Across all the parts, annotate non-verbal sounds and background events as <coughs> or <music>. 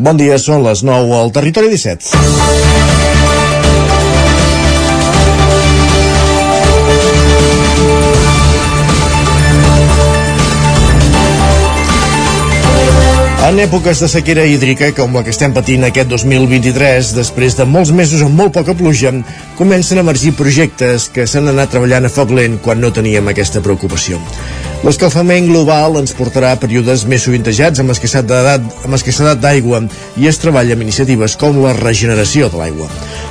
Bon dia, són les 9 al Territori 17. En èpoques de sequera hídrica, com la que estem patint aquest 2023, després de molts mesos amb molt poca pluja, comencen a emergir projectes que s'han anat treballant a foc lent quan no teníem aquesta preocupació. L'escalfament global ens portarà a períodes més sovintejats amb escassedat d'aigua i es treballa amb iniciatives com la regeneració de l'aigua.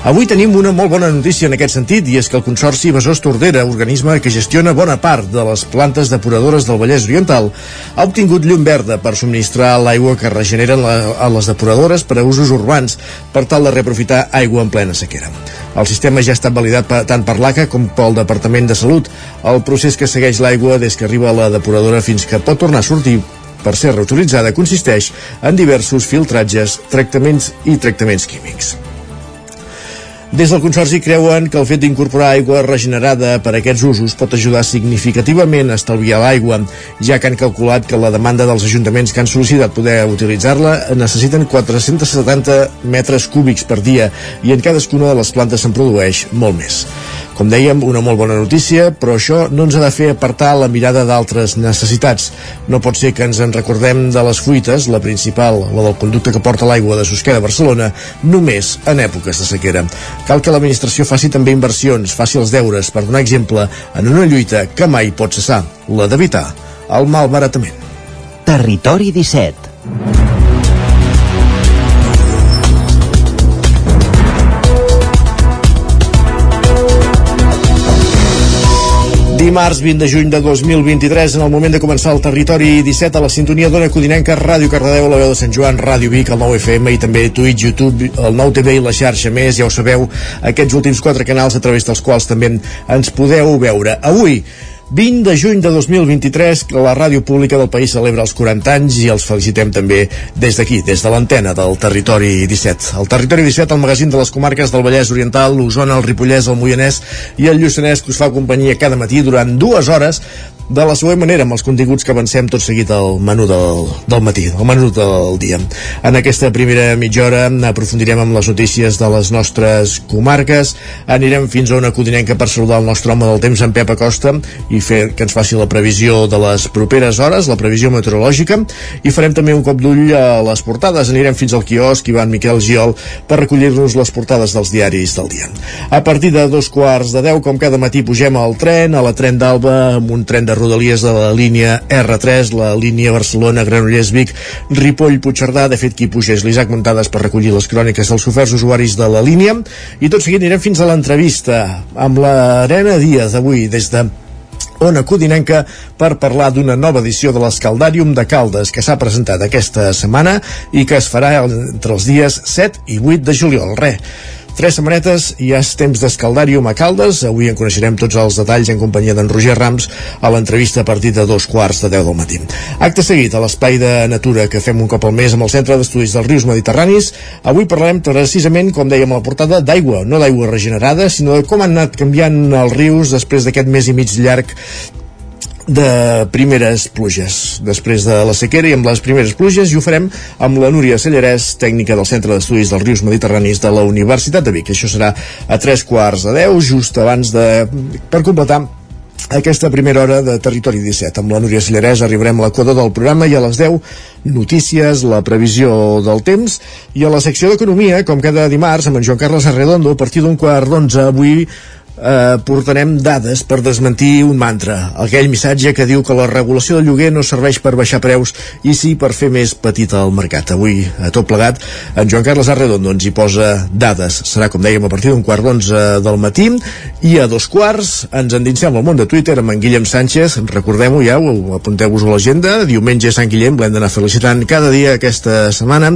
Avui tenim una molt bona notícia en aquest sentit i és que el Consorci Besòs Tordera, organisme que gestiona bona part de les plantes depuradores del Vallès Oriental, ha obtingut llum verda per subministrar l'aigua que regeneren la, a les depuradores per a usos urbans per tal de reaprofitar aigua en plena sequera. El sistema ja ha estat validat per, tant per l'ACA com pel Departament de Salut. El procés que segueix l'aigua des que arriba a la depuradora fins que pot tornar a sortir per ser reutilitzada consisteix en diversos filtratges, tractaments i tractaments químics. Des del Consorci creuen que el fet d'incorporar aigua regenerada per a aquests usos pot ajudar significativament a estalviar l'aigua, ja que han calculat que la demanda dels ajuntaments que han sol·licitat poder utilitzar-la necessiten 470 metres cúbics per dia i en cadascuna de les plantes se'n produeix molt més. Com dèiem, una molt bona notícia, però això no ens ha de fer apartar la mirada d'altres necessitats. No pot ser que ens en recordem de les fuites, la principal, la del conducte que porta l'aigua de Susqueda a Barcelona, només en èpoques de sequera. Cal que l'administració faci també inversions, faci els deures, per donar exemple, en una lluita que mai pot cessar, la d'evitar el malbaratament. Territori 17 Dimarts 20 de juny de 2023, en el moment de començar el territori 17 a la sintonia d'Ona Codinenca, Ràdio Cardedeu, la veu de Sant Joan, Ràdio Vic, el 9 FM i també Twitch, YouTube, el 9 TV i la xarxa més, ja ho sabeu, aquests últims quatre canals a través dels quals també ens podeu veure. Avui, 20 de juny de 2023, la ràdio pública del país celebra els 40 anys i els felicitem també des d'aquí, des de l'antena del Territori 17. El Territori 17, el magazín de les comarques del Vallès Oriental, l'Osona, el Ripollès, el Moianès i el Lluçanès, que us fa companyia cada matí durant dues hores de la següent manera amb els continguts que avancem tot seguit al menú del, del matí, el menú del dia. En aquesta primera mitja hora aprofundirem amb les notícies de les nostres comarques, anirem fins a una codinenca per saludar el nostre home del temps, en Pep Acosta, i fer que ens faci la previsió de les properes hores, la previsió meteorològica, i farem també un cop d'ull a les portades. Anirem fins al quiosc Ivan Miquel Giol per recollir-nos les portades dels diaris del dia. A partir de dos quarts de deu, com cada matí, pugem al tren, a la tren d'Alba, amb un tren de rodalies de la línia R3, la línia Barcelona-Granollers-Vic, Ripoll-Puigcerdà. De fet, qui puja és l'Isaac Montades per recollir les cròniques dels oferts usuaris de la línia. I tot seguit anirem fins a l'entrevista amb l'Arena Díaz avui des de Ona Codinenca per parlar d'una nova edició de l'Escaldàrium de Caldes que s'ha presentat aquesta setmana i que es farà entre els dies 7 i 8 de juliol. Re, Tres setmanetes i ja és temps d'escaldàrium a Caldes. Avui en coneixerem tots els detalls en companyia d'en Roger Rams a l'entrevista a partir de dos quarts de deu del matí. Acte seguit a l'espai de natura que fem un cop al mes amb el Centre d'Estudis dels Rius Mediterranis. Avui parlarem precisament, com dèiem a la portada, d'aigua, no d'aigua regenerada, sinó de com han anat canviant els rius després d'aquest mes i mig llarg de primeres pluges després de la sequera i amb les primeres pluges i ho farem amb la Núria Sallarès tècnica del Centre d'Estudis dels Rius Mediterranis de la Universitat de Vic. Això serà a tres quarts de deu, just abans de... per completar aquesta primera hora de Territori 17. Amb la Núria Sallarès arribarem a l'equador del programa i a les 10 notícies, la previsió del temps i a la secció d'Economia, com cada dimarts, amb en Joan Carles Arredondo, a partir d'un quart d'onze avui eh, portarem dades per desmentir un mantra, aquell missatge que diu que la regulació del lloguer no serveix per baixar preus i sí per fer més petit el mercat. Avui, a tot plegat, en Joan Carles Arredondo ens hi posa dades. Serà, com dèiem, a partir d'un quart d'onze del matí i a dos quarts ens endinsem al món de Twitter amb en Guillem Sánchez. Recordem-ho ja, apunteu-vos a l'agenda. Diumenge Sant Guillem, l'hem d'anar felicitant cada dia aquesta setmana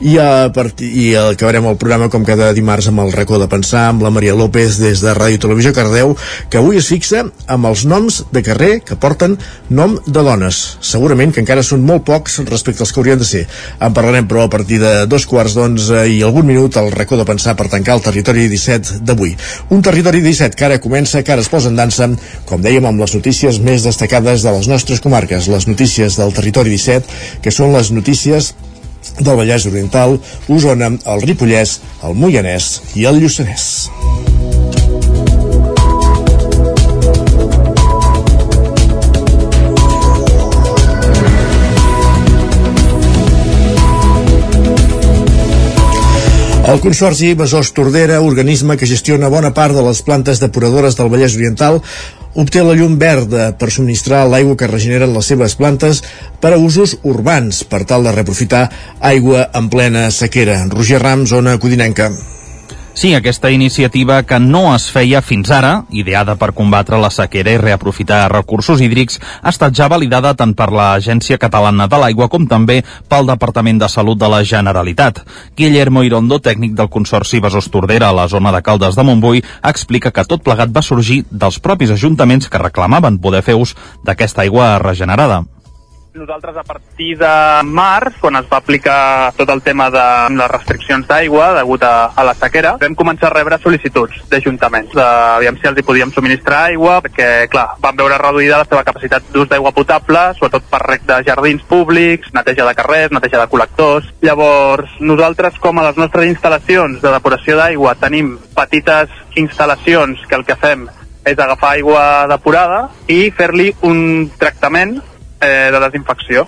i, a partir, i acabarem el programa com cada dimarts amb el racó de pensar amb la Maria López des de Ràdio Televisió Cardeu, que avui es fixa amb els noms de carrer que porten nom de dones. Segurament que encara són molt pocs respecte als que haurien de ser. En parlarem, però, a partir de dos quarts d'onze i algun minut al racó de pensar per tancar el territori 17 d'avui. Un territori 17 que ara comença, que ara es posa en dansa, com dèiem, amb les notícies més destacades de les nostres comarques, les notícies del territori 17, que són les notícies del Vallès Oriental, Osona, el Ripollès, el Moianès i el Lluçanès. El Consorci Besòs Tordera, organisme que gestiona bona part de les plantes depuradores del Vallès Oriental, obté la llum verda per subministrar l'aigua que regeneren les seves plantes per a usos urbans, per tal de reprofitar aigua en plena sequera. Roger Ram, zona Codinenca. Sí, aquesta iniciativa que no es feia fins ara, ideada per combatre la sequera i reaprofitar recursos hídrics, ha estat ja validada tant per l'Agència Catalana de l'Aigua com també pel Departament de Salut de la Generalitat. Guillermo Irondo, tècnic del Consorci Besòs Tordera a la zona de Caldes de Montbui, explica que tot plegat va sorgir dels propis ajuntaments que reclamaven poder fer ús d'aquesta aigua regenerada. Nosaltres a partir de març, quan es va aplicar tot el tema de les restriccions d'aigua degut a, a la sequera, vam començar a rebre sol·licituds d'ajuntaments, d'aviam si els hi podíem subministrar aigua, perquè, clar, van veure reduïda la seva capacitat d'ús d'aigua potable, sobretot per rec de jardins públics, neteja de carrers, neteja de col·lectors. Llavors, nosaltres, com a les nostres instal·lacions de depuració d'aigua, tenim petites instal·lacions que el que fem és agafar aigua depurada i fer-li un tractament eh, de desinfecció.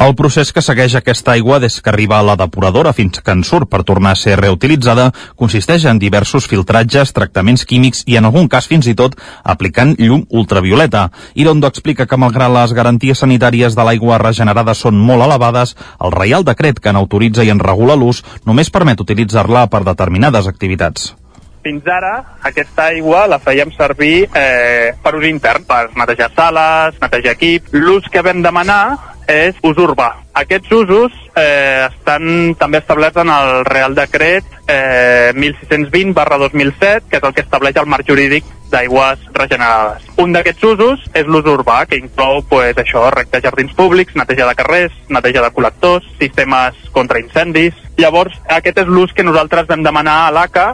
El procés que segueix aquesta aigua des que arriba a la depuradora fins que en surt per tornar a ser reutilitzada consisteix en diversos filtratges, tractaments químics i en algun cas fins i tot aplicant llum ultravioleta. Irondo explica que malgrat les garanties sanitàries de l'aigua regenerada són molt elevades, el Reial Decret que n'autoritza i en regula l'ús només permet utilitzar-la per determinades activitats fins ara aquesta aigua la fèiem servir eh, per ús intern, per netejar sales, netejar equip. L'ús que vam demanar és ús urbà. Aquests usos eh, estan també establerts en el Real Decret eh, 1620 barra 2007, que és el que estableix el marc jurídic d'aigües regenerades. Un d'aquests usos és l'ús urbà, que inclou pues, això, rec de jardins públics, neteja de carrers, neteja de col·lectors, sistemes contra incendis... Llavors, aquest és l'ús que nosaltres vam demanar a l'ACA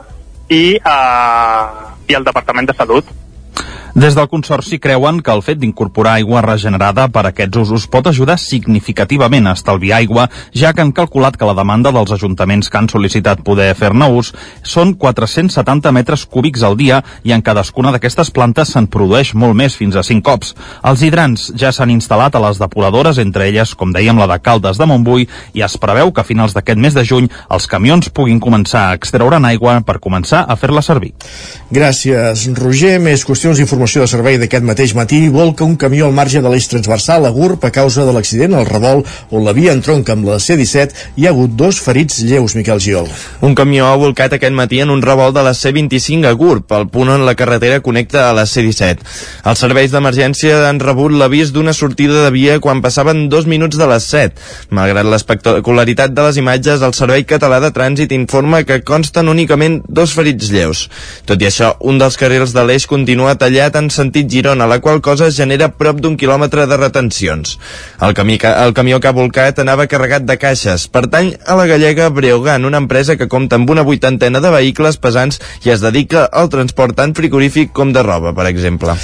i, uh, i el Departament de Salut. Des del Consorci creuen que el fet d'incorporar aigua regenerada per a aquests usos pot ajudar significativament a estalviar aigua, ja que han calculat que la demanda dels ajuntaments que han sol·licitat poder fer-ne ús són 470 metres cúbics al dia i en cadascuna d'aquestes plantes se'n produeix molt més, fins a 5 cops. Els hidrants ja s'han instal·lat a les depuradores, entre elles, com dèiem, la de Caldes de Montbui, i es preveu que a finals d'aquest mes de juny els camions puguin començar a extreure'n aigua per començar a fer-la servir. Gràcies, Roger. Més qüestions d'informació informació de servei d'aquest mateix matí volca un camió al marge de l'eix transversal a Gurb a causa de l'accident al revolt on la via entronca amb la C-17 hi ha hagut dos ferits lleus, Miquel Giol. Un camió ha volcat aquest matí en un revolt de la C-25 a Gurb, al punt on la carretera connecta a la C-17. Els serveis d'emergència han rebut l'avís d'una sortida de via quan passaven dos minuts de les 7. Malgrat l'espectacularitat de les imatges, el Servei Català de Trànsit informa que consten únicament dos ferits lleus. Tot i això, un dels carrils de l'eix continua tallat en sentit Girona, la qual cosa genera prop d'un quilòmetre de retencions. El, camí el camió que ha volcat anava carregat de caixes. Pertany a la gallega Breogan, una empresa que compta amb una vuitantena de vehicles pesants i es dedica al transport tant frigorífic com de roba, per exemple.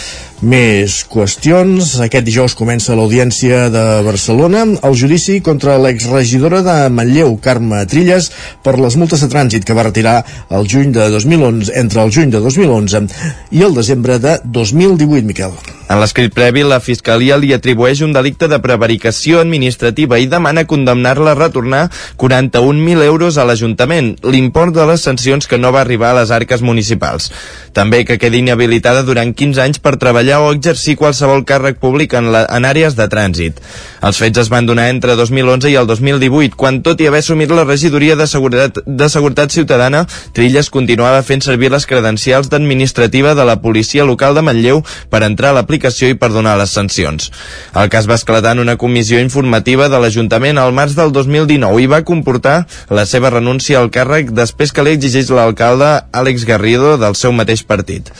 Més qüestions. Aquest dijous comença l'Audiència de Barcelona el judici contra l'exregidora de Manlleu, Carme Trilles, per les multes de trànsit que va retirar el juny de 2011, entre el juny de 2011 i el desembre de 2018, Miquel. En l'escrit previ, la Fiscalia li atribueix un delicte de prevaricació administrativa i demana condemnar-la a retornar 41.000 euros a l'Ajuntament, l'import de les sancions que no va arribar a les arques municipals. També que quedi inhabilitada durant 15 anys per treballar o exercir qualsevol càrrec públic en, la, en àrees de trànsit. Els fets es van donar entre 2011 i el 2018, quan tot i haver assumit la regidoria de Seguretat, de Seguretat Ciutadana, Trilles continuava fent servir les credencials d'administrativa de la policia local de Manlleu per entrar a l'aplicació i per donar les sancions. El cas va esclatar en una comissió informativa de l'Ajuntament al març del 2019 i va comportar la seva renúncia al càrrec després que li exigeix l'alcalde Àlex Garrido del seu mateix partit.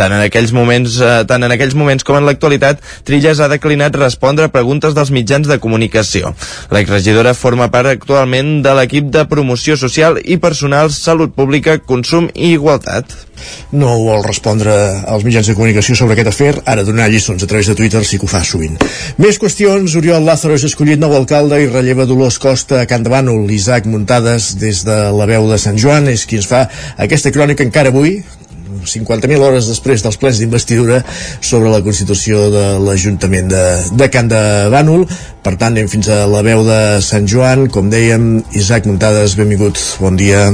Tant en aquells moments, eh, tant en aquells moments com en l'actualitat, Trilles ha declinat respondre a preguntes dels mitjans de comunicació. L'exregidora forma part actualment de l'equip de promoció social i personal, salut pública, consum i igualtat. no vol respondre als mitjans de comunicació sobre aquest afer, ara donar lliçons a través de Twitter sí que ho fa sovint. Més qüestions, Oriol Lázaro és escollit nou alcalde i relleva Dolors Costa a Can de Bànol. Isaac Muntades, des de la veu de Sant Joan, és qui ens fa aquesta crònica encara avui, 50.000 hores després dels plens d'investidura sobre la constitució de l'Ajuntament de, de Can de Bànol. Per tant, anem fins a la veu de Sant Joan. Com dèiem, Isaac Muntades, benvingut, bon dia.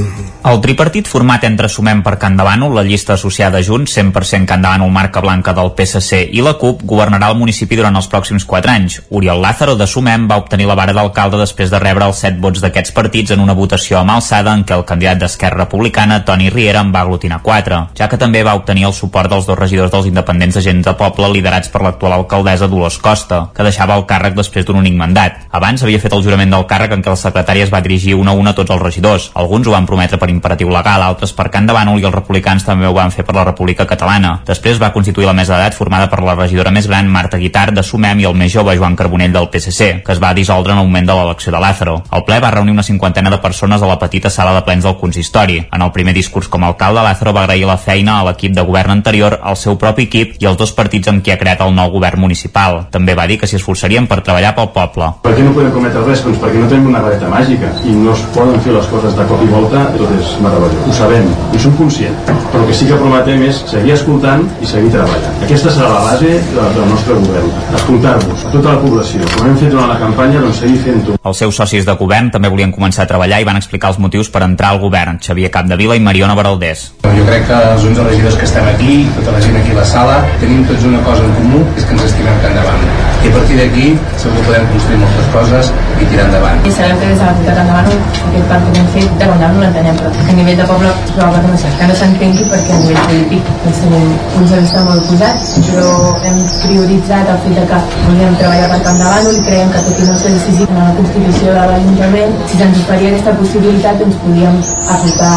El tripartit format entre Sumem per Can de Bànol, la llista associada Junts, 100% Can de Bànol marca blanca del PSC i la CUP, governarà el municipi durant els pròxims 4 anys. Oriol Lázaro, de Sumem, va obtenir la vara d'alcalde després de rebre els 7 vots d'aquests partits en una votació amb alçada en què el candidat d'Esquerra Republicana, Toni Riera, en va aglutinar 4, ja que també va obtenir el suport dels dos regidors dels independents de gent de poble liderats per l'actual alcaldessa Dolors Costa, que deixava el càrrec després d'un únic mandat. Abans havia fet el jurament del càrrec en què el secretari es va dirigir una a una a tots els regidors. Alguns ho van prometre per imperatiu legal, altres per Can de Bànol i els republicans també ho van fer per la República Catalana. Després va constituir la mesa d'edat formada per la regidora més gran Marta Guitart de Sumem i el més jove Joan Carbonell del PSC, que es va dissoldre en el moment de l'elecció de Lázaro. El ple va reunir una cinquantena de persones a la petita sala de plens del consistori. En el primer discurs com a alcalde, Lázaro va agrair la feina a l'equip de govern anterior, al seu propi equip i als dos partits amb qui ha creat el nou govern municipal. També va dir que s'hi esforçarien per treballar pel poble. Per què no podem cometre res? Doncs perquè no tenim una vareta màgica i no es poden fer les coses de cop i volta, tot és meravellós. Ho sabem i som conscients. Però el que sí que prometem és seguir escoltant i seguir treballant. Aquesta serà la base del nostre govern. Escoltar-vos, a tota la població. Com hem fet durant la campanya, doncs seguir fent-ho. Els seus socis de govern també volien començar a treballar i van explicar els motius per entrar al govern, Xavier Capdevila i Mariona Baraldés. Jo crec que els 11 regidors que estem aquí, tota la gent aquí a la sala, tenim tots una cosa en comú, és que ens estimem que endavant. I a partir d'aquí segur que podem construir moltes coses i tirar endavant. I sabem que des de la ciutat endavant aquest parc que hem fet de guanyar no l'entenem, però a nivell de poble probable que no sé, que no s'entengui perquè a nivell polític doncs tenim punts de vista molt posats, però hem prioritzat el fet de que volíem treballar per Camp de Bànol i creiem que tot i no ser decidit en la Constitució de l'Ajuntament, si se'ns oferia aquesta possibilitat doncs podíem aportar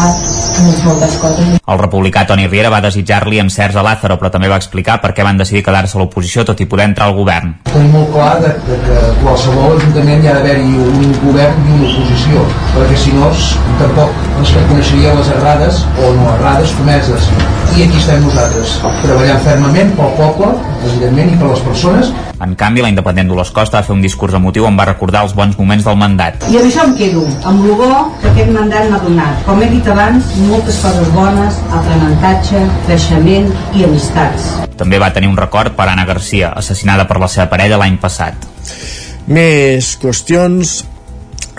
doncs, moltes coses. El republicà Toni Riera va desitjar-li encerts a Lázaro, però també va explicar per què van decidir quedar-se a l'oposició tot i poder entrar al govern. Tenim molt clar de, de que qualsevol ajuntament hi ha d'haver-hi un govern i una oposició, perquè si no tampoc ens coneixeria les errades o no errades comeses. I aquí estem nosaltres, treballant fermament pel poble, evidentment, i per les persones. En canvi, la independent Dolors Costa va fer un discurs emotiu on va recordar els bons moments del mandat. I amb això em quedo, amb el bo que aquest mandat m'ha donat. Com he dit abans, moltes coses bones, aprenentatge, creixement i amistats. També va tenir un record per Anna Garcia, assassinada per la seva parella l'any passat. Més qüestions.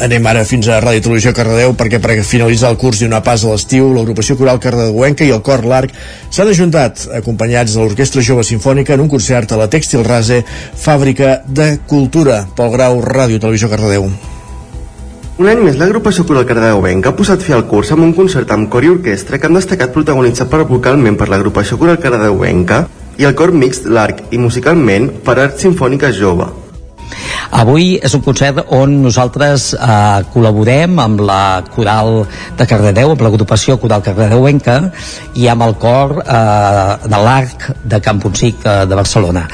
Anem ara fins a Ràdio Televisió Cardedeu perquè per finalitzar el curs i una pas a l'estiu. L'agrupació coral cardedeuenca i el cor l'Arc s'han ajuntat acompanyats de l'Orquestra Jove Sinfònica en un concert a la Tèxtil Rase Fàbrica de Cultura Pol Grau, Ràdio Televisió Cardedeu. Un any més, l'agrupació coral cardedeuenca ha posat fi al curs amb un concert amb cor i orquestra que han destacat protagonitzat per vocalment per l'agrupació coral cardedeuenca i el cor mixt l'Arc i musicalment per Art Sinfònica Jove. Avui és un concert on nosaltres eh, col·laborem amb la coral de Cardedeu, amb l'agrupació coral cardedeuenca i amb el cor eh, de l'Arc de Camponsic de, de Barcelona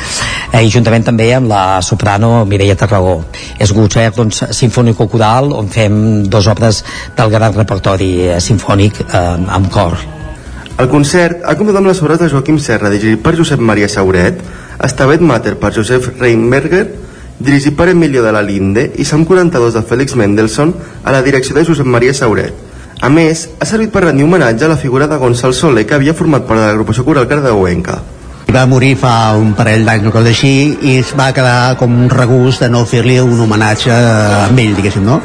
eh, i juntament també amb la soprano Mireia Tarragó. És un concert doncs, sinfònico-coral on fem dues obres del gran repertori eh, sinfònic eh, amb cor. El concert ha comptat amb les obres de Joaquim Serra, dirigit per Josep Maria Sauret, Estavet Mater per Josep Reinberger, dirigit per Emilio de la Linde i Sam 42 de Félix Mendelssohn a la direcció de Josep Maria Sauret. A més, ha servit per rendir homenatge a la figura de Gonçal Soler que havia format part de l'agrupació coral cardeuenca. Va morir fa un parell d'anys o cosa així i es va quedar com un regust de no fer-li un homenatge a ell, diguéssim, no?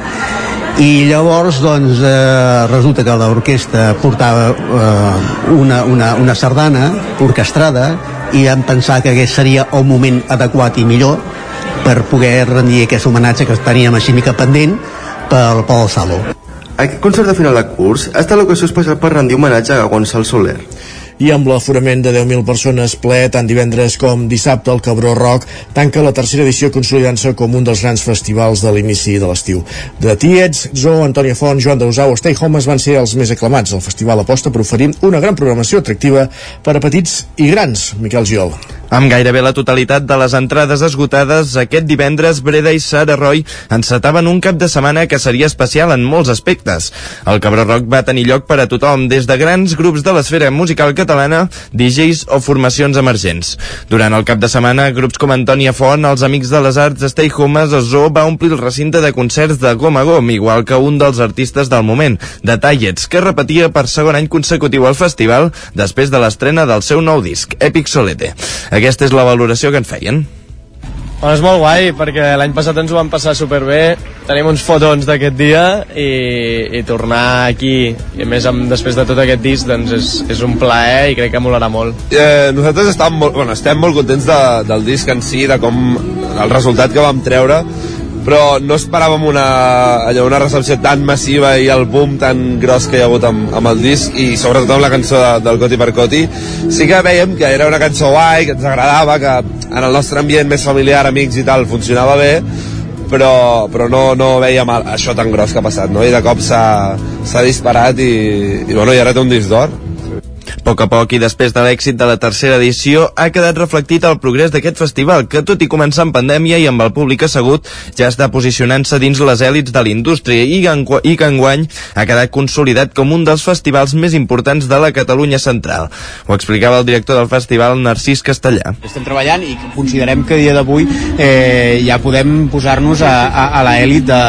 I llavors doncs eh, resulta que l'orquestra portava eh, una, una, una sardana orquestrada i vam pensar que aquest seria el moment adequat i millor per poder rendir aquest homenatge que teníem així mica pendent pel Pol Salo. Aquest concert de final de curs ha estat l'ocasió especial per rendir homenatge a Gonçal Soler i amb l'aforament de 10.000 persones ple tant divendres com dissabte el Cabró Rock tanca la tercera edició consolidant-se com un dels grans festivals de l'inici de l'estiu. De Tiets, Zo, Antònia Font, Joan Dausau Stay Homes van ser els més aclamats. El festival aposta per oferir una gran programació atractiva per a petits i grans. Miquel Giol. Amb gairebé la totalitat de les entrades esgotades, aquest divendres Breda i Sara Roy encetaven un cap de setmana que seria especial en molts aspectes. El Cabró Rock va tenir lloc per a tothom, des de grans grups de l'esfera musical catalana, DJs o formacions emergents. Durant el cap de setmana, grups com Antònia Font, els Amics de les Arts, Stay Homes o Zoo va omplir el recinte de concerts de gom a gom, igual que un dels artistes del moment, de Tallets, que repetia per segon any consecutiu al festival després de l'estrena del seu nou disc, Epic Solete. Aquesta és la valoració que en feien. Bueno, és molt guai perquè l'any passat ens ho vam passar superbé. Tenim uns fotons d'aquest dia i, i tornar aquí i a més amb, després de tot aquest disc doncs és, és un plaer i crec que molarà molt. Eh, nosaltres estem molt, bueno, estem molt contents de, del disc en si de com el resultat que vam treure però no esperàvem una, allò, una recepció tan massiva i el boom tan gros que hi ha hagut amb, amb el disc i sobretot amb la cançó de, del Coti per Coti sí que veiem que era una cançó guai, que ens agradava que en el nostre ambient més familiar, amics i tal, funcionava bé però, però no, no veiem això tan gros que ha passat, no? I de cop s'ha disparat i, i, bueno, i ara té un disc d'or a poc a poc i després de l'èxit de la tercera edició ha quedat reflectit el progrés d'aquest festival que tot i començar en pandèmia i amb el públic assegut ja està posicionant-se dins les èlits de l'indústria i, i que enguany ha quedat consolidat com un dels festivals més importants de la Catalunya central. Ho explicava el director del festival Narcís Castellà. Estem treballant i considerem que dia d'avui eh, ja podem posar-nos a, a, a l'èlit de,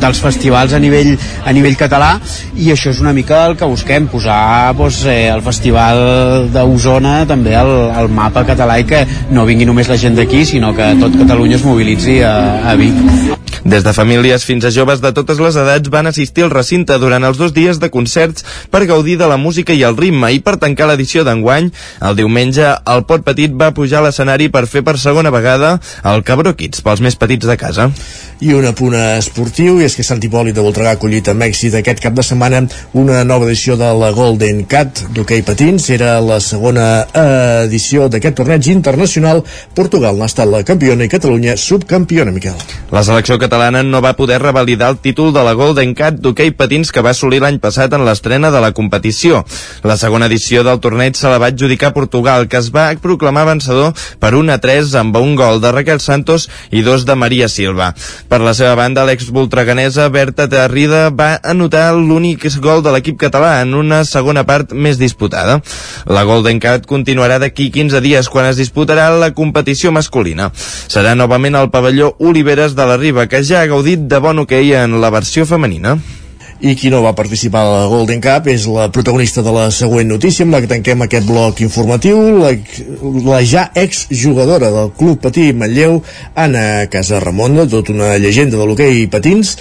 dels festivals a nivell, a nivell català i això és una mica el que busquem, posar doncs, eh, el festival festival d'Osona també al, al mapa català i que no vingui només la gent d'aquí sinó que tot Catalunya es mobilitzi a, a Vic. Des de famílies fins a joves de totes les edats van assistir al recinte durant els dos dies de concerts per gaudir de la música i el ritme i per tancar l'edició d'enguany, el diumenge el Pot Petit va pujar a l'escenari per fer per segona vegada el Cabró Kids pels més petits de casa. I un apunt esportiu, i és que Sant Hipòlit de Voltregà ha acollit amb èxit aquest cap de setmana una nova edició de la Golden Cat d'hoquei patins. Era la segona edició d'aquest torneig internacional. Portugal n'ha estat la campiona i Catalunya subcampiona, Miquel. La selecció catalana catalana no va poder revalidar el títol de la Golden Cat d'hoquei patins que va assolir l'any passat en l'estrena de la competició. La segona edició del torneig se la va adjudicar Portugal, que es va proclamar vencedor per 1 a 3 amb un gol de Raquel Santos i dos de Maria Silva. Per la seva banda, l'ex-voltreganesa Berta Terrida va anotar l'únic gol de l'equip català en una segona part més disputada. La Golden Cat continuarà d'aquí 15 dies quan es disputarà la competició masculina. Serà novament al pavelló Oliveres de la Riba, que ja ha gaudit de bon hoquei en la versió femenina. I qui no va participar a la Golden Cup és la protagonista de la següent notícia amb la que tanquem aquest bloc informatiu la, la ja exjugadora del Club Patí Manlleu Anna Casaramona, tot una llegenda de l'hoquei patins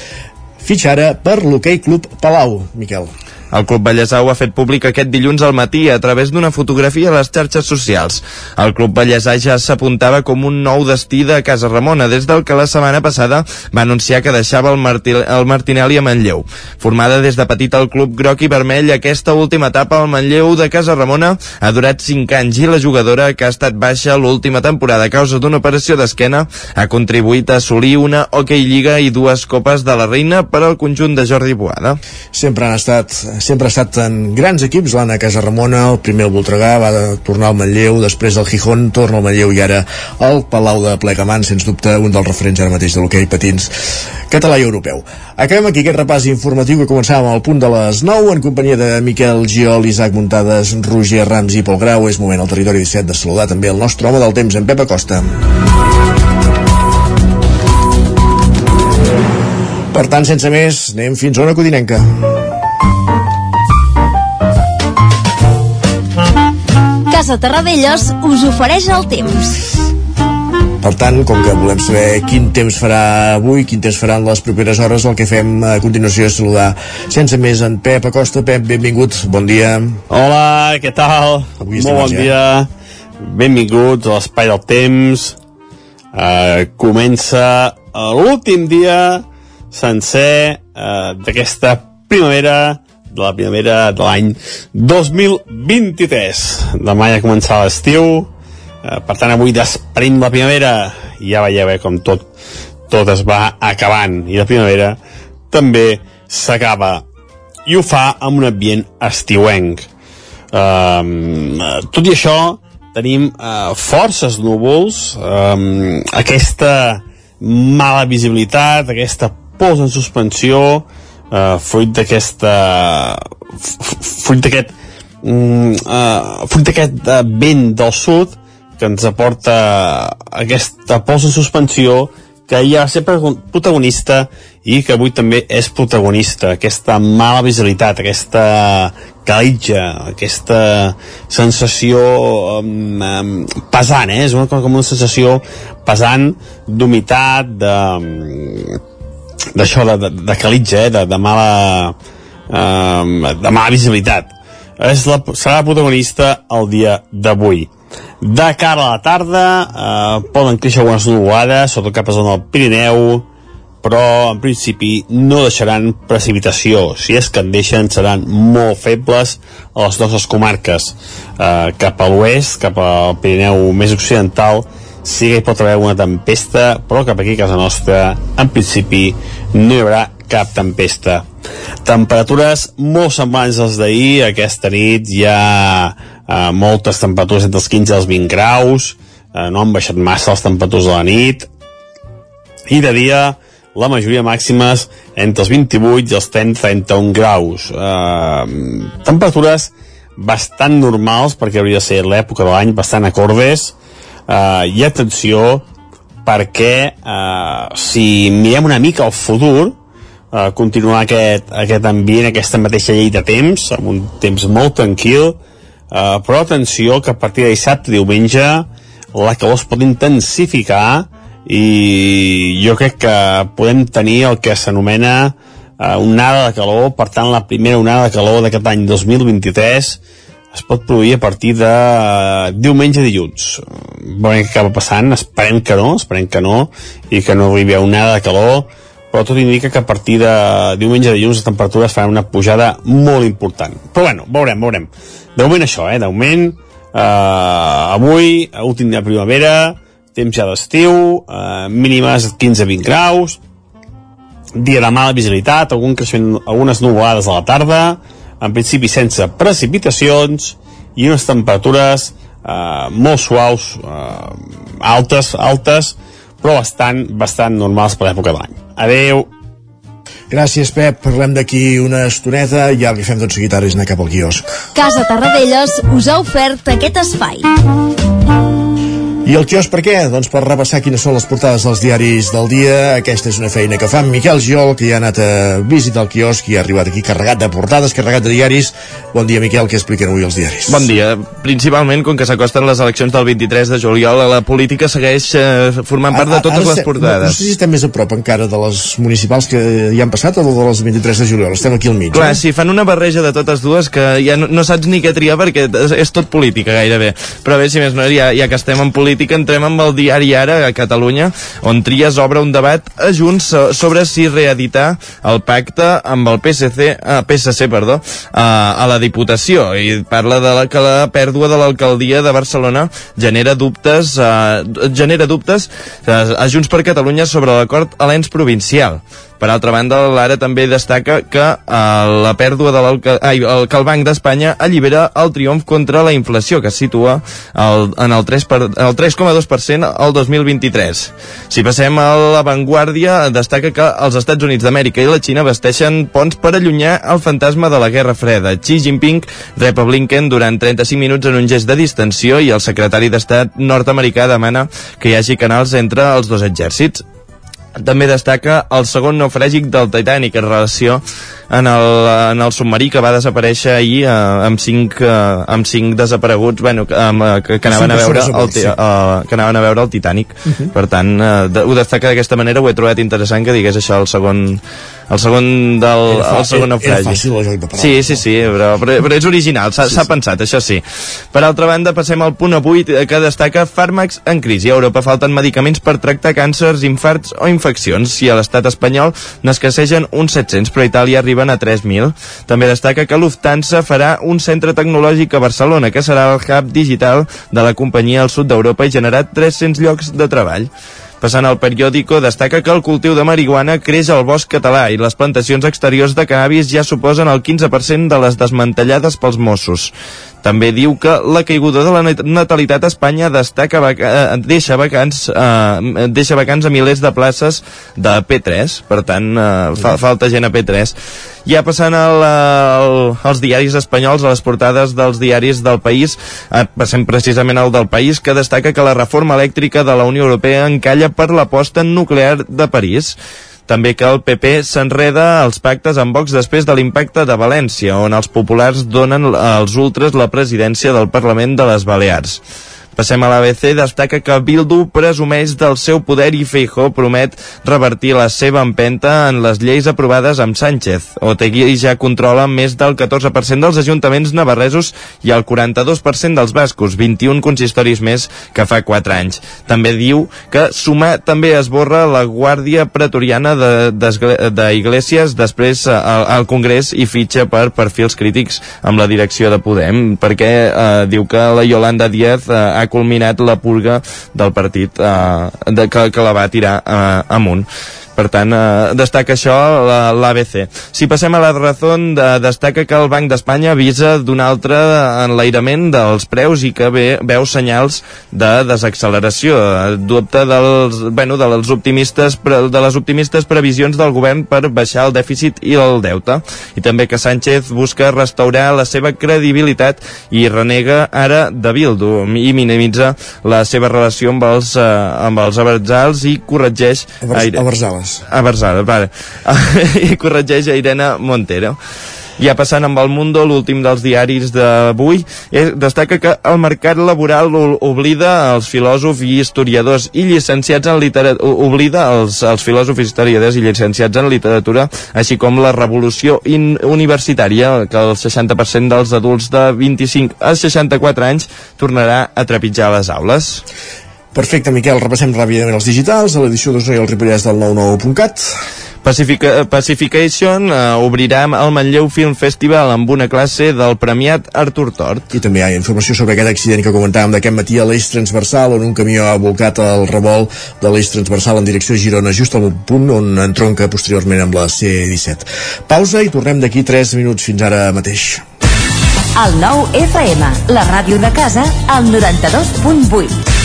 fitxa ara per l'hoquei Club Palau. Miquel el Club Vallèsau ha fet públic aquest dilluns al matí a través d'una fotografia a les xarxes socials. El Club Vallèsà ja s'apuntava com un nou destí de Casa Ramona des del que la setmana passada va anunciar que deixava el, Martí, el Martinelli a Manlleu. Formada des de petit al Club Groc i Vermell, aquesta última etapa al Manlleu de Casa Ramona ha durat 5 anys i la jugadora, que ha estat baixa l'última temporada a causa d'una operació d'esquena, ha contribuït a assolir una Hockey Lliga i dues Copes de la Reina per al conjunt de Jordi Boada. Sempre han estat sempre ha estat en grans equips, l'Anna Ramona, el primer al Voltregà, va tornar al Manlleu, després al Gijón, torna al Manlleu i ara al Palau de Plegamans, sens dubte un dels referents ara mateix de l'hoquei patins català i europeu. Acabem aquí aquest repàs informatiu que començàvem al punt de les 9 en companyia de Miquel Giol, Isaac Muntades, Roger Rams i Pol Grau. És moment al territori 17 de saludar també el nostre home del temps, en Pep Acosta. Per tant, sense més, anem fins a una codinenca. Casa Terradellos us ofereix el temps. Per tant, com que volem saber quin temps farà avui, quin temps faran les properes hores, el que fem a continuació és saludar sense més en Pep Acosta. Pep, benvingut, bon dia. Hola, què tal? Avui Molt bon dia. Benvinguts a l'Espai del Temps. Uh, comença l'últim dia sencer uh, d'aquesta primavera de la primavera de l'any 2023. Demà ja començarà l'estiu, eh, per tant avui desprèn la primavera i ja veieu eh, com tot, tot es va acabant i la primavera també s'acaba i ho fa amb un ambient estiuenc. Um, tot i això, tenim eh, forces núvols, eh, aquesta mala visibilitat, aquesta pols en suspensió, eh, fruit d'aquesta fruit d'aquest mm, uh, fruit d'aquest uh, vent del sud que ens aporta aquesta pols en suspensió que ja va ser protagonista i que avui també és protagonista aquesta mala visibilitat, aquesta calitja, aquesta sensació um, um, pesant, eh? és una com una sensació pesant d'humitat, de, d'això de, de, de calitja, eh? de, de mala um, de mala visibilitat és la, serà la protagonista el dia d'avui de cara a la tarda eh, poden créixer algunes nuvolades sota cap a zona del Pirineu però en principi no deixaran precipitació. Si és que en deixen seran molt febles a les nostres comarques. Eh, cap a l'oest, cap al Pirineu més occidental, sí que hi pot haver una tempesta, però cap aquí a casa nostra, en principi, no hi haurà cap tempesta. Temperatures molt semblants als d'ahir, aquesta nit hi ha eh, moltes temperatures entre els 15 i els 20 graus, eh, no han baixat massa les temperatures de la nit, i de dia la majoria màximes entre els 28 i els 30-31 graus. Eh, temperatures bastant normals perquè hauria de ser l'època de l'any, bastant acordes, eh, i atenció perquè eh, si mirem una mica al futur eh, continuar aquest, aquest ambient, aquesta mateixa llei de temps, amb un temps molt tranquil, eh, però atenció que a partir de dissabte diumenge la calor es pot intensificar i jo crec que podem tenir el que s'anomena eh, onada de calor, per tant la primera onada de calor d'aquest any 2023 es pot produir a partir de diumenge dilluns. Veurem què acaba passant, esperem que no, esperem que no, i que no arribi a onada de calor, però tot indica que a partir de diumenge dilluns les temperatures faran una pujada molt important. Però bueno, veurem, veurem. De moment això, eh, de moment, eh, avui, últim de primavera, temps ja d'estiu, eh, mínimes 15-20 graus, dia de mala visibilitat, algun creixement, algunes nuvolades a la tarda, en principi sense precipitacions i unes temperatures eh, molt suaus, eh, altes, altes, però bastant, bastant normals per l'època de l'any. Adeu! Gràcies, Pep. Parlem d'aquí una estoneta i ara li fem tot seguit ara és anar cap al quiosc. Casa Tarradellas us ha ofert aquest espai. I el quios per què? Doncs per repassar quines són les portades dels diaris del dia. Aquesta és una feina que fa en Miquel Giol, que ja ha anat a visitar el quiosc i ha arribat aquí carregat de portades, carregat de diaris. Bon dia, Miquel, què expliquen avui els diaris? Bon dia. Principalment, com que s'acosten les eleccions del 23 de juliol, la política segueix eh, formant part de totes les portades. No, no sé si estem més a prop encara de les municipals que hi han passat o de les 23 de juliol. Estem aquí al mig. Clar, eh? si fan una barreja de totes dues que ja no, no saps ni què triar perquè és tot política gairebé. Però bé, si més no, ja, ja que estem en política, entrem amb el diari Ara a Catalunya, on Trias obre un debat a Junts sobre si reeditar el pacte amb el PSC, eh, PSC perdó, eh, a la Diputació i parla de la, que la pèrdua de l'alcaldia de Barcelona genera dubtes eh, genera dubtes eh, a Junts per Catalunya sobre l'acord a l'ens provincial. Per altra banda, l'Ara també destaca que eh, la pèrdua de ai, el, que el Banc d'Espanya allibera el triomf contra la inflació, que es situa el, en el 3,2% el 2023. Si passem a l'avantguàrdia, destaca que els Estats Units d'Amèrica i la Xina vesteixen ponts per allunyar el fantasma de la Guerra Freda. Xi Jinping rep a Blinken durant 35 minuts en un gest de distensió i el secretari d'Estat nord-americà demana que hi hagi canals entre els dos exèrcits també destaca el segon naufràgic del Titanic en relació en el, en el submarí que va desaparèixer ahir eh, amb, cinc, eh, amb cinc desapareguts bueno, que, eh, que, que, anaven a veure el, sí. uh, que anaven a veure el Titanic uh -huh. per tant, de, ho destaca d'aquesta manera ho he trobat interessant que digués això el segon el segon del fa, el segon naufragi era fàcil el joc de paraules sí, sí, sí, però, però, però és original s'ha sí, sí. pensat, això sí. Per altra banda passem al punt avui que destaca fàrmacs en crisi. A Europa falten medicaments per tractar càncers, infarts o infeccions i a l'estat espanyol n'escassegen uns 700 però a Itàlia arriben a 3.000 també destaca que Lufthansa farà un centre tecnològic a Barcelona que serà el hub digital de la companyia al sud d'Europa i generat 300 llocs de treball Passant al periòdico, destaca que el cultiu de marihuana creix al bosc català i les plantacions exteriors de cannabis ja suposen el 15% de les desmantellades pels Mossos. També diu que la caiguda de la natalitat a Espanya destaca vaca, deixa, vacants, eh, deixa vacants a milers de places de P3, per tant, eh, fa, falta gent a P3. Ja passant al, al, als diaris espanyols, a les portades dels diaris del país, eh, passem precisament al del país, que destaca que la reforma elèctrica de la Unió Europea encalla per l'aposta nuclear de París. També que el PP s'enreda als pactes amb Vox després de l'impacte de València, on els populars donen als ultres la presidència del Parlament de les Balears. Passem a l'ABC, destaca que Bildu presumeix del seu poder i Feijó promet revertir la seva empenta en les lleis aprovades amb Sánchez. Otegui ja controla més del 14% dels ajuntaments navarresos i el 42% dels bascos, 21 consistoris més que fa 4 anys. També diu que sumar també esborra la guàrdia pretoriana d'Iglesias de, de després al, al Congrés i fitxa per perfils crítics amb la direcció de Podem, perquè eh, diu que la Yolanda Díaz eh, ha culminat la purga del partit eh, de, que, que la va tirar eh, amunt. Per tant, eh, destaca això l'ABC. Si passem a la raó, de, destaca que el Banc d'Espanya avisa d'un altre enlairament dels preus i que ve, veu senyals de desacceleració. Dubta dels, bueno, dels optimistes, de les optimistes previsions del govern per baixar el dèficit i el deute. I també que Sánchez busca restaurar la seva credibilitat i renega ara de Bildu i minimitza la seva relació amb els, eh, amb els abertzals i corregeix... Abertzales. A Barçales, vale. <laughs> I corregeix a Irene Montero. Ja passant amb el Mundo, l'últim dels diaris d'avui, eh, destaca que el mercat laboral oblida els filòsofs i historiadors i llicenciats en literatura, oblida els, els filòsofs historiadors i llicenciats en literatura, així com la revolució universitària, que el 60% dels adults de 25 a 64 anys tornarà a trepitjar les aules. Perfecte, Miquel, repassem ràpidament els digitals a l'edició d'Osona i el Ripollès del 99.cat. Pacifica, Pacification uh, obrirà el Manlleu Film Festival amb una classe del premiat Artur Tort. I també hi ha informació sobre aquest accident que comentàvem d'aquest matí a l'eix transversal on un camió ha volcat el revolt de l'eix transversal en direcció a Girona just al punt on entronca posteriorment amb la C-17. Pausa i tornem d'aquí 3 minuts fins ara mateix. El nou FM, la ràdio de casa, al 92.8.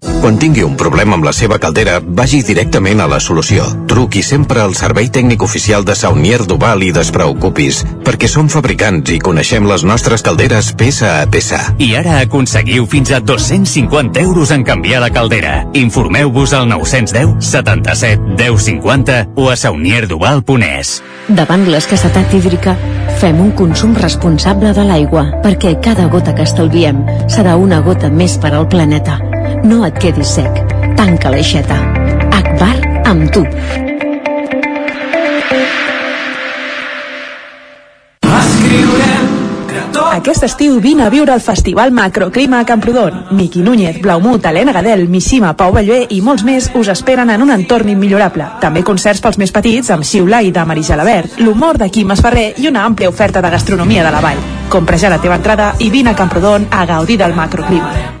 Quan tingui un problema amb la seva caldera, vagi directament a la solució. Truqui sempre al servei tècnic oficial de Saunier Duval i despreocupis, perquè som fabricants i coneixem les nostres calderes peça a peça. I ara aconseguiu fins a 250 euros en canviar la caldera. Informeu-vos al 910 77 10 50 o a saunierduval.es. Davant l'escassetat hídrica, fem un consum responsable de l'aigua, perquè cada gota que estalviem serà una gota més per al planeta. No et quedis sec. Tanca l'aixeta. Akbar amb tu. Aquest estiu vine a viure al Festival Macroclima a Camprodon. Miqui Núñez, Blaumut, Helena Gadel, Missima, Pau Ballvé i molts més us esperen en un entorn immillorable. També concerts pels més petits amb Xiula i de Marisa Labert, l'humor de Quim Esferrer i una àmplia oferta de gastronomia de la vall. Compra ja la teva entrada i vine a Camprodon a gaudir del macroclima.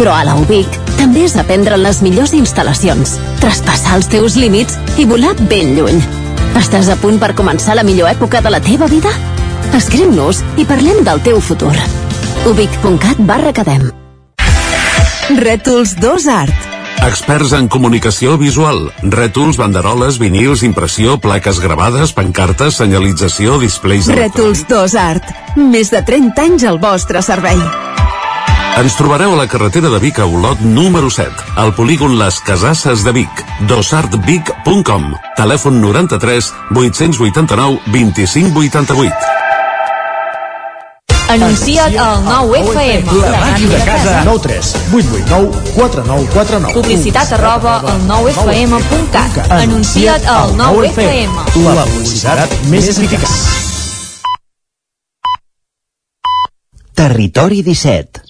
Però a la UBIC també és aprendre en les millors instal·lacions, traspassar els teus límits i volar ben lluny. Estàs a punt per començar la millor època de la teva vida? Escriu-nos i parlem del teu futur. ubic.cat barra cadem. Rètols 2 Art. Experts en comunicació visual, rètols, banderoles, vinils, impressió, plaques gravades, pancartes, senyalització, displays... Rètols 2 Art. Més de 30 anys al vostre servei. Ens trobareu a la carretera de Vic a Olot número 7, al polígon Les Casasses de Vic, dosartvic.com, telèfon 93 889 2588. Anuncia't al 9FM. La màquina de casa. 9 3 8 8 9 4 9 4 9. Publicitat arroba al 9FM.cat. Anuncia't al 9FM. La publicitat més eficaç. Territori 17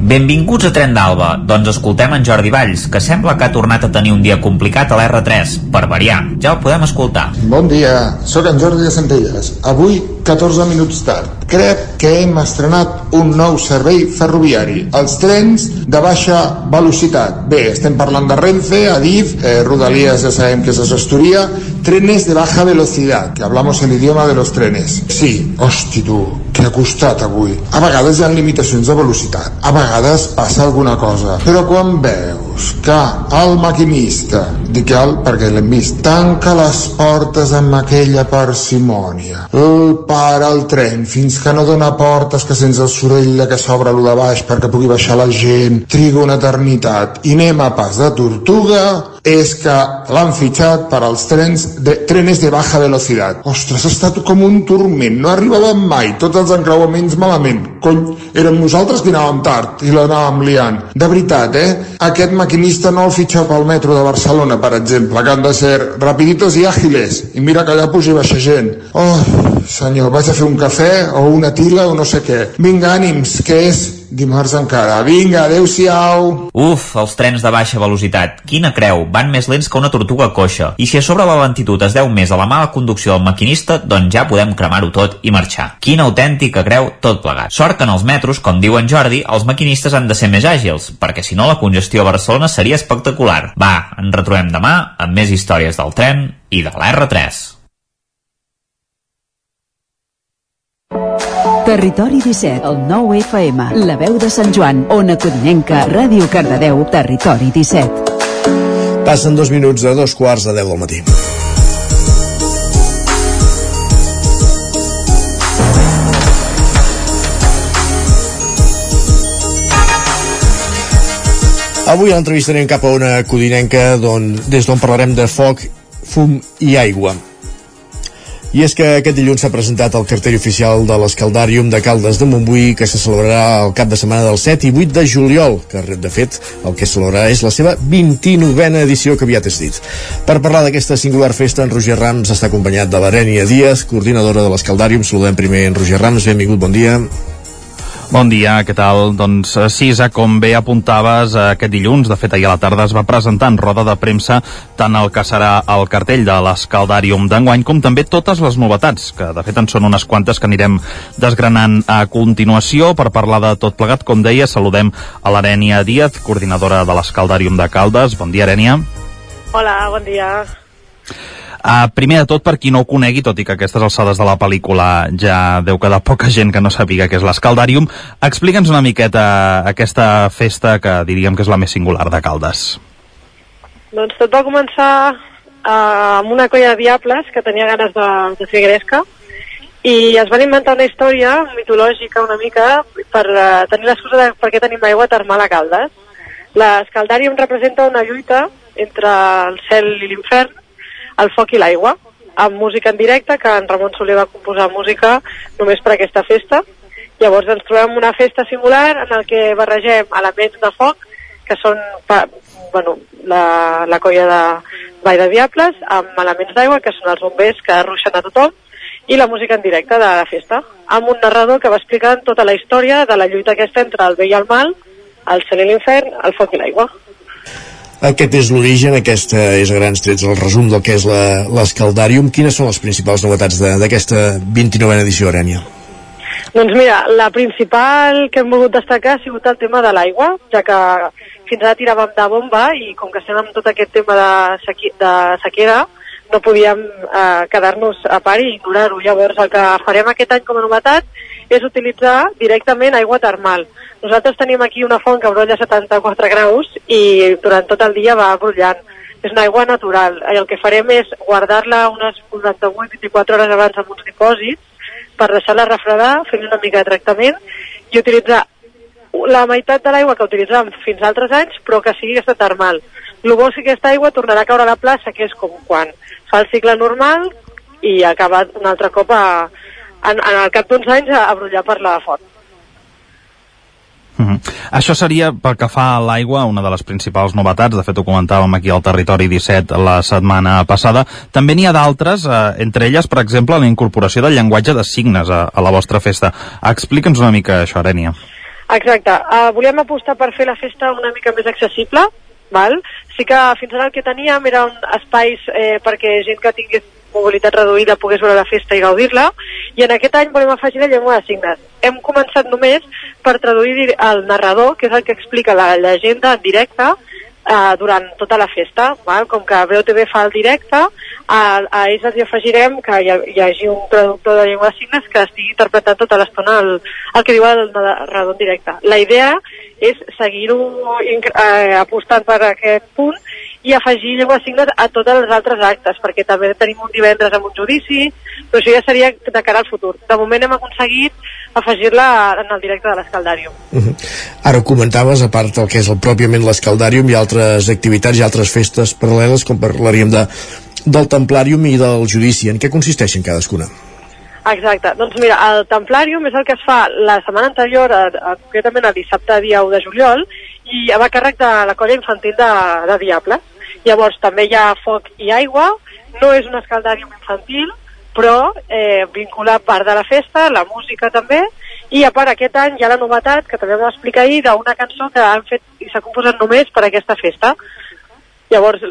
Benvinguts a Tren d'Alba. Doncs escoltem en Jordi Valls, que sembla que ha tornat a tenir un dia complicat a l'R3, per variar. Ja el podem escoltar. Bon dia, sóc en Jordi de Centelles. Avui, 14 minuts tard. Crec que hem estrenat un nou servei ferroviari, els trens de baixa velocitat. Bé, estem parlant de Renfe, Adif, eh, Rodalies ja sabem que és Astoria, trenes de baja velocidad, que hablamos el idioma de los trenes. Sí, hosti tu, que ha costat avui. A vegades hi ha limitacions de velocitat, a vegades passa alguna cosa, però quan veus que el maquinista, dic el perquè l'hem vist, tanca les portes amb aquella parsimònia, el para el tren fins que no dona portes que sents el soroll de que s'obre lo de baix perquè pugui baixar la gent, triga una eternitat i anem a pas de tortuga, és que l'han fitxat per als trens de, trenes de baja velocitat. Ostres, ha estat com un turment, no arribàvem mai, tots els encreuaments malament. Cony, érem nosaltres que anàvem tard i l'anàvem liant. De veritat, eh? Aquest maquinista no el fitxa pel metro de Barcelona, per exemple, que han de ser rapiditos i àgiles. I mira que allà puja i baixa gent. Oh, senyor, vaig a fer un cafè o una tila o no sé què. Vinga, ànims, que és dimarts encara. Vinga, adeu-siau. Uf, els trens de baixa velocitat. Quina creu, van més lents que una tortuga coixa. I si a sobre la lentitud es deu més a la mala conducció del maquinista, doncs ja podem cremar-ho tot i marxar. Quina autèntica creu tot plegat. Sort que en els metros, com diu en Jordi, els maquinistes han de ser més àgils, perquè si no la congestió a Barcelona seria espectacular. Va, ens retrobem demà amb més històries del tren i de l'R3. Territori 17, el 9 FM, la veu de Sant Joan, Ona Codinenca, Ràdio Cardedeu, Territori 17. Passen dos minuts de dos quarts de deu del matí. Avui entrevistarem cap a una codinenca don, des d'on parlarem de foc, fum i aigua. I és que aquest dilluns s'ha presentat el cartell oficial de l'Escaldàrium de Caldes de Montbui que se celebrarà el cap de setmana del 7 i 8 de juliol, que de fet el que celebrarà és la seva 29a edició que aviat és dit. Per parlar d'aquesta singular festa, en Roger Rams està acompanyat de l'Arènia Díaz, coordinadora de l'Escaldàrium. Saludem primer en Roger Rams, benvingut, bon dia. Bon dia, què tal? Doncs eh, sí, Isaac, com bé apuntaves, eh, aquest dilluns, de fet ahir a la tarda es va presentar en roda de premsa tant el que serà el cartell de l'Escaldàrium d'enguany com també totes les novetats, que de fet en són unes quantes que anirem desgranant a continuació. Per parlar de tot plegat, com deia, saludem a l'Arènia Díaz, coordinadora de l'Escaldàrium de Caldes. Bon dia, Arènia. Hola, bon dia. Uh, primer de tot, per qui no ho conegui, tot i que aquestes alçades de la pel·lícula ja deu quedar poca gent que no sàpiga què és l'Escaldàrium, explica'ns una miqueta aquesta festa que diríem que és la més singular de Caldes. Doncs tot va començar uh, amb una colla de diables que tenia ganes de, de fer gresca i es van inventar una història mitològica una mica per uh, tenir l'excusa de per què tenim aigua termal a Caldes. L'Escaldàrium representa una lluita entre el cel i l'infern el foc i l'aigua, amb música en directe, que en Ramon Soler va composar música només per aquesta festa. Llavors ens trobem una festa singular en el que barregem elements de foc, que són pa, bueno, la, la colla de Vall de Diables, amb elements d'aigua, que són els bombers que ruixen a tothom, i la música en directe de la festa, amb un narrador que va explicant tota la història de la lluita aquesta entre el bé i el mal, el cel i l'infern, el foc i l'aigua. Aquest és l'origen, aquest és a grans trets el resum del que és l'Escaldàrium. Quines són les principals novetats d'aquesta 29a edició, Arènia? Doncs mira, la principal que hem volgut destacar ha sigut el tema de l'aigua, ja que fins ara tiràvem de bomba i com que estem amb tot aquest tema de, sequi de sequera, no podíem eh, quedar-nos a part i ignorar-ho. Llavors el que farem aquest any com a novetat és utilitzar directament aigua termal. Nosaltres tenim aquí una font que brolla a 74 graus i durant tot el dia va brollant. És una aigua natural. El que farem és guardar-la unes 48-24 hores abans en uns dipòsits per deixar-la refredar, fer una mica de tractament i utilitzar la meitat de l'aigua que utilitzàvem fins altres anys, però que sigui aquesta termal. El bo és que aquesta aigua tornarà a caure a la plaça, que és com quan fa el cicle normal i acaba un altre cop a, en, en el cap d'uns anys a, a brollar per la font. Mm -hmm. Això seria, pel que fa a l'aigua, una de les principals novetats. De fet, ho comentàvem aquí al Territori 17 la setmana passada. També n'hi ha d'altres, eh, entre elles, per exemple, la incorporació del llenguatge de signes a, a la vostra festa. Explica'ns una mica això, Arènia. Exacte. Uh, volíem apostar per fer la festa una mica més accessible, val? Sí que fins ara el que teníem eren espais eh, perquè gent que tingués mobilitat reduïda pogués veure la festa i gaudir-la, i en aquest any volem afegir la llengua de signes. Hem començat només per traduir el narrador, que és el que explica la llegenda en directe, eh, durant tota la festa, val? com que BOTV fa el directe, a, a ells els hi afegirem que hi, ha, hi hagi un traductor de llengua de signes que estigui interpretant tota l'estona el, el que diu el narrador en directe. La idea és seguir-ho eh, apostant per aquest punt i afegir llengua de signes a tots els altres actes, perquè també tenim un divendres amb un judici, però això ja seria de cara al futur. De moment hem aconseguit afegir-la en el directe de l'Escaldàrium. Uh -huh. Ara ho comentaves, a part del que és el pròpiament l'Escaldàrium, hi ha altres activitats i altres festes paral·leles, com parlaríem de, del Templàrium i del judici. En què consisteixen cadascuna? Exacte. Doncs mira, el Templàrium és el que es fa la setmana anterior, a, a, concretament el dissabte dia 1 de juliol, i va a càrrec de la colla infantil de, de Diables. Llavors també hi ha foc i aigua, no és un escaldàrium infantil, però eh, vincula part de la festa, la música també, i a part aquest any hi ha la novetat, que també vam explicar ahir, d'una cançó que han fet i s'ha composat només per aquesta festa. Llavors,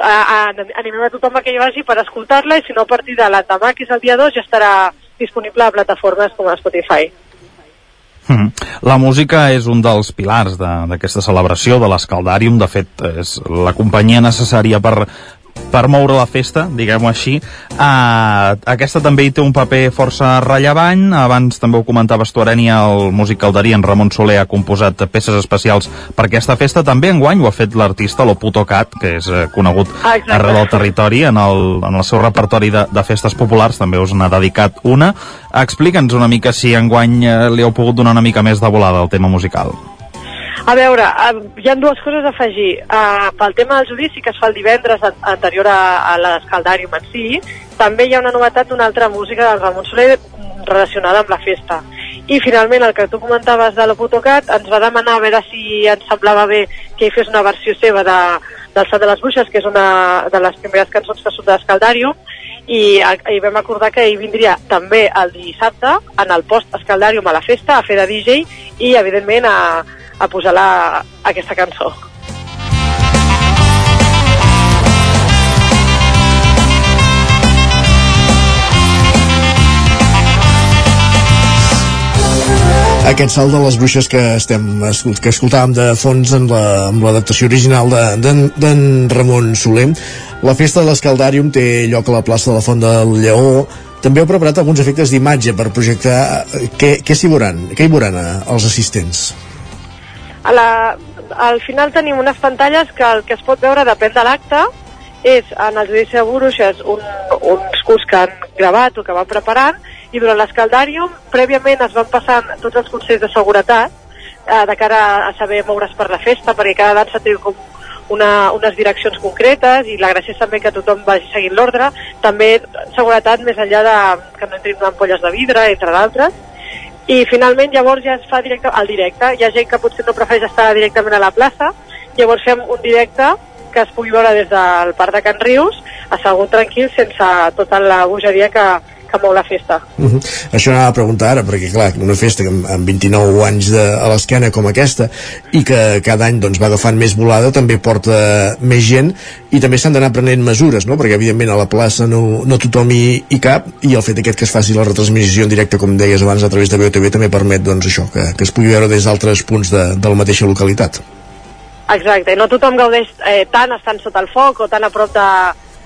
a, a, animem a tothom a que hi vagi per escoltar-la i si no a partir de l'endemà, que és el dia 2, ja estarà disponible a plataformes com a Spotify. Mm. La música és un dels pilars d'aquesta de, celebració de l'Escaldàrium. De fet, és la companyia necessària per, per moure la festa, diguem-ho així. Uh, aquesta també hi té un paper força rellevant. Abans també ho comentaves tu, Arènia, el músic calderí en Ramon Soler ha composat peces especials per aquesta festa. També enguany ho ha fet l'artista Loputo Cat, que és uh, conegut ah, arreu del territori, en el, en el seu repertori de, de festes populars, també us n'ha dedicat una. Explica'ns una mica si enguany uh, li heu pogut donar una mica més de volada al tema musical. A veure, hi ha dues coses a afegir. Uh, pel tema del judici, que es fa el divendres anterior a, a l'escaldàrium en si, també hi ha una novetat, una altra música del Ramon Soler relacionada amb la festa. I finalment el que tu comentaves de l'Oputocat ens va demanar a veure si ens semblava bé que hi fes una versió seva de, del Sant de les Bruixes, que és una de les primeres cançons que surt de l'Escaldàrium, i, i vam acordar que ell vindria també el dissabte en el post Escaldàrium a la festa a fer de DJ i evidentment a, a posar la, aquesta cançó. aquest salt de les bruixes que estem que escoltàvem de fons en l'adaptació la, original d'en de, Ramon Soler la festa de l'Escaldàrium té lloc a la plaça de la Font del Lleó també heu preparat alguns efectes d'imatge per projectar eh, què, què s'hi veuran, què hi veuran eh, els assistents? A la, al final tenim unes pantalles que el que es pot veure depèn de l'acte és en el judici de Bruixes un, uns curs que han gravat o que van preparant i durant l'escaldàrium prèviament es van passant tots els consells de seguretat eh, de cara a saber moure's per la festa perquè cada dansa té com una, unes direccions concretes i la gràcia és també que tothom vagi seguint l'ordre. També seguretat més enllà de que no entrin ampolles de vidre entre d'altres i finalment llavors ja es fa directe al directe. Hi ha gent que potser no prefereix estar directament a la plaça, llavors fem un directe que es pugui veure des del Parc de Can Rius, assegut tranquil, sense tota la bogeria que, que mou la festa. Uh -huh. Això anava a preguntar ara, perquè clar, una festa amb, amb 29 anys de, a l'esquena com aquesta i que cada any doncs, va agafant més volada també porta més gent i també s'han d'anar prenent mesures, no? perquè evidentment a la plaça no, no tothom hi, hi cap i el fet aquest que es faci la retransmissió en directe, com deies abans, a través de BOTV també permet doncs, això, que, que es pugui veure des d'altres punts de, de la mateixa localitat. Exacte, no tothom gaudeix eh, tant estant sota el foc o tan a prop de,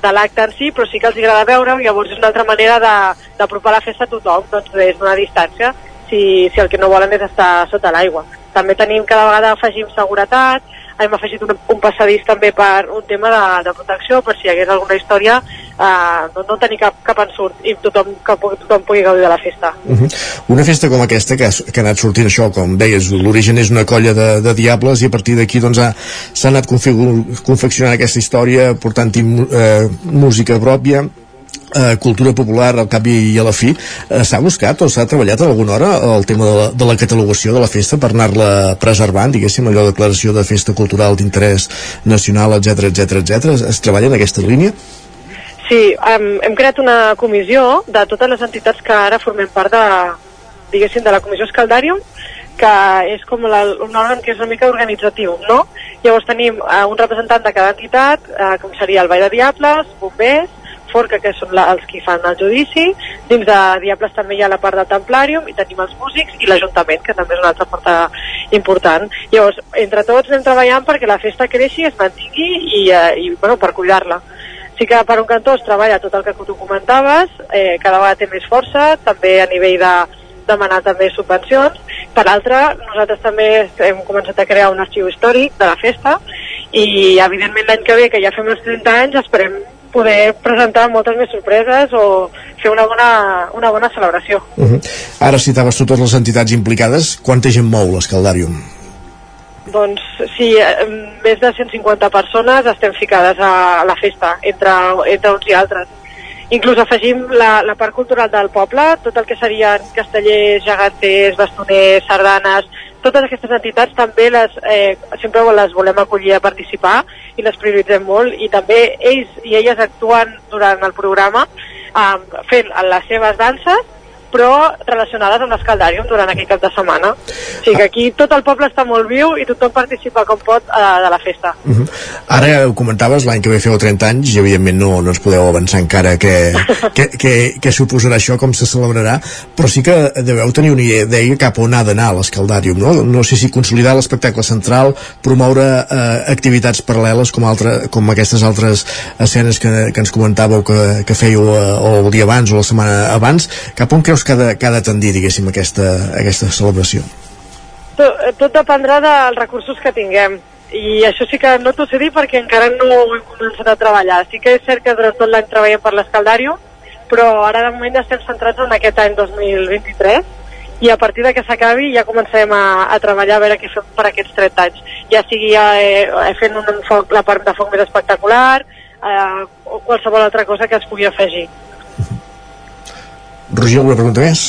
de l'acte en si, però sí que els agrada veure-ho, llavors és una altra manera de- d'apropar la festa a tothom, doncs des d'una distància, si, si el que no volen és estar sota l'aigua. També tenim, cada vegada afegim seguretat, hem afegit un, un passadís també per un tema de, de protecció, per si hi hagués alguna història, eh, no, no tenir cap, cap ensurt i tothom, que tothom pugui gaudir de la festa. Uh -huh. Una festa com aquesta que que ha anat sortint això, com deies, l'origen és una colla de, de diables i a partir d'aquí doncs, ha- s'ha anat confeccionant aquesta història, portant-hi eh, música pròpia, eh, cultura popular al cap i a la fi eh, s'ha buscat o s'ha treballat a alguna hora el tema de la, de la catalogació de la festa per anar-la preservant, diguéssim, allò de declaració de festa cultural d'interès nacional, etc etc etc. Es, treballa en aquesta línia? Sí, hem, hem creat una comissió de totes les entitats que ara formem part de, diguéssim, de la comissió Escaldàrium, que és com la, un òrgan que és una mica organitzatiu, no? Llavors tenim eh, un representant de cada entitat, eh, com seria el Ball de Diables, Bombers, Forca, que són la, els qui fan el judici, dins de Diables també hi ha la part del Templàrium, i tenim els músics i l'Ajuntament, que també és una altra part important. Llavors, entre tots anem treballant perquè la festa creixi, es mantingui i, eh, i bueno, per cuidar-la. Sí que per un cantó es treballa tot el que tu comentaves, eh, cada vegada té més força, també a nivell de demanar també subvencions. Per altra, nosaltres també hem començat a crear un arxiu històric de la festa i evidentment l'any que ve, que ja fem els 30 anys, esperem poder presentar moltes més sorpreses o fer una bona, una bona celebració. Uh -huh. Ara citaves totes les entitats implicades, quanta gent mou l'Escaldàrium? Doncs sí, més de 150 persones estem ficades a la festa, entre, entre uns i altres. Inclús afegim la, la part cultural del poble, tot el que serien castellers, geganters, bastoners, sardanes, totes aquestes entitats també les, eh, sempre les volem acollir a participar i les prioritzem molt. I també ells i elles actuen durant el programa eh, fent les seves danses però relacionades amb l'escaldàrium durant aquell cap de setmana. O sigui que aquí tot el poble està molt viu i tothom participa com pot eh, de la festa. Uh -huh. Ara ho comentaves, l'any que ve feu 30 anys i evidentment no, no ens podeu avançar encara què, què, què, què suposarà això, com se celebrarà, però sí que deveu tenir una idea cap on ha d'anar l'Escaldàrium, no? No sé si consolidar l'espectacle central, promoure eh, activitats paral·leles com, altre, com aquestes altres escenes que, que ens comentàveu que, que fèieu eh, el dia abans o la setmana abans, cap on creus que ha de, que ha de tendir, diguéssim, aquesta, aquesta celebració? Tot, tot dependrà dels recursos que tinguem i això sí que no t'ho sé dir perquè encara no ho hem començat a treballar. Sí que és cert que durant tot l'any treballem per l'Escaldàrium, però ara de moment estem centrats en aquest any 2023 i a partir de que s'acabi ja començarem a, a treballar a veure què fem per aquests 30 anys. Ja sigui eh, fent un foc, la part de foc més espectacular eh, o qualsevol altra cosa que es pugui afegir. Roger, alguna pregunta més?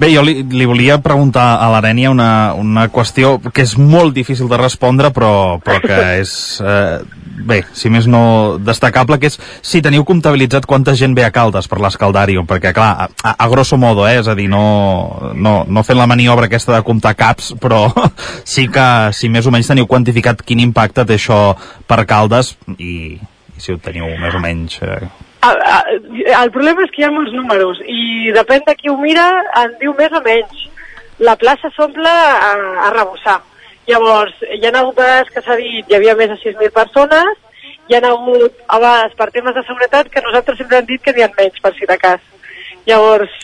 Bé, jo li, li volia preguntar a l'Arènia una, una qüestió que és molt difícil de respondre, però, però que <laughs> és, eh, bé, si més no destacable, que és si teniu comptabilitzat quanta gent ve a Caldes per l'escaldàrium, perquè, clar, a, a, a grosso modo, eh, és a dir, no, no, no fent la maniobra aquesta de comptar caps, però <laughs> sí que, si més o menys teniu quantificat quin impacte té això per Caldes i, i si ho teniu més o menys... Eh, El, el, el problema és que hi ha molts números i depèn de qui ho mira en diu més o menys. La plaça s'omple a, a rebossar. Llavors, hi ha hagut vegades que s'ha dit hi havia més de 6.000 persones, hi ha hagut a vegades per temes de seguretat que nosaltres sempre hem dit que n'hi ha menys, per si de cas. Llavors,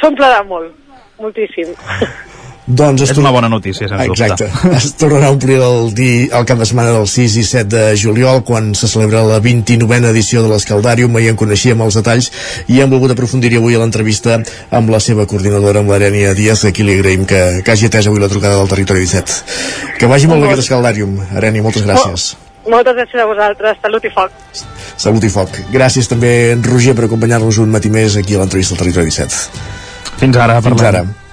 s'omple de molt, moltíssim. <laughs> Doncs és una bona notícia, sens Exacte. dubte. <laughs> Es tornarà a omplir el, di, el cap de setmana del 6 i 7 de juliol, quan se celebra la 29a edició de l'Escaldàrium. Ahir en coneixíem els detalls i hem volgut aprofundir avui a l'entrevista amb la seva coordinadora, amb l'Arènia Díaz, a qui li agraïm que, que hagi atès avui la trucada del Territori 17. Que vagi molt bé aquest Escaldàrium. Arènia, moltes gràcies. Oh, moltes gràcies a vosaltres. Salut i foc. Salut i foc. Gràcies també, en Roger, per acompanyar-nos un matí més aquí a l'entrevista del Territori 17. Fins ara, Fins parlem. ara.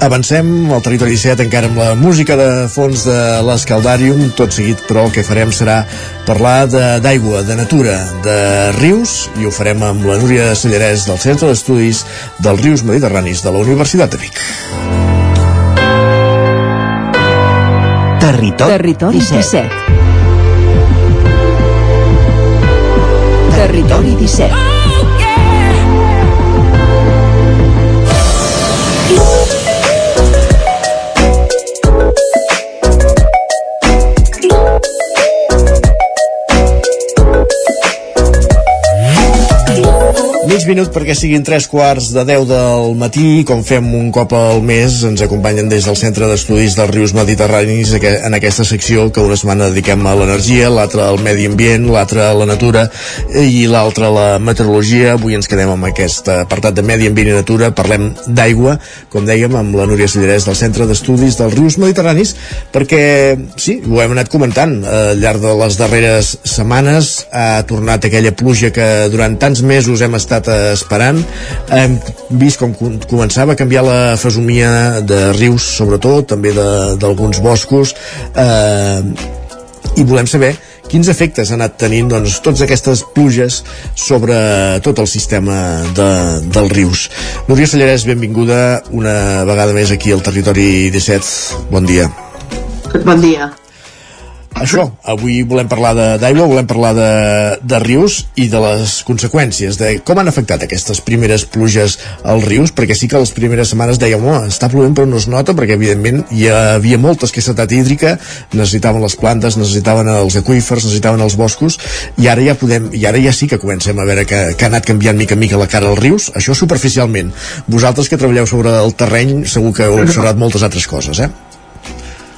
Avancem al territori 17 encara amb la música de fons de l'Escaldàrium. Tot seguit, però, el que farem serà parlar de- d'aigua, de, de natura, de rius, i ho farem amb la Núria Sallarès del Centre d'Estudis dels Rius Mediterranis de la Universitat de Vic. Territori, Territori 17. Territori 17. Mig minut perquè siguin tres quarts de 10 del matí, com fem un cop al mes, ens acompanyen des del Centre d'Estudis dels Rius Mediterranis en aquesta secció que una setmana dediquem a l'energia, l'altra al medi ambient, l'altra a la natura i l'altra a la meteorologia. Avui ens quedem amb aquest apartat de medi ambient i natura, parlem d'aigua, com dèiem, amb la Núria Sallarès del Centre d'Estudis dels Rius Mediterranis, perquè, sí, ho hem anat comentant al llarg de les darreres setmanes, ha tornat aquella pluja que durant tants mesos hem estat esperant hem vist com començava a canviar la fesomia de rius sobretot, també d'alguns boscos eh, i volem saber quins efectes ha anat tenint doncs, totes aquestes pluges sobre tot el sistema de, dels rius. Núria Sallarès, benvinguda una vegada més aquí al Territori 17. Bon dia. Bon dia. Això, avui volem parlar d'aigua, volem parlar de, de rius i de les conseqüències, de com han afectat aquestes primeres pluges als rius, perquè sí que les primeres setmanes dèiem, oh, està plovent però no es nota, perquè evidentment hi havia molta escassetat hídrica, necessitaven les plantes, necessitaven els aqüífers, necessitaven els boscos, i ara ja podem, i ara ja sí que comencem a veure que, que ha anat canviant mica en mica la cara als rius, això superficialment. Vosaltres que treballeu sobre el terreny segur que heu observat moltes altres coses, eh?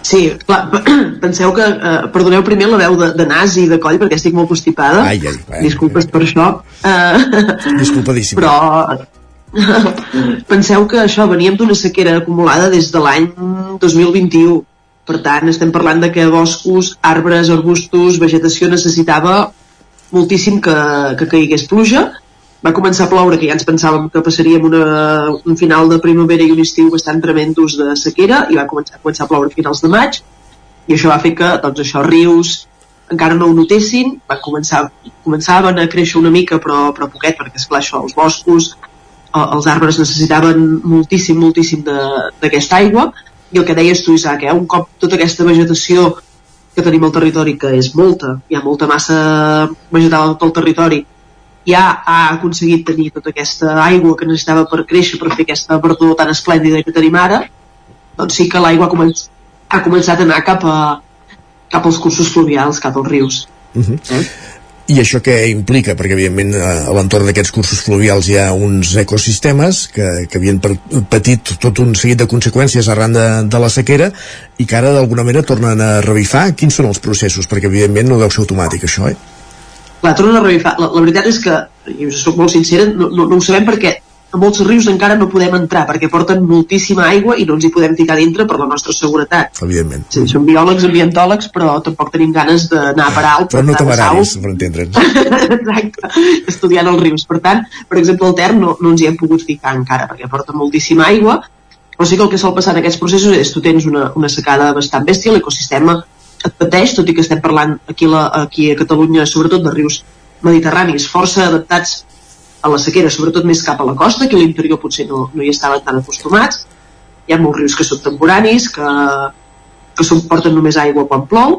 Sí, clar, <clears throat> penseu que... Eh, perdoneu primer la veu de, de nas i de coll perquè estic molt constipada. Ai, ai, ai, Disculpes ai. per això. <laughs> Uh, Disculpadíssim. Però <laughs> penseu que això veníem d'una sequera acumulada des de l'any 2021. Per tant, estem parlant de que boscos, arbres, arbustos, vegetació necessitava moltíssim que, que caigués pluja va començar a ploure, que ja ens pensàvem que passaríem una, un final de primavera i un estiu bastant tremendos de sequera, i va començar, començar a ploure a finals de maig, i això va fer que, doncs això, rius encara no ho notessin, van començar, començaven a créixer una mica, però, però poquet, perquè, esclar, això, els boscos, els arbres necessitaven moltíssim, moltíssim d'aquesta aigua, i el que deies tu, Isaac, eh? un cop tota aquesta vegetació que tenim al territori, que és molta, hi ha molta massa vegetal al territori, ja ha aconseguit tenir tota aquesta aigua que necessitava per créixer, per fer aquesta verdor tan esplèndida que tenim ara, doncs sí que l'aigua ha, començ, ha començat a anar cap, a, cap als cursos fluvials, cap als rius. Uh -huh. eh? I això què implica? Perquè, evidentment, a l'entorn d'aquests cursos fluvials hi ha uns ecosistemes que, que havien patit tot un seguit de conseqüències arran de, de la sequera i que ara, d'alguna manera, tornen a revifar. Quins són els processos? Perquè, evidentment, no deu ser automàtic, això, eh? Clar, torno a revifar. La, la veritat és que, i us soc molt sincera, no, no, no ho sabem perquè a molts rius encara no podem entrar perquè porten moltíssima aigua i no ens hi podem ficar dintre per la nostra seguretat. Evidentment. Sí, som biòlegs, ambientòlegs, però tampoc tenim ganes d'anar a parar alt. Però no temeraris, per entendre'ns. <laughs> Exacte, estudiant els rius. Per tant, per exemple, el Ter no, no ens hi hem pogut ficar encara perquè porta moltíssima aigua, però sí que el que sol passar en aquests processos és tu tens una, una secada bastant bèstia, l'ecosistema pateix, tot i que estem parlant aquí, la, aquí a Catalunya sobretot de rius mediterranis força adaptats a la sequera, sobretot més cap a la costa, que a l'interior potser no, no hi estaven tan acostumats. Hi ha molts rius que són temporanis, que, que són, porten només aigua quan plou,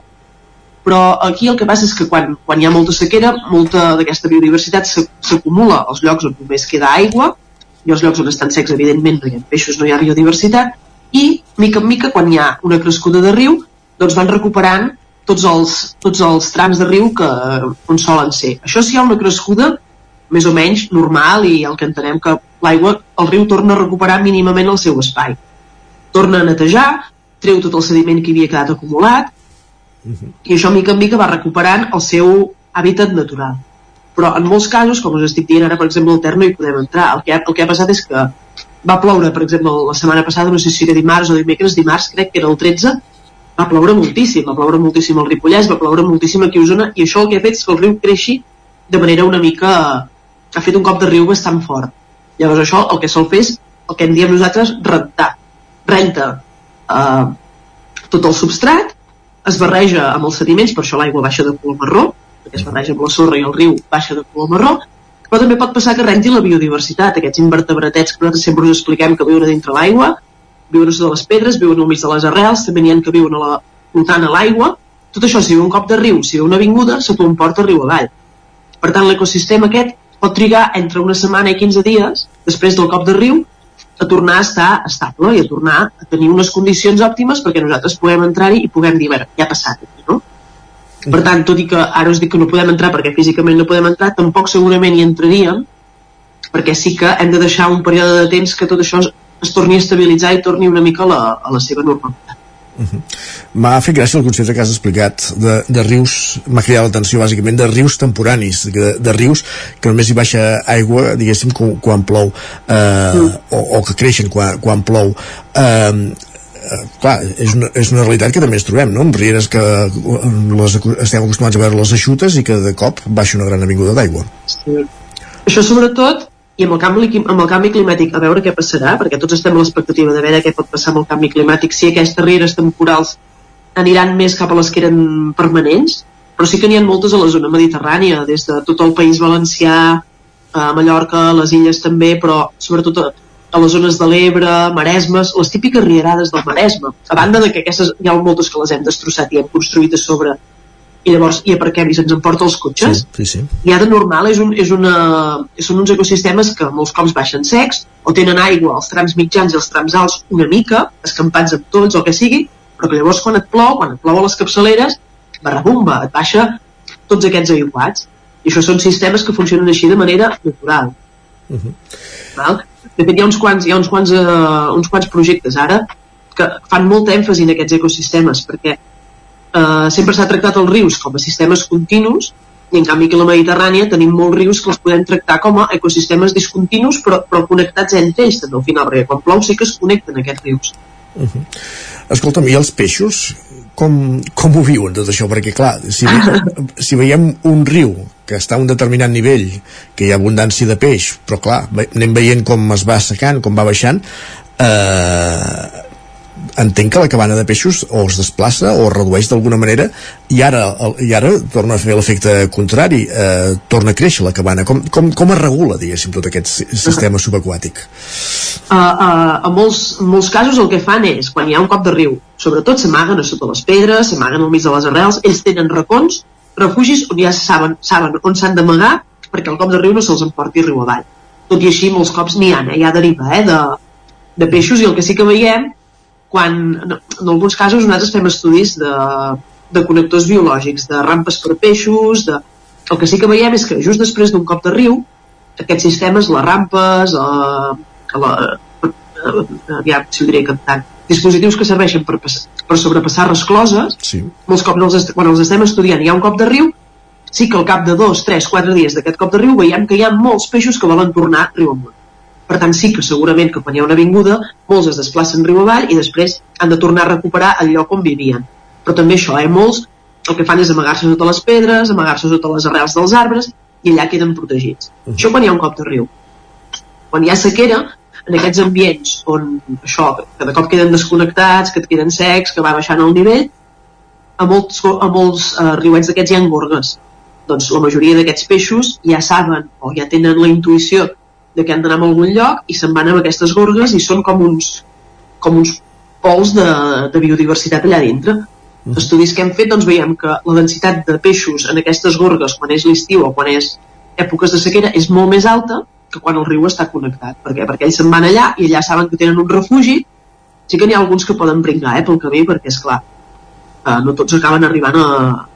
però aquí el que passa és que quan, quan hi ha molta sequera, molta d'aquesta biodiversitat s'acumula als llocs on només queda aigua, i als llocs on estan secs, evidentment, no hi ha peixos, no hi ha biodiversitat, i, mica en mica, quan hi ha una crescuda de riu, doncs van recuperant tots els, tots els trams de riu que, on solen ser. Això si hi ha una crescuda més o menys normal i el que entenem que l'aigua, el riu torna a recuperar mínimament el seu espai. Torna a netejar, treu tot el sediment que havia quedat acumulat uh -huh. i això mica en mica va recuperant el seu hàbitat natural. Però en molts casos, com us estic dient ara, per exemple, al Ter hi podem entrar. El que, ha, el que ha passat és que va ploure, per exemple, la setmana passada, no sé si era dimarts o dimecres, dimarts crec que era el 13, va ploure moltíssim, va ploure moltíssim al Ripollès, va ploure moltíssim aquí a Osona, i això el que ha fet és que el riu creixi de manera una mica... ha fet un cop de riu bastant fort. Llavors això el que sol fer és el que en diem nosaltres rentar. Renta eh, tot el substrat, es barreja amb els sediments, per això l'aigua baixa de color marró, perquè es barreja amb la sorra i el riu baixa de color marró, però també pot passar que renti la biodiversitat, aquests invertebratets que nosaltres sempre us expliquem que viuen dintre l'aigua, viuen sota les pedres, viuen al mig de les arrels, també n'hi ha que viuen a la, flotant a l'aigua. Tot això, si viu un cop de riu, si viu una avinguda, se t'ho emporta riu avall. Per tant, l'ecosistema aquest pot trigar entre una setmana i 15 dies, després del cop de riu, a tornar a estar estable i a tornar a tenir unes condicions òptimes perquè nosaltres puguem entrar-hi i puguem dir, veure, ja ha passat no? Per tant, tot i que ara us dic que no podem entrar perquè físicament no podem entrar, tampoc segurament hi entraríem perquè sí que hem de deixar un període de temps que tot això es, torni a estabilitzar i torni una mica a la, a la seva normalitat. Uh -huh. M'ha fet gràcia el concepte que has explicat de, de rius, m'ha cridat l'atenció bàsicament de rius temporanis, de, de rius que només hi baixa aigua, diguéssim, quan, quan plou, eh, mm. o, o que creixen quan, quan plou. Eh, eh, clar, és una, és una realitat que també ens trobem, no? En rieres que les, estem acostumats a veure les eixutes i que de cop baixa una gran avinguda d'aigua. Sí. Això sobretot i amb el, canvi, amb el canvi climàtic a veure què passarà, perquè tots estem a l'expectativa de veure què pot passar amb el canvi climàtic, si aquestes rieres temporals aniran més cap a les que eren permanents, però sí que n'hi ha moltes a la zona mediterrània, des de tot el País Valencià, a Mallorca, les illes també, però sobretot a, a les zones de l'Ebre, Maresmes, les típiques rierades del Maresme. A banda de que aquestes hi ha moltes que les hem destrossat i hem construït a sobre i llavors hi aparquem i se'ns emporta els cotxes sí, sí, sí. i ara normal és, un, és una, són uns ecosistemes que molts cops baixen secs o tenen aigua als trams mitjans i als trams alts una mica, escampats amb tots o que sigui, però que llavors quan et plou quan et plou a les capçaleres barrabumba, et baixa tots aquests aiguats i això són sistemes que funcionen així de manera natural uh -huh. Val? de fet hi ha uns quants, hi ha uns quants, uh, uns quants projectes ara que fan molta èmfasi en aquests ecosistemes perquè eh, sempre s'ha tractat els rius com a sistemes continus i en canvi aquí a la Mediterrània tenim molts rius que els podem tractar com a ecosistemes discontinus però, però connectats entre ells també al final perquè quan plou sí que es connecten aquests rius uh -huh. Escolta'm, i els peixos com, com ho viuen tot això? Perquè clar, si, <laughs> si veiem un riu que està a un determinat nivell, que hi ha abundància de peix, però clar, anem veient com es va secant, com va baixant, eh, entenc que la cabana de peixos o es desplaça o es redueix d'alguna manera i ara, i ara torna a fer l'efecte contrari, eh, torna a créixer la cabana. Com, com, com es regula, diguéssim, tot aquest sistema subaquàtic? Uh, uh, en, molts, en molts casos el que fan és, quan hi ha un cop de riu, sobretot s'amaguen a sota les pedres, s'amaguen al mig de les arrels, ells tenen racons, refugis on ja saben, saben on s'han d'amagar perquè el cop de riu no se'ls emporti riu avall. Tot i així, molts cops n'hi ha, eh? hi ha deriva eh? de, de peixos i el que sí que veiem quan en, alguns casos nosaltres fem estudis de, de connectors biològics, de rampes per peixos, de... el que sí que veiem és que just després d'un cop de riu, aquests sistemes, les rampes, eh, la, eh, ja, si ho diré cantant, dispositius que serveixen per, per sobrepassar rescloses, sí. molts cops els, quan els estem estudiant hi ha un cop de riu, sí que al cap de dos, tres, quatre dies d'aquest cop de riu veiem que hi ha molts peixos que volen tornar riu amunt. Per tant, sí que segurament que quan hi ha una avinguda, molts es desplacen riu avall i després han de tornar a recuperar el lloc on vivien. Però també això, eh? molts el que fan és amagar-se sota les pedres, amagar-se sota les arrels dels arbres i allà queden protegits. Uh -huh. Això quan hi ha un cop de riu. Quan hi ha sequera, en aquests ambients on això, que de cop queden desconnectats, que et queden secs, que va baixant el nivell, a molts, a molts uh, riuets d'aquests hi ha gorgues. Doncs la majoria d'aquests peixos ja saben o ja tenen la intuïció de que han d'anar a algun lloc i se'n van amb aquestes gorgues i són com uns, com uns pols de, de biodiversitat allà dintre. Mm. Estudis que hem fet doncs veiem que la densitat de peixos en aquestes gorgues quan és l'estiu o quan és èpoques de sequera és molt més alta que quan el riu està connectat. Per què? Perquè ells se'n van allà i allà saben que tenen un refugi. Sí que n'hi ha alguns que poden brincar eh, pel camí perquè, és clar, eh, no tots acaben arribant a,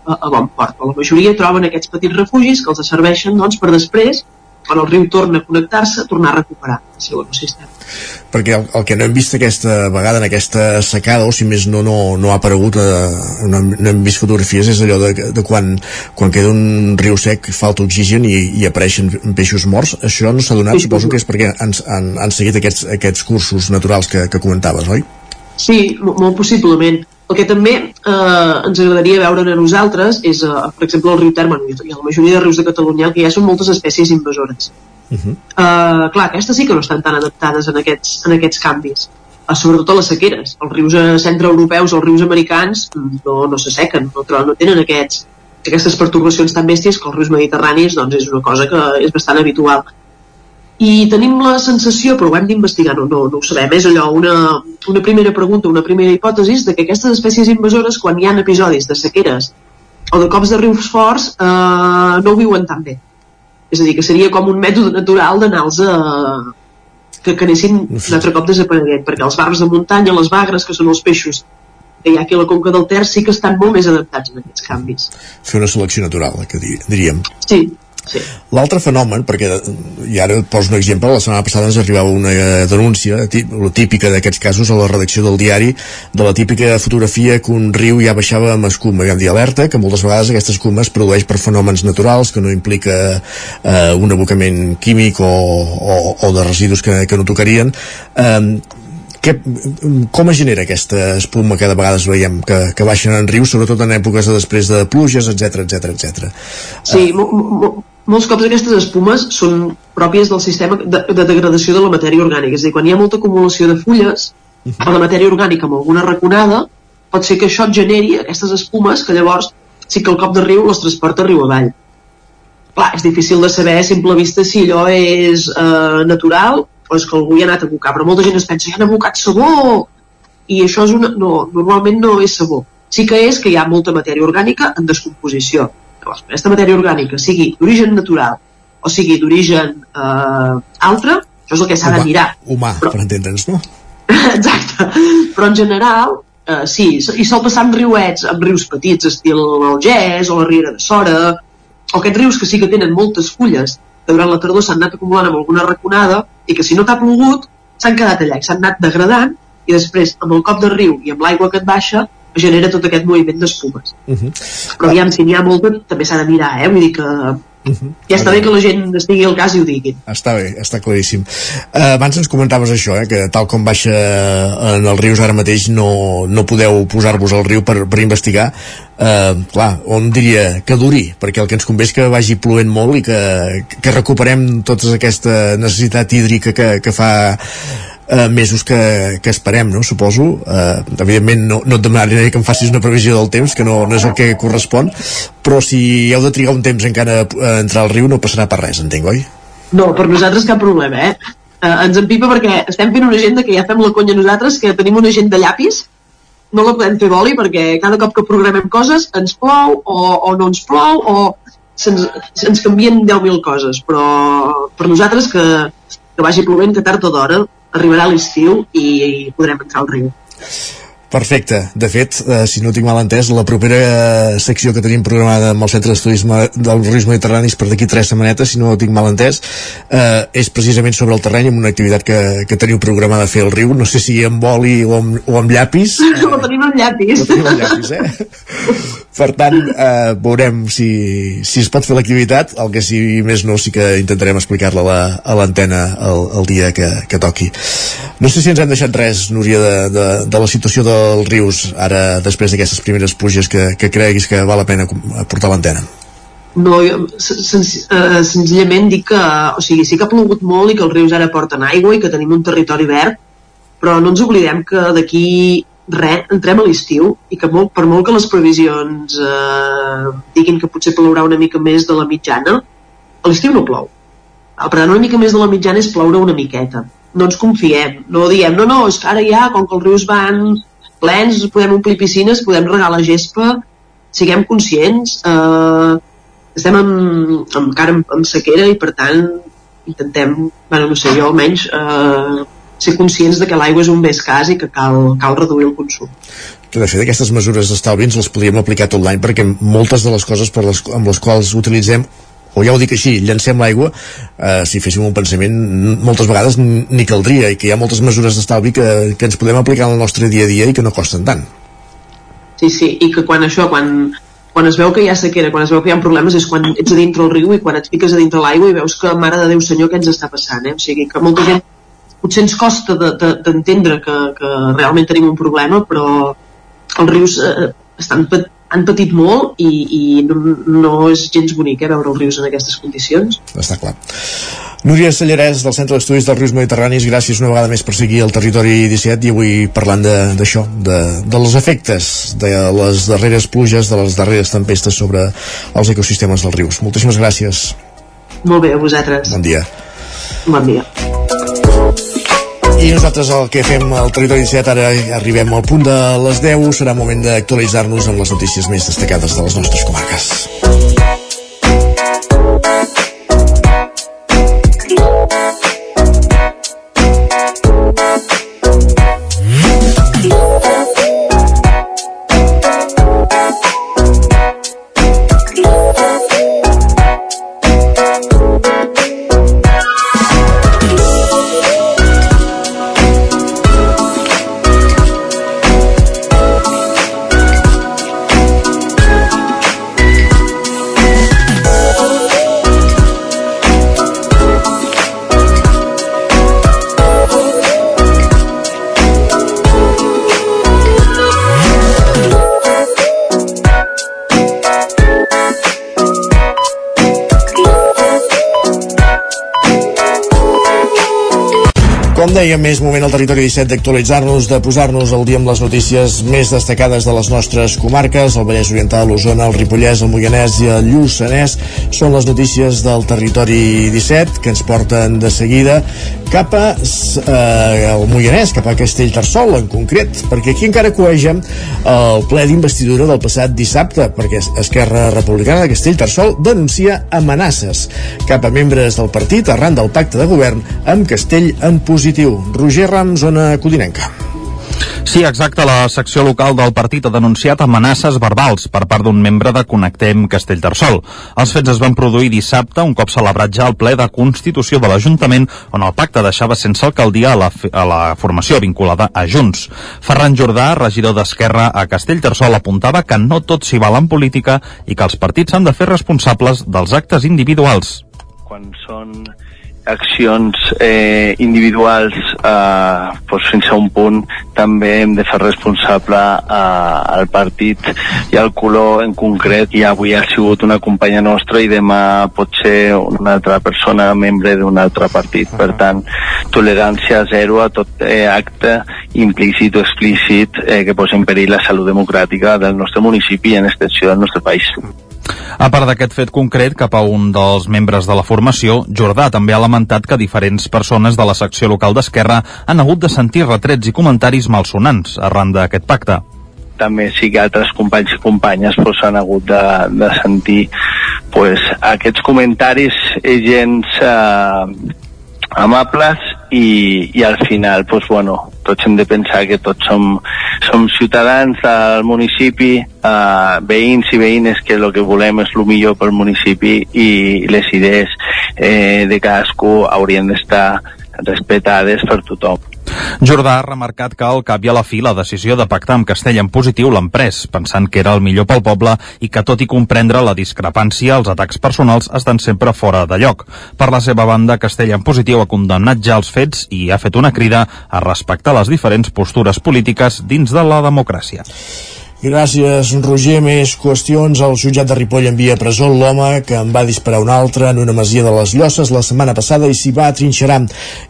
a, a bon port, però la majoria troben aquests petits refugis que els serveixen doncs, per després quan el riu torna a connectar-se, tornar a recuperar el seu ecosistema. Perquè el, el que no hem vist aquesta vegada en aquesta secada, o si més no, no, no ha aparegut, eh, no, hem, no hem vist fotografies, és allò de, de quan, quan queda un riu sec, falta oxigen i, i apareixen peixos morts. Això no s'ha donat, suposo que és perquè han, han, han seguit aquests, aquests cursos naturals que, que comentaves, oi? Sí, molt possiblement. El que també eh, ens agradaria veure a nosaltres és, eh, per exemple, el riu Terme i a la majoria de rius de Catalunya el que hi ha són moltes espècies invasores. Uh -huh. eh, clar, aquestes sí que no estan tan adaptades en aquests, en aquests canvis. Eh, sobretot a les sequeres. Els rius eh, centreeuropeus, els rius americans, no, no s'assequen, no, no tenen aquests, aquestes pertorbacions tan bèsties que els rius mediterranis doncs, és una cosa que és bastant habitual i tenim la sensació, però ho hem d'investigar, no, no, no ho sabem, és allò, una, una primera pregunta, una primera hipòtesi de que aquestes espècies invasores, quan hi ha episodis de sequeres o de cops de rius forts, eh, no ho viuen tan bé. És a dir, que seria com un mètode natural d'anar-los a... que, que anessin un altre cop desapareguent, perquè els barbs de muntanya, les bagres, que són els peixos que hi ha aquí a la conca del Ter, sí que estan molt més adaptats a aquests canvis. Fer una selecció natural, que diríem. Sí, Sí. L'altre fenomen, perquè i ara et poso un exemple, la setmana passada ens arribava una eh, denúncia la típica d'aquests casos a la redacció del diari de la típica fotografia que un riu ja baixava amb escuma. Vam dir alerta que moltes vegades aquesta escuma es produeix per fenòmens naturals que no implica eh, un abocament químic o, o, o de residus que, que no tocarien. Eh, que, com es genera aquesta espuma que de vegades veiem que, que baixen en rius, sobretot en èpoques de després de pluges, etc etc etc. Sí, uh, molts cops aquestes espumes són pròpies del sistema de, de degradació de la matèria orgànica, és a dir, quan hi ha molta acumulació de fulles uh -huh. o de matèria orgànica amb alguna raconada, pot ser que això generi aquestes espumes que llavors sí que el cop de riu les transporta riu avall. Clar, és difícil de saber a simple vista si allò és eh, natural o és que algú hi ha anat a abocar, però molta gent es pensa, hi han abocat sabó, i això és una, no, normalment no és sabó. Sí que és que hi ha molta matèria orgànica en descomposició. Llavors, aquesta matèria orgànica sigui d'origen natural o sigui d'origen eh, altre, això és el que s'ha de mirar. Humà, però, per entendre'ns, no? <laughs> Exacte. Però en general, eh, sí, i sol passar amb riuets, amb rius petits, estil el Gès o la Riera de Sora, o aquests rius que sí que tenen moltes fulles, que durant la tardor s'han anat acumulant amb alguna raconada i que si no t'ha plogut s'han quedat allà i s'han anat degradant i després amb el cop de riu i amb l'aigua que et baixa genera tot aquest moviment d'espumes. Uh -huh. Però aviam, si n'hi ha molta, també s'ha de mirar, eh? Vull dir que Uh -huh. Ja està bé que la gent estigui al cas i ho diguin. Està bé, està claríssim. Uh, abans ens comentaves això, eh, que tal com baixa en els rius ara mateix no, no podeu posar-vos al riu per, per investigar. Uh, clar, on diria que duri, perquè el que ens convé és que vagi plovent molt i que, que recuperem tota aquesta necessitat hídrica que, que fa eh, mesos que, que esperem, no? suposo. Eh, evidentment no, no et demanaré que em facis una previsió del temps, que no, no és el que correspon, però si heu de trigar un temps encara a entrar al riu no passarà per res, entenc, oi? No, per nosaltres cap problema, eh? eh ens empipa perquè estem fent una agenda que ja fem la conya nosaltres, que tenim una agenda llapis, no la podem fer boli perquè cada cop que programem coses ens plou o, o no ens plou o se'ns se canvien 10.000 coses, però per nosaltres que, que vagi plovent que tard o d'hora arribarà l'estiu i, i podrem entrar al riu. Perfecte. De fet, eh, si no tinc mal entès, la propera eh, secció que tenim programada amb el Centre d'Estudis dels Rius Mediterranis per d'aquí tres setmanetes, si no tinc mal entès, eh, és precisament sobre el terreny amb una activitat que, que teniu programada a fer al riu. No sé si amb boli o amb, o amb llapis. Eh, <laughs> ho tenim amb llapis. Ho tenim amb llapis, eh? <laughs> per tant, eh, veurem si, si es pot fer l'activitat, el que si més no sí que intentarem explicar-la a l'antena el, el dia que, que toqui. No sé si ens hem deixat res, Núria, de, de, de la situació de dels rius ara després d'aquestes primeres puges que, que creguis que val la pena portar l'antena? No, jo, sen, uh, senzillament dic que, o sigui, sí que ha plogut molt i que els rius ara porten aigua i que tenim un territori verd, però no ens oblidem que d'aquí res, entrem a l'estiu i que molt, per molt que les previsions eh, diguin que potser plourà una mica més de la mitjana, a l'estiu no plou. Per tant, una mica més de la mitjana és ploure una miqueta. No ens confiem, no diem, no, no, és que ara ja, com que els rius van plens, podem omplir piscines, podem regar la gespa, siguem conscients, eh, estem en, encara en, en sequera i per tant intentem, bueno, no sé, jo almenys eh, ser conscients de que l'aigua és un bé escàs i que cal, cal reduir el consum. De fet, aquestes mesures d'estalvi ens les podríem aplicar tot l'any perquè moltes de les coses per les, amb les quals utilitzem o ja ho dic així, llancem l'aigua eh, si féssim un pensament moltes vegades ni caldria i que hi ha moltes mesures d'estalvi que, que ens podem aplicar en el nostre dia a dia i que no costen tant Sí, sí, i que quan això, quan, quan es veu que hi ha sequera, quan es veu que hi ha problemes és quan ets a dintre el riu i quan et fiques a dintre l'aigua i veus que, mare de Déu senyor, què ens està passant eh? o sigui, que molta gent potser ens costa d'entendre de, de, que, que realment tenim un problema però els rius eh, estan han patit molt i, i no, no és gens bonic eh, veure els rius en aquestes condicions. Està clar. Núria Sallarès, del Centre d'Estudis dels Rius Mediterranis, gràcies una vegada més per seguir el territori 17 i avui parlant d'això, de, de, de els efectes de les darreres pluges, de les darreres tempestes sobre els ecosistemes dels rius. Moltíssimes gràcies. Molt bé, a vosaltres. Bon dia. Bon dia. I nosaltres el que fem al Territori 17 ara arribem al punt de les 10 serà moment d'actualitzar-nos amb les notícies més destacades de les nostres comarques. Dèiem, és moment al territori 17 d'actualitzar-nos, de posar-nos al dia amb les notícies més destacades de les nostres comarques, el Vallès Oriental, l'Osona, el Ripollès, el Moianès i el Lluçanès. Són les notícies del territori 17 que ens porten de seguida cap a eh, el Moianès, cap a Castellterçol en concret, perquè aquí encara coeja el ple d'investidura del passat dissabte, perquè Esquerra Republicana de Castellterçol denuncia amenaces cap a membres del partit arran del pacte de govern amb Castell en positiu. Roger Ram, zona Codinenca. Sí, exacte. La secció local del partit ha denunciat amenaces verbals per part d'un membre de Connectem Castellterçol. Els fets es van produir dissabte, un cop celebrat ja el ple de Constitució de l'Ajuntament, on el pacte deixava sense alcaldia a la, a la formació vinculada a Junts. Ferran Jordà, regidor d'Esquerra a Castellterçol, apuntava que no tot s'hi val en política i que els partits s'han de fer responsables dels actes individuals. Quan són accions eh, individuals eh, doncs fins a un punt també hem de fer responsable eh, al partit i al color en concret. I avui ha sigut una companya nostra i demà pot ser una altra persona membre d'un altre partit. Per tant tolerància zero a tot eh, acte implícit o explícit eh, que posa en perill la salut democràtica del nostre municipi i en extensió del nostre país. A part d'aquest fet concret, cap a un dels membres de la formació, Jordà també ha lamentat que diferents persones de la secció local d'Esquerra han hagut de sentir retrets i comentaris malsonants arran d'aquest pacte. També sí que altres companys i companyes pues, han hagut de, de sentir pues, aquests comentaris gens eh, amables i, i al final pues, bueno, tots hem de pensar que tots som, som ciutadans del municipi, eh, veïns i veïnes que el que volem és el millor pel municipi i les idees eh, de cadascú haurien d'estar respectades per tothom. Jordà ha remarcat que al cap i a la fi la decisió de pactar amb Castell en positiu l'han pres, pensant que era el millor pel poble i que tot i comprendre la discrepància, els atacs personals estan sempre fora de lloc. Per la seva banda, Castell en positiu ha condemnat ja els fets i ha fet una crida a respectar les diferents postures polítiques dins de la democràcia. Gràcies, Roger. Més qüestions. El jutjat de Ripoll envia a presó l'home que en va disparar un altre en una masia de les Llosses la setmana passada i s'hi va atrinxerar.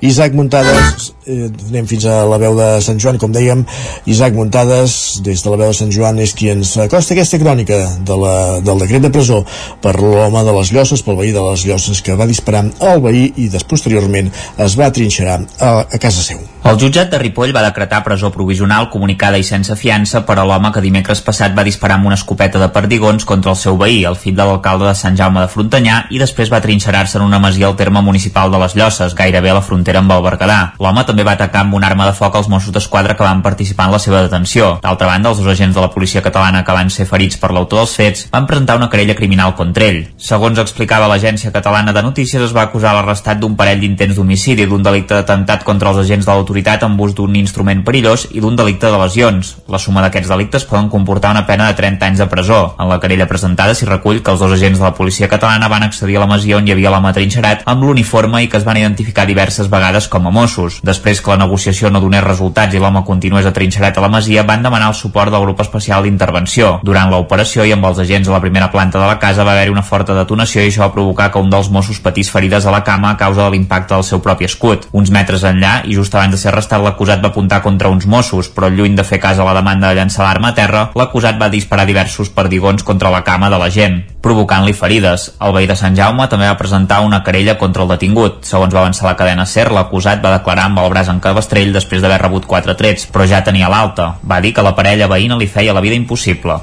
Isaac Muntades, eh, anem fins a la veu de Sant Joan, com dèiem. Isaac Muntades, des de la veu de Sant Joan, és qui ens acosta aquesta crònica de la, del decret de presó per l'home de les Llosses, pel veí de les Llosses, que va disparar al veí i des, posteriorment es va atrinxerar a, a casa seu. El jutjat de Ripoll va decretar presó provisional comunicada i sense fiança per a l'home que dimecres passat va disparar amb una escopeta de perdigons contra el seu veí, el fill de l'alcalde de Sant Jaume de Frontanyà, i després va trinxerar-se en una masia al terme municipal de les Llosses, gairebé a la frontera amb el Berguedà. L'home també va atacar amb una arma de foc als Mossos d'Esquadra que van participar en la seva detenció. D'altra banda, els dos agents de la policia catalana que van ser ferits per l'autor dels fets van presentar una querella criminal contra ell. Segons explicava l'agència catalana de notícies, es va acusar l'arrestat d'un parell d'intents d'homicidi, d'un delicte d'atemptat contra els agents de l'autoritat amb ús d'un instrument perillós i d'un delicte de lesions. La suma d'aquests delictes poden comportar una pena de 30 anys de presó. En la querella presentada s'hi recull que els dos agents de la policia catalana van accedir a la masia on hi havia l'home trinxerat amb l'uniforme i que es van identificar diverses vegades com a Mossos. Després que la negociació no donés resultats i l'home continués atrinxerat a la masia, van demanar el suport del grup especial d'intervenció. Durant l'operació i amb els agents a la primera planta de la casa va haver-hi una forta detonació i això va provocar que un dels Mossos patís ferides a la cama a causa de l'impacte del seu propi escut. Uns metres enllà, i just abans de ser arrestat, l'acusat va apuntar contra uns Mossos, però lluny de fer cas a la demanda de llançar l'arma a terra, l'acusat va disparar diversos perdigons contra la cama de la gent, provocant-li ferides. El veí de Sant Jaume també va presentar una querella contra el detingut. Segons va avançar la cadena SER, l'acusat va declarar amb el braç en cabestrell després d'haver rebut quatre trets, però ja tenia l'alta. Va dir que la parella veïna li feia la vida impossible.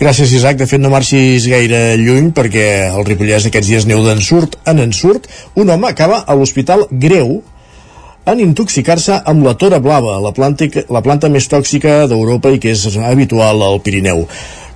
Gràcies, Isaac. De fet, no marxis gaire lluny perquè el Ripollès aquests dies neu d'ensurt en ensurt. Un home acaba a l'Hospital Greu en intoxicar-se amb la tora blava, la planta, la planta més tòxica d'Europa i que és habitual al Pirineu.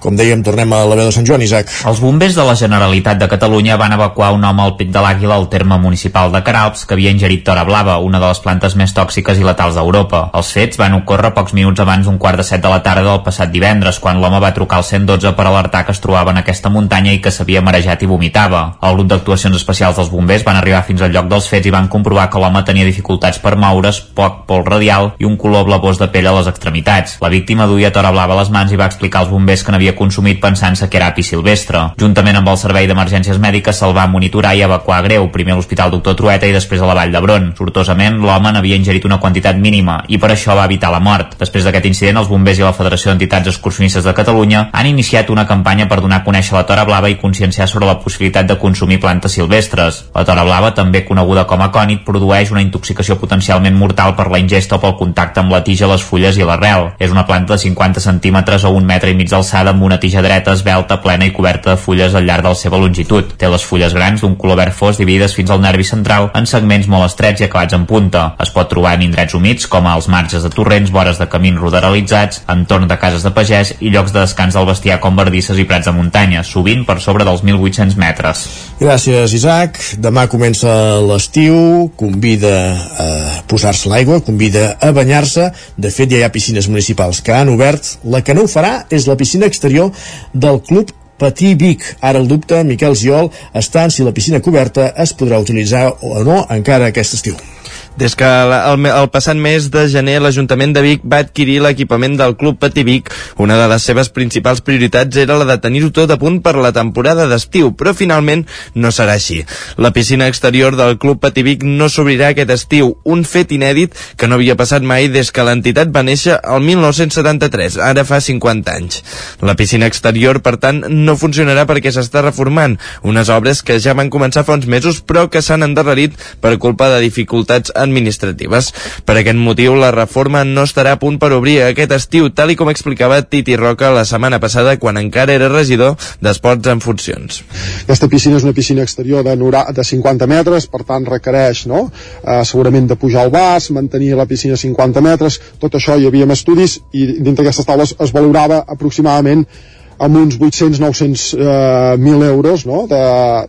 Com dèiem, tornem a la veu de Sant Joan, Isaac. Els bombers de la Generalitat de Catalunya van evacuar un home al Pic de l'Àguila al terme municipal de Caralps que havia ingerit tora blava, una de les plantes més tòxiques i letals d'Europa. Els fets van ocórrer pocs minuts abans d'un quart de set de la tarda del passat divendres, quan l'home va trucar al 112 per alertar que es trobava en aquesta muntanya i que s'havia marejat i vomitava. El grup d'actuacions especials dels bombers van arribar fins al lloc dels fets i van comprovar que l'home tenia dificultats per moure's, poc pol radial i un color blavós de pell a les extremitats. La víctima duia tora blava a les mans i va explicar als bombers que n'havia s'havia consumit pensant-se que era api silvestre. Juntament amb el Servei d'Emergències Mèdiques se'l va monitorar i evacuar greu, primer a l'Hospital Doctor Trueta i després a la Vall d'Hebron. Sortosament, l'home n'havia ingerit una quantitat mínima i per això va evitar la mort. Després d'aquest incident, els bombers i la Federació d'Entitats Excursionistes de Catalunya han iniciat una campanya per donar a conèixer la tora blava i conscienciar sobre la possibilitat de consumir plantes silvestres. La tora blava, també coneguda com a cònit, produeix una intoxicació potencialment mortal per la ingesta o pel contacte amb la tija, les fulles i l'arrel. És una planta de 50 centímetres o un metre i mig d'alçada amb una tija dreta, esbelta, plena i coberta de fulles al llarg de la seva longitud. Té les fulles grans d'un color verd fos dividides fins al nervi central en segments molt estrets i acabats en punta. Es pot trobar en indrets humits com als marges de torrents, vores de camins ruderalitzats, entorn de cases de pagès i llocs de descans del bestiar com verdisses i prats de muntanya, sovint per sobre dels 1.800 metres. Gràcies, Isaac. Demà comença l'estiu, convida a posar-se l'aigua, convida a banyar-se. De fet, ja hi ha piscines municipals que han obert. La que no ho farà és la piscina exterior del Club Patí Vic. Ara el dubte, Miquel Giol, està en si la piscina coberta es podrà utilitzar o no encara aquest estiu. Des que el, el passat mes de gener l'Ajuntament de Vic va adquirir l'equipament del Club Patí Vic, una de les seves principals prioritats era la de tenir-ho tot a punt per la temporada d'estiu, però finalment no serà així. La piscina exterior del Club Patí Vic no s'obrirà aquest estiu, un fet inèdit que no havia passat mai des que l'entitat va néixer el 1973, ara fa 50 anys. La piscina exterior, per tant, no funcionarà perquè s'està reformant, unes obres que ja van començar fa uns mesos però que s'han endarrerit per culpa de dificultats administratives. Per aquest motiu, la reforma no estarà a punt per obrir aquest estiu, tal com explicava Titi Roca la setmana passada quan encara era regidor d'Esports en funcions. Aquesta piscina és una piscina exterior de, de 50 metres, per tant requereix no? eh, segurament de pujar al bas, mantenir la piscina a 50 metres, tot això hi havia estudis i dintre d'aquestes taules es valorava aproximadament amb uns 800-900 eh, mil euros no? de,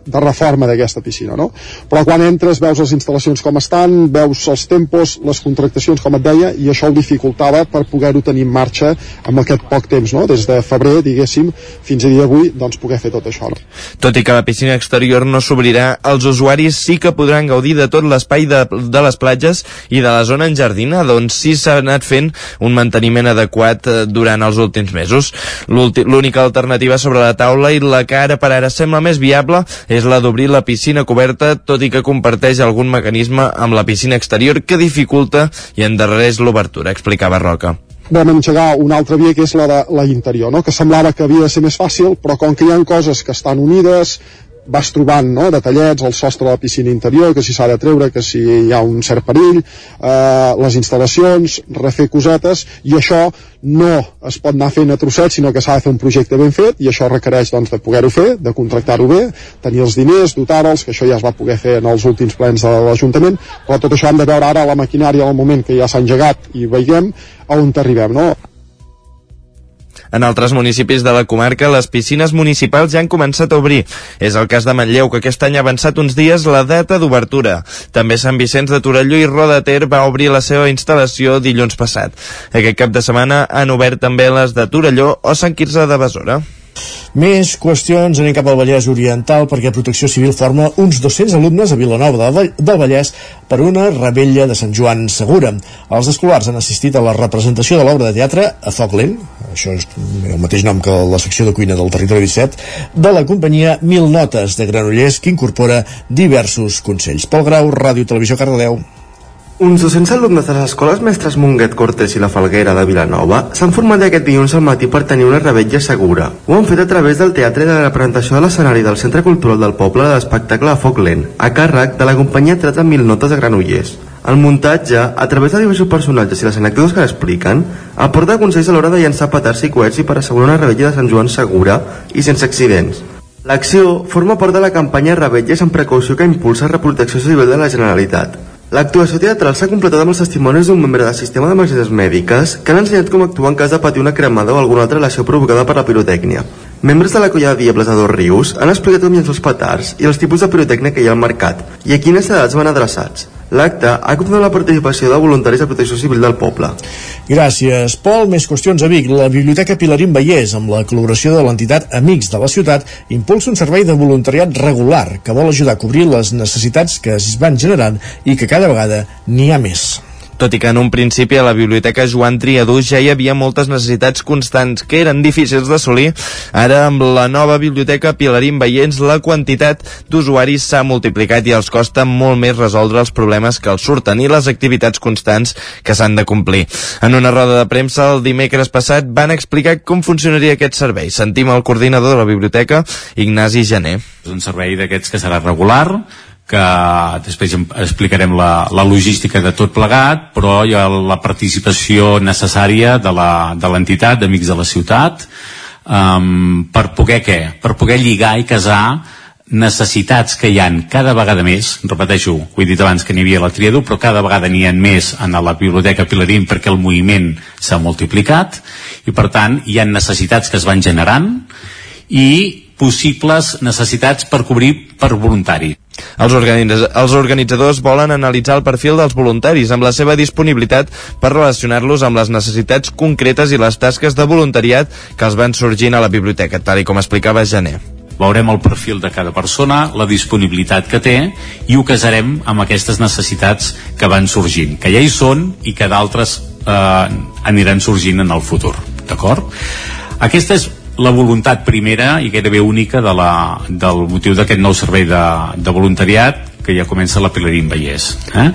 de reforma d'aquesta piscina no? però quan entres veus les instal·lacions com estan veus els tempos, les contractacions com et deia i això ho dificultava per poder-ho tenir en marxa amb aquest poc temps no? des de febrer diguéssim fins a dia d'avui doncs poder fer tot això no? Tot i que la piscina exterior no s'obrirà els usuaris sí que podran gaudir de tot l'espai de, de les platges i de la zona enjardina doncs sí s'ha anat fent un manteniment adequat eh, durant els últims mesos l'única única alternativa sobre la taula i la que ara per ara sembla més viable és la d'obrir la piscina coberta, tot i que comparteix algun mecanisme amb la piscina exterior que dificulta i endarrereix l'obertura, explicava Roca vam engegar una altra via que és la de la interior, no? que semblava que havia de ser més fàcil, però com que hi ha coses que estan unides, vas trobant no, detallets, el sostre de la piscina interior, que si s'ha de treure, que si hi ha un cert perill, eh, les instal·lacions, refer cosetes, i això no es pot anar fent a trossets, sinó que s'ha de fer un projecte ben fet, i això requereix doncs, de poder-ho fer, de contractar-ho bé, tenir els diners, dotar-los, que això ja es va poder fer en els últims plens de l'Ajuntament, però tot això hem de veure ara la maquinària al moment que ja s'ha engegat i veiem a on arribem, no? En altres municipis de la comarca, les piscines municipals ja han començat a obrir. És el cas de Manlleu, que aquest any ha avançat uns dies la data d'obertura. També Sant Vicenç de Torelló i Roda Ter va obrir la seva instal·lació dilluns passat. Aquest cap de setmana han obert també les de Torelló o Sant Quirze de Besora. Més qüestions, anem cap al Vallès Oriental perquè Protecció Civil forma uns 200 alumnes a Vilanova del Vallès per una rebella de Sant Joan Segura. Els escolars han assistit a la representació de l'obra de teatre a Foc Lent, això és el mateix nom que la secció de cuina del territori 17, de la companyia Mil Notes de Granollers que incorpora diversos consells. Pol Grau, Ràdio Televisió Cardedeu. Uns 200 alumnes de les escoles mestres Munguet Cortés i la Falguera de Vilanova s'han format aquest dilluns al matí per tenir una rebetlla segura. Ho han fet a través del teatre de la presentació de l'escenari del Centre Cultural del Poble de l'espectacle foc lent, a càrrec de la companyia Teatre Mil Notes de Granollers. El muntatge, a través de diversos personatges i les anècdotes que l'expliquen, aporta consells a l'hora de llançar petards i coets i per assegurar una rebetlla de Sant Joan segura i sense accidents. L'acció forma part de la campanya Rebetges en precaució que impulsa Reprotecció Civil de la Generalitat. L'actuació teatral s'ha completat amb els testimonis d'un membre del sistema d'emergències mèdiques que han ensenyat com actuar en cas de patir una cremada o alguna altra lesió provocada per la pirotècnia. Membres de la colla de Diables de Dos Rius han explicat com llençar els petards i els tipus de pirotècnia que hi ha al mercat i a quines edats van adreçats. L'acte ha comptat la participació de voluntaris de protecció civil del poble. Gràcies, Pol. Més qüestions a Vic. La Biblioteca Pilarín Vallès, amb la col·laboració de l'entitat Amics de la ciutat, impulsa un servei de voluntariat regular que vol ajudar a cobrir les necessitats que es van generant i que cada vegada n'hi ha més. Tot i que en un principi a la Biblioteca Joan Triadú ja hi havia moltes necessitats constants que eren difícils d'assolir, ara amb la nova Biblioteca Pilarín Veients la quantitat d'usuaris s'ha multiplicat i els costa molt més resoldre els problemes que els surten i les activitats constants que s'han de complir. En una roda de premsa el dimecres passat van explicar com funcionaria aquest servei. Sentim el coordinador de la biblioteca, Ignasi Gené. És un servei d'aquests que serà regular, que després explicarem la, la logística de tot plegat, però hi ha la participació necessària de l'entitat, d'Amics de la Ciutat, um, per poder què? Per poder lligar i casar necessitats que hi han cada vegada més, repeteixo, ho he dit abans que n'hi havia la Triadú, però cada vegada n'hi ha més en la Biblioteca Pilarín perquè el moviment s'ha multiplicat i per tant hi ha necessitats que es van generant i possibles necessitats per cobrir per voluntari. Els, organitz els organitzadors volen analitzar el perfil dels voluntaris amb la seva disponibilitat per relacionar-los amb les necessitats concretes i les tasques de voluntariat que els van sorgint a la biblioteca, tal i com explicava Gené veurem el perfil de cada persona, la disponibilitat que té i ho casarem amb aquestes necessitats que van sorgint, que ja hi són i que d'altres eh, aniran sorgint en el futur. D'acord? Aquesta és la voluntat primera i gairebé única de la, del motiu d'aquest nou servei de, de voluntariat que ja comença la Pilarín Vallès. Eh?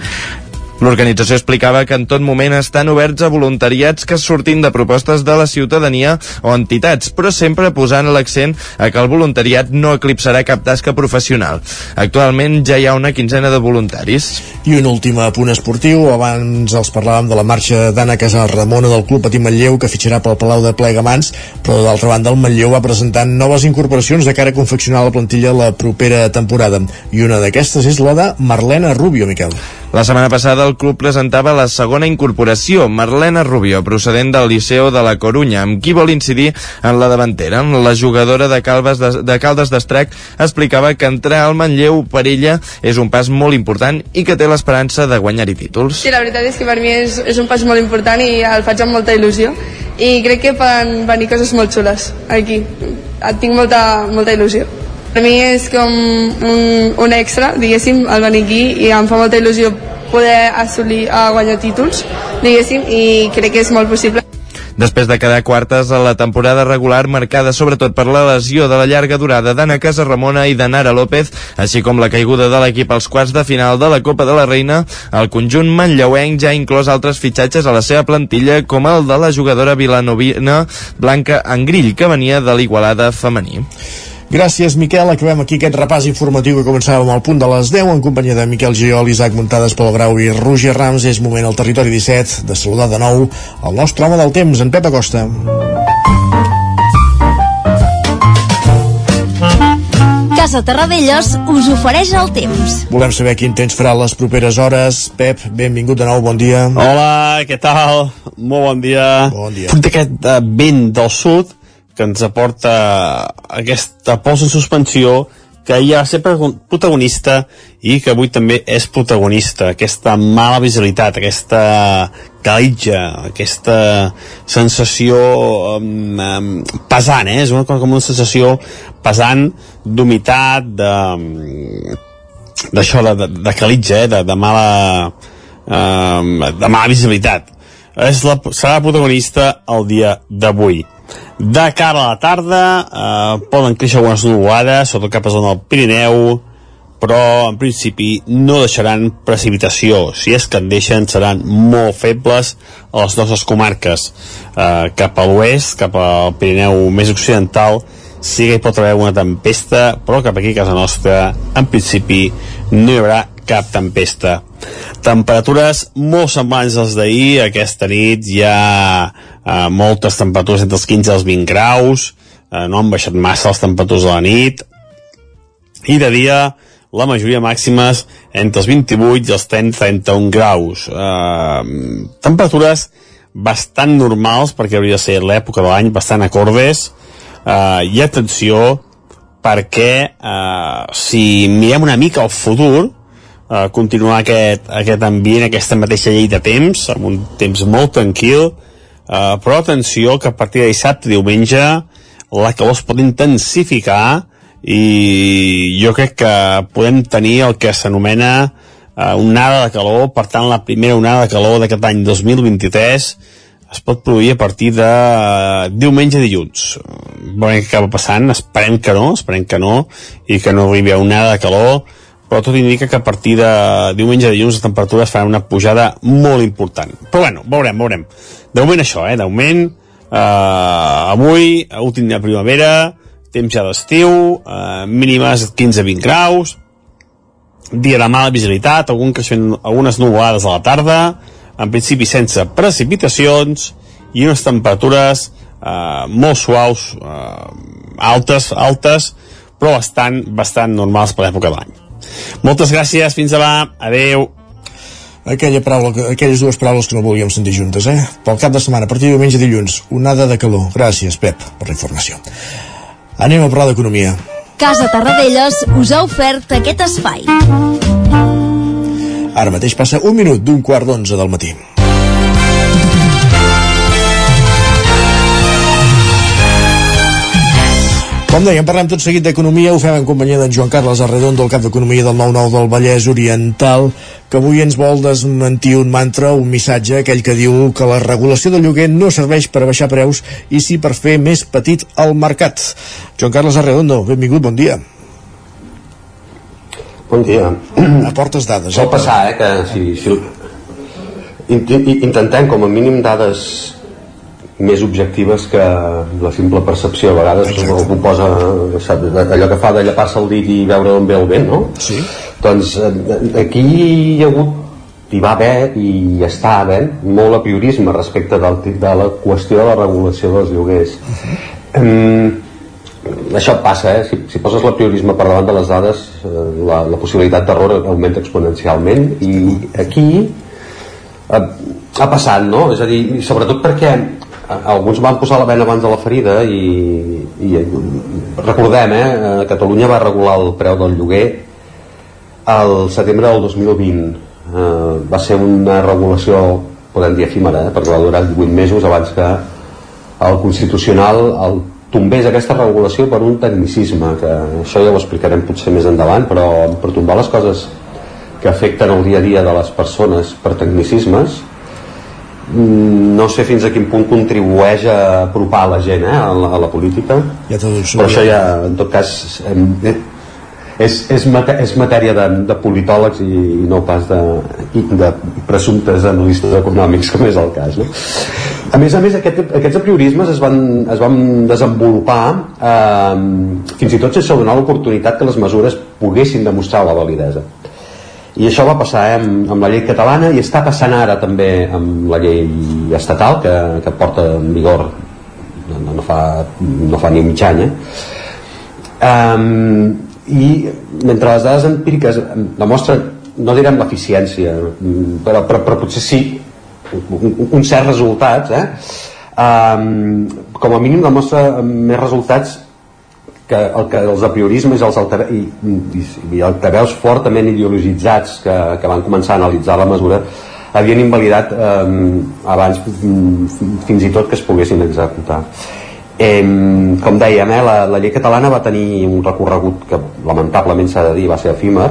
L'organització explicava que en tot moment estan oberts a voluntariats que sortin de propostes de la ciutadania o entitats, però sempre posant l'accent a que el voluntariat no eclipsarà cap tasca professional. Actualment ja hi ha una quinzena de voluntaris. I un últim punt esportiu, abans els parlàvem de la marxa d'Anna Casal Ramona del Club Patí Manlleu que fitxarà pel Palau de Plegamans, però d'altra banda el Manlleu va presentant noves incorporacions de cara a confeccionar la plantilla la propera temporada. I una d'aquestes és la de Marlena Rubio, Miquel. La setmana passada el club presentava la segona incorporació, Marlena Rubio, procedent del Liceu de la Corunya, amb qui vol incidir en la davantera. La jugadora de, Calves de, de Caldes d'Estrac explicava que entrar al Manlleu per ella és un pas molt important i que té l'esperança de guanyar-hi títols. Sí, la veritat és que per mi és, és un pas molt important i el faig amb molta il·lusió i crec que poden venir coses molt xules aquí. Tinc molta, molta il·lusió. Per mi és com un, un extra, diguéssim, el venir aquí i em fa molta il·lusió poder assolir a guanyar títols, diguéssim, i crec que és molt possible. Després de quedar quartes a la temporada regular marcada sobretot per la lesió de la llarga durada d'Anna Ramona i de Nara López, així com la caiguda de l'equip als quarts de final de la Copa de la Reina, el conjunt manlleuenc ja ha inclòs altres fitxatges a la seva plantilla com el de la jugadora vilanovina Blanca Angrill, que venia de l'Igualada femení. Gràcies, Miquel. Acabem aquí aquest repàs informatiu que començàvem al punt de les 10 en companyia de Miquel Giol, Isaac Muntades, Pol Grau i Roger Rams. És moment al territori 17 de saludar de nou el nostre home del temps, en Pep Acosta. Casa Terradellos us ofereix el temps. Volem saber quin temps farà les properes hores. Pep, benvingut de nou, bon dia. Hola, què tal? Molt bon dia. Bon dia. Fruit d'aquest vent del sud que ens aporta aquesta pols en suspensió que ja va ser protagonista i que avui també és protagonista aquesta mala visibilitat, aquesta calitja, aquesta sensació um, um, pesant, eh? és una cosa com una sensació pesant d'humitat de d'això de, de, de calitja, eh? de, de mala um, de mala visibilitat és la, serà protagonista el dia d'avui de cara a la tarda eh, poden créixer algunes nuvolades, sota cap a zona del Pirineu, però en principi no deixaran precipitació. Si és que en deixen, seran molt febles a les nostres comarques. Eh, cap a l'oest, cap al Pirineu més occidental, sí que hi pot haver una tempesta, però cap aquí a casa nostra, en principi, no hi haurà cap tempesta. Temperatures molt semblants als d'ahir, aquesta nit hi ha eh, moltes temperatures entre els 15 i els 20 graus, eh, no han baixat massa les temperatures de la nit, i de dia la majoria màximes entre els 28 i els 30, 31 graus. Eh, temperatures bastant normals, perquè hauria de ser l'època de l'any, bastant acordes, eh, i atenció, perquè eh, si mirem una mica al futur, eh, continuar aquest, aquest ambient, aquesta mateixa llei de temps, amb un temps molt tranquil, eh, però atenció que a partir de dissabte diumenge la calor es pot intensificar i jo crec que podem tenir el que s'anomena eh, onada de calor, per tant la primera onada de calor d'aquest any 2023 es pot produir a partir de eh, diumenge dilluns. Veurem què acaba passant, esperem que no, esperem que no, i que no arribi a onada de calor, però tot indica que a partir de diumenge dilluns les temperatures faran una pujada molt important. Però bueno, veurem, veurem. De moment això, eh, de moment, eh, avui, últim de primavera, temps ja d'estiu, eh, mínimes 15-20 graus, dia de mala visibilitat, algun creixement, algunes nuvolades a la tarda, en principi sense precipitacions i unes temperatures eh, molt suaus, eh, altes, altes, però bastant, bastant normals per l'època de l'any. Moltes gràcies, fins demà, adeu. Aquella paraula, aquelles dues paraules que no volíem sentir juntes, eh? Pel cap de setmana, a partir de diumenge dilluns, onada de calor. Gràcies, Pep, per la informació. Anem a parlar d'economia. Casa Tarradellas us ha ofert aquest espai. Ara mateix passa un minut d'un quart d'onze del matí. Com dèiem, parlem tot seguit d'economia, ho fem en companyia d'en Joan Carles Arredondo, el cap d'Economia del 9-9 del Vallès Oriental, que avui ens vol desmentir un mantra, un missatge, aquell que diu que la regulació del lloguer no serveix per baixar preus i sí per fer més petit el mercat. Joan Carles Arredondo, benvingut, bon dia. Bon dia. Aportes dades. Sol passar, eh, que si, si int- intentem com a mínim dades més objectives que la simple percepció a vegades Exacte. algú posa sap, allò que fa de llapar-se el dit i veure on ve el vent no? Sí. doncs eh, aquí hi ha hagut hi va haver i està havent molt apriorisme respecte del, de la qüestió de la regulació dels lloguers uh -huh. um, això passa, eh? si, si poses l'apriorisme per davant de les dades eh, la, la possibilitat d'error augmenta exponencialment i aquí eh, ha passat, no? És a dir, sobretot perquè alguns van posar la vena abans de la ferida i, i recordem, eh, Catalunya va regular el preu del lloguer al setembre del 2020 eh, va ser una regulació podem dir efímera, eh, perquè va durar 18 mesos abans que el Constitucional el tombés aquesta regulació per un tecnicisme que això ja ho explicarem potser més endavant però per tombar les coses que afecten el dia a dia de les persones per tecnicismes no sé fins a quin punt contribueix a apropar la gent eh, a, la, a la política. Ja però això ja en tot cas em, eh, és, és, mate, és matèria de, de politòlegs i, i no pas de, de presumptes analistes econòmics com és el cas no? a més a més aquest, aquests apriorismes es van, es van desenvolupar eh, fins i tot sense donar l'oportunitat que les mesures poguessin demostrar la validesa i això va passar eh, amb, amb la llei catalana i està passant ara també amb la llei estatal que, que porta en vigor no, no, fa, no fa ni mig any eh? um, i mentre les dades empíriques demostren no direm l'eficiència però, però, però potser sí un, un cert resultats eh? um, com a mínim demostra més resultats que, el, que els apriorismes els altave, i, i, i altaveus fortament ideologitzats que, que van començar a analitzar la mesura havien invalidat eh, abans fins i tot que es poguessin executar. Eh, com dèiem eh, la, la llei catalana va tenir un recorregut que lamentablement s'ha de dir va ser efímer.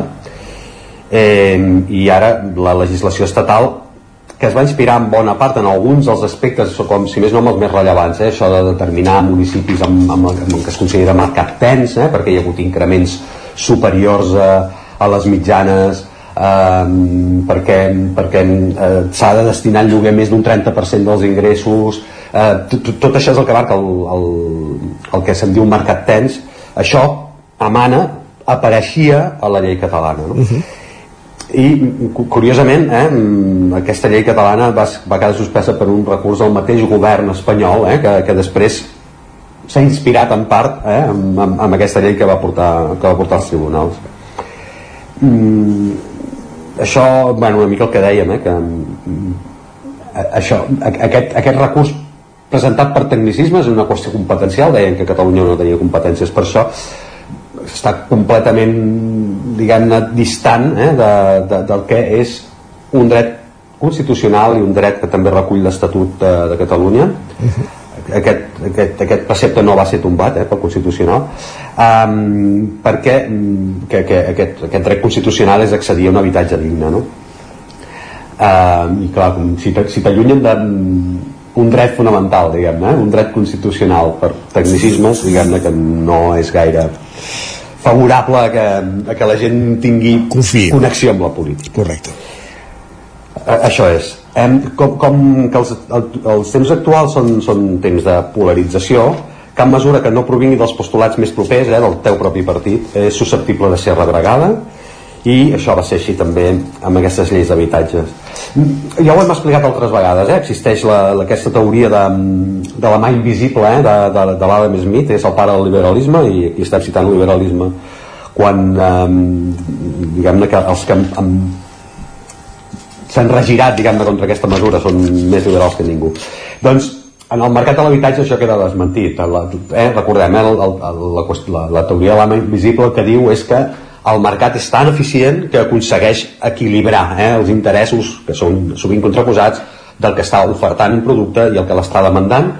Eh, i ara la legislació estatal que es va inspirar en bona part en alguns dels aspectes, com si més no els més rellevants, eh? això de determinar municipis amb, amb, amb el que es considera mercat tens, eh? perquè hi ha hagut increments superiors a, a les mitjanes, eh, perquè, perquè eh, s'ha de destinar al lloguer més d'un 30% dels ingressos, eh, tot, tot això és el que marca el, el, el que se'n diu mercat tens, això emana, apareixia a la llei catalana. No? Uh -huh i curiosament eh, aquesta llei catalana va, va quedar suspesa per un recurs del mateix govern espanyol eh, que, que després s'ha inspirat en part eh, amb, amb, amb aquesta llei que va portar, que va portar als tribunals. Mm, això, bueno, una mica el que dèiem eh, que mm, això, aquest, aquest recurs presentat per tecnicisme és una qüestió competencial deien que Catalunya no tenia competències per això està completament diguem-ne distant eh, de, de, del que és un dret constitucional i un dret que també recull l'Estatut de, de Catalunya aquest, aquest, aquest precepte no va ser tombat eh, pel Constitucional um, perquè que, que aquest, aquest dret constitucional és accedir a un habitatge digne no? uh, i clar, si, si t'allunyen de un dret fonamental, diguem-ne, eh? un dret constitucional per tecnicismes, diguem-ne que no és gaire favorable a que, a que la gent tingui Confiï. connexió amb la política. Correcte. Eh, això és. Em, com, com que els, el, els temps actuals són, són temps de polarització, cap mesura que no provingui dels postulats més propers eh, del teu propi partit és susceptible de ser rebregada i això va ser així també amb aquestes lleis d'habitatges ja ho hem explicat altres vegades eh? existeix la, la, aquesta teoria de, de la mà invisible eh? de, de, de l'Adam Smith és el pare del liberalisme i aquí estem citant el liberalisme quan eh, diguem-ne que els que s'han regirat diguem-ne contra aquesta mesura són més liberals que ningú doncs en el mercat de l'habitatge això queda desmentit la, eh, recordem eh, el, la, la, la teoria de l'ama invisible que diu és que el mercat és tan eficient que aconsegueix equilibrar eh, els interessos que són sovint contraposats del que està ofertant un producte i el que l'està demandant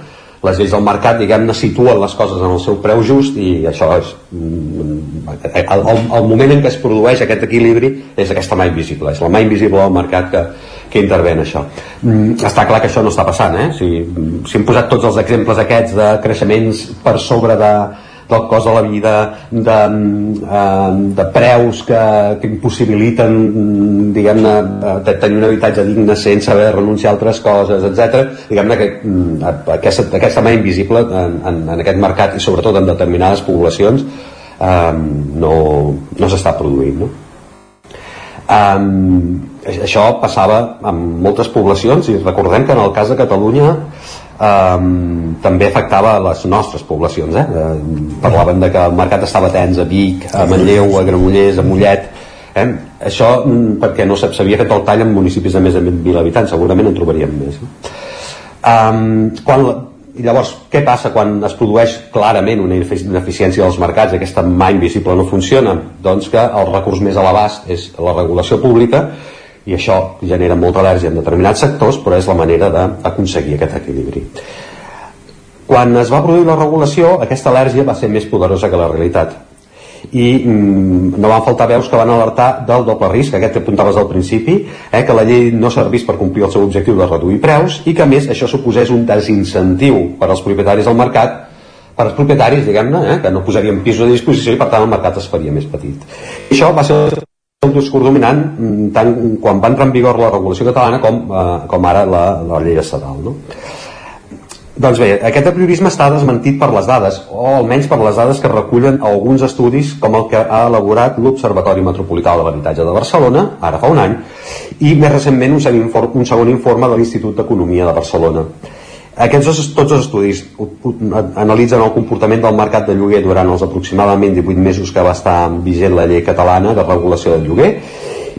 les lleis del mercat diguem-ne situen les coses en el seu preu just i això és mm, el, el, el moment en què es produeix aquest equilibri és aquesta mà invisible és la mà invisible del mercat que, que intervé en això mm, està clar que això no està passant eh? si, si hem posat tots els exemples aquests de creixements per sobre de, del cost de la vida, de, eh, de preus que, que impossibiliten diguem-ne de tenir un habitatge digne sense haver de renunciar a altres coses, etc. Diguem-ne que mm, aquesta, aquesta mà invisible en, en, en aquest mercat i sobretot en determinades poblacions eh, no, no s'està produint. No? Eh, això passava en moltes poblacions i recordem que en el cas de Catalunya um, també afectava les nostres poblacions eh? Parlaven de que el mercat estava tens a Vic, a Manlleu, a Granollers a Mollet eh? això mm, perquè no s'havia fet el tall en municipis de més de 1.000 habitants segurament en trobaríem més um, quan la, llavors, què passa quan es produeix clarament una ineficiència dels mercats, aquesta mà invisible no funciona? Doncs que el recurs més a l'abast és la regulació pública i això genera molta al·lèrgia en determinats sectors però és la manera d'aconseguir aquest equilibri quan es va produir la regulació aquesta al·lèrgia va ser més poderosa que la realitat i mm, no van faltar veus que van alertar del doble risc, aquest que apuntaves al principi, eh, que la llei no servís per complir el seu objectiu de reduir preus i que a més això suposés un desincentiu per als propietaris del mercat per als propietaris, diguem-ne, eh, que no posarien pisos a disposició i per tant el mercat es faria més petit. I això va ser el discurs dominant mm, tant quan va entrar en vigor la regulació catalana com, eh, com ara la, la llei estatal no? doncs bé, aquest apriorisme està desmentit per les dades o almenys per les dades que recullen alguns estudis com el que ha elaborat l'Observatori Metropolità de l'Habitatge de Barcelona ara fa un any i més recentment un un segon informe de l'Institut d'Economia de Barcelona aquests dos, tots els estudis analitzen el comportament del mercat de lloguer durant els aproximadament 18 mesos que va estar vigent la llei catalana de regulació del lloguer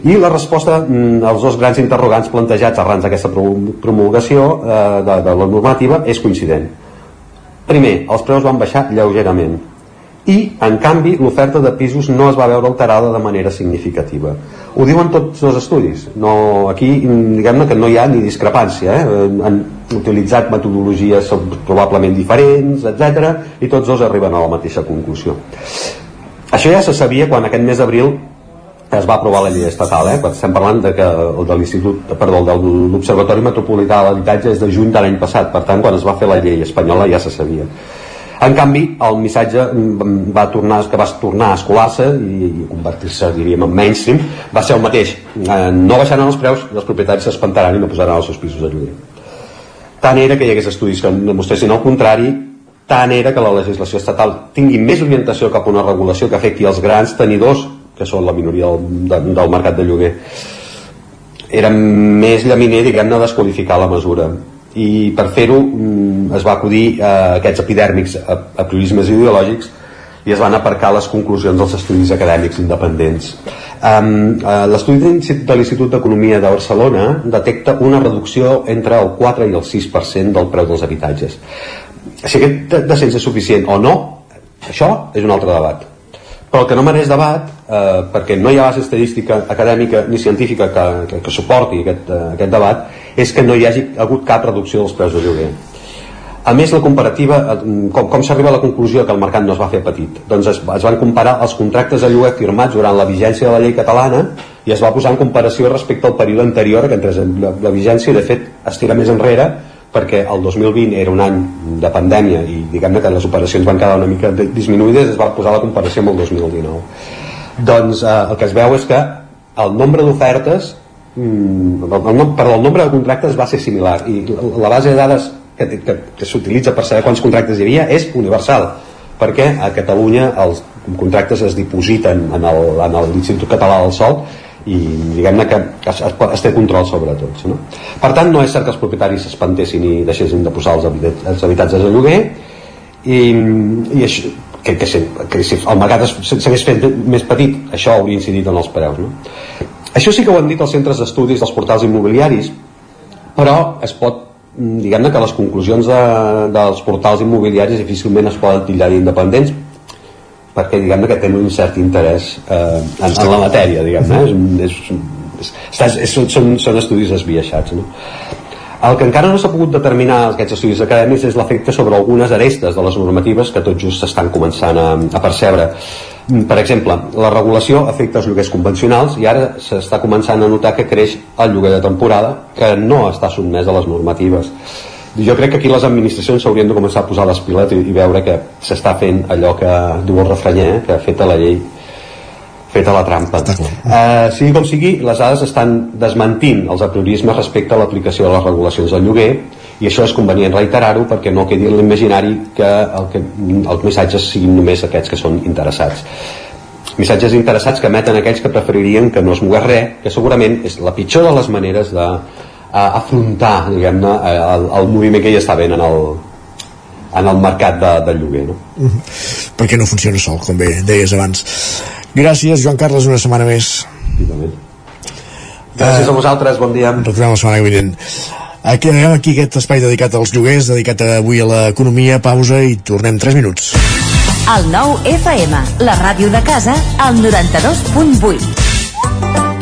i la resposta mm, als dos grans interrogants plantejats arran d'aquesta promulgació eh, de, de la normativa és coincident. Primer, els preus van baixar lleugerament i, en canvi, l'oferta de pisos no es va veure alterada de manera significativa. Ho diuen tots els estudis. No, aquí, diguem-ne que no hi ha ni discrepància. Eh? Han utilitzat metodologies probablement diferents, etc i tots dos arriben a la mateixa conclusió. Això ja se sabia quan aquest mes d'abril es va aprovar la llei estatal, eh? estem parlant de que el de l'Institut, perdó, de l'Observatori Metropolità de l'Habitatge és de juny de l'any passat, per tant quan es va fer la llei espanyola ja se sabia en canvi, el missatge va tornar, que va tornar a escolar-se i, i convertir-se, diríem, en mainstream, va ser el mateix. Eh, no baixaran els preus, els propietaris s'espantaran i no posaran els seus pisos de lloguer. Tant era que hi hagués estudis que demostressin el contrari, tant era que la legislació estatal tingui més orientació cap a una regulació que afecti els grans tenidors, que són la minoria del, de, del mercat de lloguer. Era més llaminer, diguem-ne, desqualificar la mesura i per fer-ho mm, es va acudir a aquests epidèrmics a, a priorismes ideològics i es van aparcar les conclusions dels estudis acadèmics independents. Um, L'estudi de l'Institut d'Economia de Barcelona detecta una reducció entre el 4 i el 6% del preu dels habitatges. Si aquest descens és suficient o no, això és un altre debat però el que no mereix debat eh, perquè no hi ha base estadística acadèmica ni científica que, que, que suporti aquest, eh, aquest debat és que no hi hagi hagut cap reducció dels preus de lloguer A més, la comparativa, eh, com, com s'arriba a la conclusió que el mercat no es va fer petit? Doncs es, es van comparar els contractes de lloguer firmats durant la vigència de la llei catalana i es va posar en comparació respecte al període anterior que entrés en la, la vigència i de fet es tira més enrere perquè el 2020 era un any de pandèmia i diguem-ne que les operacions van quedar una mica disminuïdes es va posar la comparació amb el 2019 doncs eh, el que es veu és que el nombre d'ofertes mm, el, el, el nombre de contractes va ser similar i la, la base de dades que, que, que s'utilitza per saber quants contractes hi havia és universal perquè a Catalunya els contractes es dipositen en l'Institut Català del Sol i diguem-ne que es, es, es té control sobre tots no? per tant no és cert que els propietaris s'espantessin i deixessin de posar els, habitat, els habitatges de lloguer i, i això, que, que, si, que si el mercat s'hagués fet més petit això hauria incidit en els preus no? Això sí que ho han dit els centres d'estudis dels portals immobiliaris però es pot diguem-ne que les conclusions de, dels portals immobiliaris difícilment es poden titllar d'independents perquè diguem-ne que tenen un cert interès eh, en, en la matèria diguem-ne és, és, és, és, són, són estudis esbiaixats no? El que encara no s'ha pogut determinar aquests estudis acadèmics és l'efecte sobre algunes arestes de les normatives que tot just s'estan començant a, a percebre per exemple, la regulació afecta els lloguers convencionals i ara s'està començant a notar que creix el lloguer de temporada que no està sotmès a les normatives. Jo crec que aquí les administracions s'haurien de començar a posar les piles i, i veure que s'està fent allò que diu el refranyer, eh? que ha fet a la llei feta la trampa. Uh, sigui com sigui, les dades estan desmentint els apriorismes respecte a l'aplicació de les regulacions del lloguer i això és convenient reiterar-ho perquè no quedi en l'imaginari que, el que els missatges siguin només aquests que són interessats missatges interessats que emeten aquells que preferirien que no es mogués res, que segurament és la pitjor de les maneres de a, afrontar diguem-ne el, el moviment que hi està havent en el, en el mercat de, del lloguer no? Mm -hmm. perquè no funciona sol, com bé deies abans gràcies Joan Carles una setmana més gràcies uh, a vosaltres, bon dia retornem la setmana que vinent Aquí, aquí aquest espai dedicat als lloguers, dedicat avui a l'economia, pausa i tornem 3 minuts. El nou FM, la ràdio de casa, al 92.8.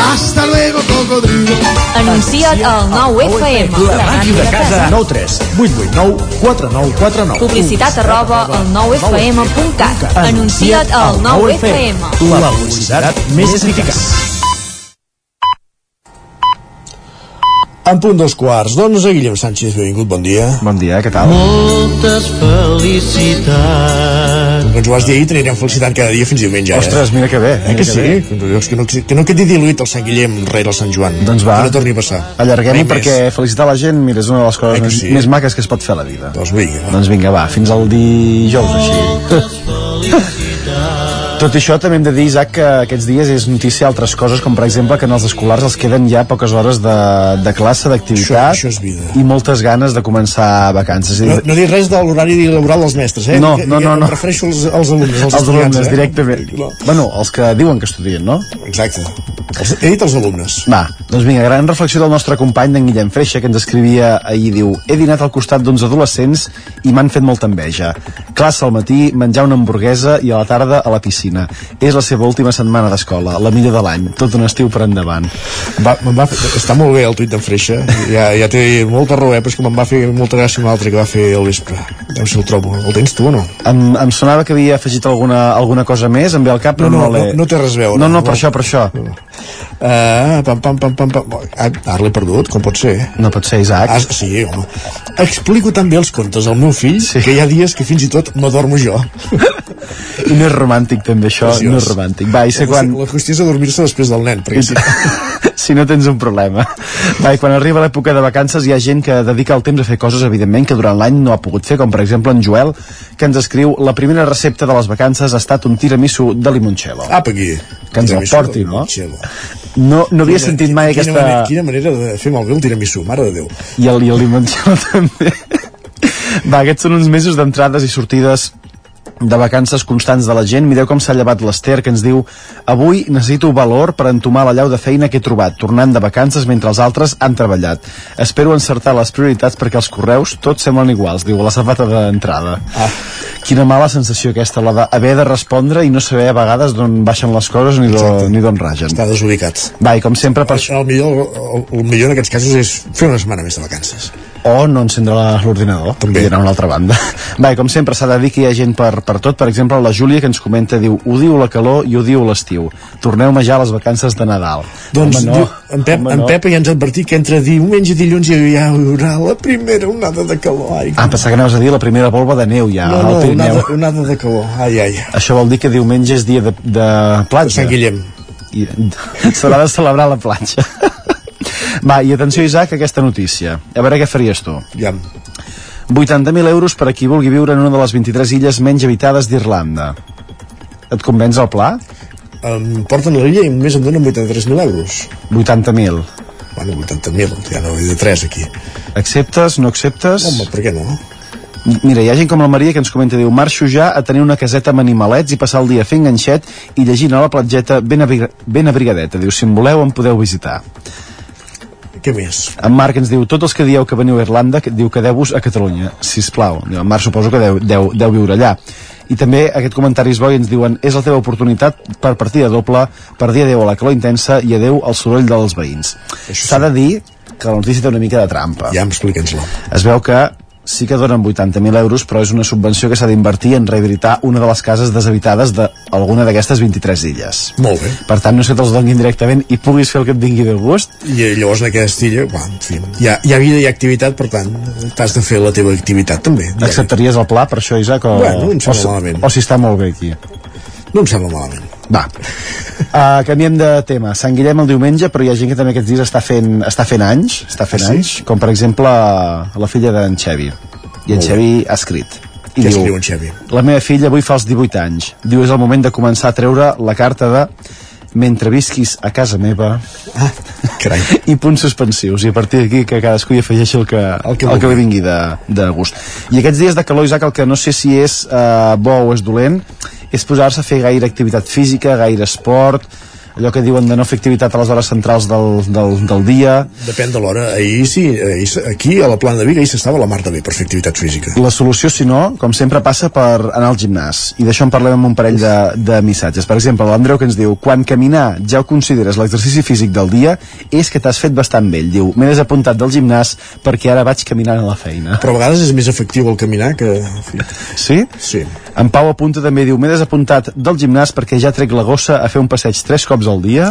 Hasta luego, cocodrilo. Anuncia't al 9FM. La màquina de casa. 9 3 8 8 9 4 9 4 9. Publicitat arroba al 9FM.cat. Anuncia't al 9FM. La publicitat més eficaç. En punt dos quarts d'onze, Guillem Sánchez, benvingut, bon dia. Bon dia, què tal? Moltes felicitats. Ens ho vas dir ahir, t'anirem felicitant cada dia fins diumenge. Ostres, mira que bé. Eh, que sí? Que no, que no, que no quedi diluït el Sant Guillem rere el Sant Joan. Doncs va. Que no torni a passar. Allarguem-ho Mai perquè felicitar la gent, mira, és una de les coses Eh que més, sí? més maques que es pot fer a la vida. Doncs vinga. Doncs vinga, va, fins al dijous, així. <laughs> Tot això, també hem de dir, Isaac, que aquests dies és notícia altres coses, com per exemple que en els escolars els queden ja poques hores de, de classe, d'activitat, i moltes ganes de començar vacances. No, dir, no dic res de l'horari laboral dels mestres, eh? No, no, no, no. Em refereixo als, als alumnes, als, els alumnes, eh? directament. Bueno, els que diuen que estudien, no? Exacte. Els, he dit els alumnes. Va, doncs vinga, gran reflexió del nostre company d'en Guillem Freixa, que ens escrivia ahir, diu He dinat al costat d'uns adolescents i m'han fet molta enveja. Classe al matí, menjar una hamburguesa i a la tarda a la piscina. És la seva última setmana d'escola, la millor de l'any, tot un estiu per endavant. Va, va, està molt bé el tuit d'en Freixa, ja, ja té molta raó, eh? però és que me'n va fer molta gràcia un altre que va fer al vespre. No sé si el trobo. El tens tu o no? Em, em sonava que havia afegit alguna, alguna cosa més, em ve al cap, però No, no, no, no, no té res a veure. No, no, No. per això, per això. Uh, pam, pam, pam, pam, pam. Ah, ara l'he perdut, com pot ser? No pot ser, Isaac. Ah, sí, home. Explico també els contes al meu fill, sí. que hi ha dies que fins i tot m'adormo jo. I <laughs> no és romàntic també això, Preciós. no és romàntic. Va, i sé quan... La qüestió és adormir-se després del nen, perquè. <laughs> si no tens un problema. Va, i quan arriba l'època de vacances hi ha gent que dedica el temps a fer coses, evidentment, que durant l'any no ha pogut fer, com per exemple en Joel, que ens escriu la primera recepta de les vacances ha estat un tiramisú de limoncello. Ah, per aquí. Que ens el porti, no? No, no havia Quina- sentit mai quina aquesta... Manera, quina manera de fer malbé el tiramisú, mare de Déu. I el, i el limoncello <laughs> també. Va, aquests són uns mesos d'entrades i sortides de vacances constants de la gent. Mireu com s'ha llevat l'Ester, que ens diu Avui necessito valor per entomar la llau de feina que he trobat, tornant de vacances mentre els altres han treballat. Espero encertar les prioritats perquè els correus tots semblen iguals, diu la safata d'entrada. Ah. Quina mala sensació aquesta, la d'haver de respondre i no saber a vegades d'on baixen les coses ni d'on ragen. Està desubicat. Va, i com sempre per El, el, millor, el, el millor en aquests casos és fer una setmana més de vacances. O no encendre l'ordinador també a una altra banda <laughs> i com sempre s'ha de dir que hi ha gent per, per tot per exemple la Júlia que ens comenta diu odio la calor i odio l'estiu torneu-me ja a les vacances de Nadal Doncs Home, no. diu, en, Pep, Home, en. Pep ja ens ha advertit que entre diumenge i dilluns hi haurà la primera onada de calor. Ai, ah, pensava que anaves a dir la primera volva de neu ja no, no, onada, onada de calor. Ai, ai. això vol dir que diumenge és dia de, de platja De Sant Guillem. i <laughs> s'haurà de celebrar la platja va, i atenció Isaac a aquesta notícia a veure què faries tu ja. 80.000 euros per a qui vulgui viure en una de les 23 illes menys habitades d'Irlanda et convenç el pla? Em porten a l'illa i només em donen 83.000 euros. 80.000 Bueno, 80.000, ja no he de 3 aquí. Acceptes, no acceptes? Home, per què no? Mira, hi ha gent com la Maria que ens comenta, diu, marxo ja a tenir una caseta amb animalets i passar el dia fent ganxet i llegint a la platgeta ben, abrig ben abrigadeta. Diu, si em voleu em podeu visitar. Què més? En Marc ens diu, tots els que dieu que veniu a Irlanda, que diu que deu-vos a Catalunya, si plau. En Marc suposo que deu, deu, deu viure allà. I també aquest comentari és bo i ens diuen, és la teva oportunitat per partida doble, per dir adeu a la calor intensa i adeu al soroll dels veïns. S'ha de dir que la notícia té una mica de trampa. Ja explica'ns-la. Es veu que sí que donen 80.000 euros, però és una subvenció que s'ha d'invertir en rehabilitar una de les cases deshabitades d'alguna d'aquestes 23 illes. Molt bé. Per tant, no és que te'ls donin directament i puguis fer el que et vingui de gust. I llavors en aquesta illa, bueno, en fi, hi ha, hi ha vida i activitat, per tant, t'has de fer la teva activitat també. Acceptaries el pla per això, Isaac? O, Bueno, no em sembla o, si- malament. O si està molt bé aquí. No em sembla malament. Va. Uh, canviem de tema. Sant Guillem el diumenge, però hi ha gent que també aquests dies està fent, està fent anys, està fent Ah, sí? anys, com per exemple la filla d'en Xevi. I en. Xevi ha escrit. I Què diu, escriu en Xevi? La meva filla avui fa els 18 anys. Diu, és el moment de començar a treure la carta de mentre visquis a casa meva ah, carai. <laughs> i punts suspensius i a partir d'aquí que cadascú hi afegeixi el que, el que, el que li vingui de, de gust i aquests dies de calor, Isaac, el que no sé si és eh, bo o és dolent és posar-se a fer gaire activitat física, gaire esport allò que diuen de no fer activitat a les hores centrals del, del, del dia. Depèn de l'hora. Ahir sí, ahir, aquí a la plana de Vic ahir s'estava la Marta bé per fer activitat física. La solució, si no, com sempre, passa per anar al gimnàs. I d'això en parlem amb un parell de, de missatges. Per exemple, l'Andreu que ens diu quan caminar ja ho consideres l'exercici físic del dia és que t'has fet bastant vell. Diu, m'he desapuntat del gimnàs perquè ara vaig caminant a la feina. Però a vegades és més efectiu el caminar que... Sí? Sí. En Pau apunta també, diu, m'he desapuntat del gimnàs perquè ja trec la gossa a fer un passeig tres cops al dia,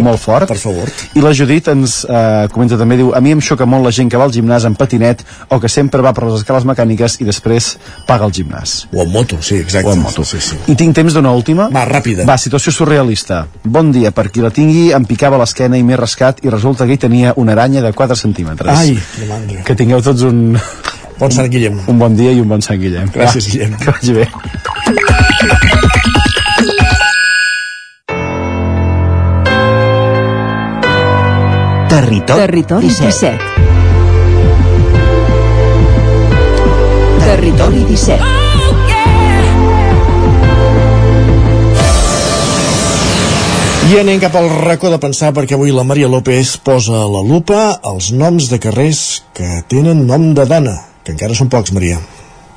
molt fort. Per favor. I la Judit ens eh, comenta també, diu, a mi em xoca molt la gent que va al gimnàs en patinet o que sempre va per les escales mecàniques i després paga el gimnàs. O en moto, sí, exacte. O en moto. Sí, sí. I tinc temps d'una última? Va, ràpida. Va, situació surrealista. Bon dia, per qui la tingui, em picava l'esquena i m'he rascat i resulta que hi tenia una aranya de 4 centímetres. Ai, que tingueu tots un... Bon Sant Guillem. Un bon dia i un bon Sant Guillem. Gràcies, Va, Guillem. Que vagi bé. Territori, Territori 17. 17. Territori 17. I anem cap al racó de pensar perquè avui la Maria López posa a la lupa els noms de carrers que tenen nom de dona, que encara són pocs, Maria.